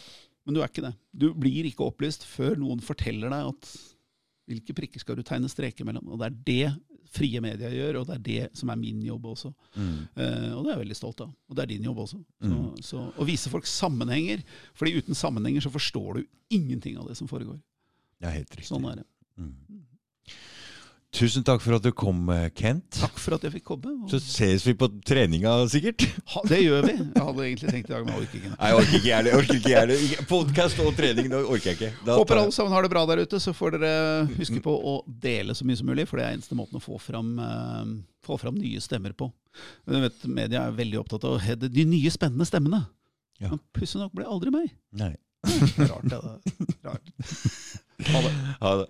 Men du er ikke det. Du blir ikke opplyst før noen forteller deg at hvilke prikker skal du tegne streker mellom. Og det er det frie media gjør, og det er det som er min jobb også. Eh, og det er jeg veldig stolt av. Og det er din jobb også. Så, så, å vise folk sammenhenger. fordi uten sammenhenger så forstår du ingenting av det som foregår. Ja, helt riktig. Sånn er det. Tusen takk for at du kom, eh, Kent. Takk for at jeg fikk komme. og- Så ses vi på treninga, sikkert. Ha, det gjør vi. Jeg hadde egentlig tenkt i dag, men jeg orker ikke. Nei, jeg orker ikke jeg det. Orker ikke jeg det. Podkast og trening, det orker jeg ikke. Da- Håper alle sammen har det bra der ute. Så får dere huske på å dele så mye som mulig, for det er eneste måten å få fram, uh, få fram nye stemmer på. Vet, Media er veldig opptatt av de nye, spennende stemmene. Ja. Men pussig nok ble aldri meg. Nei. Rart, det. Rart. Ha det.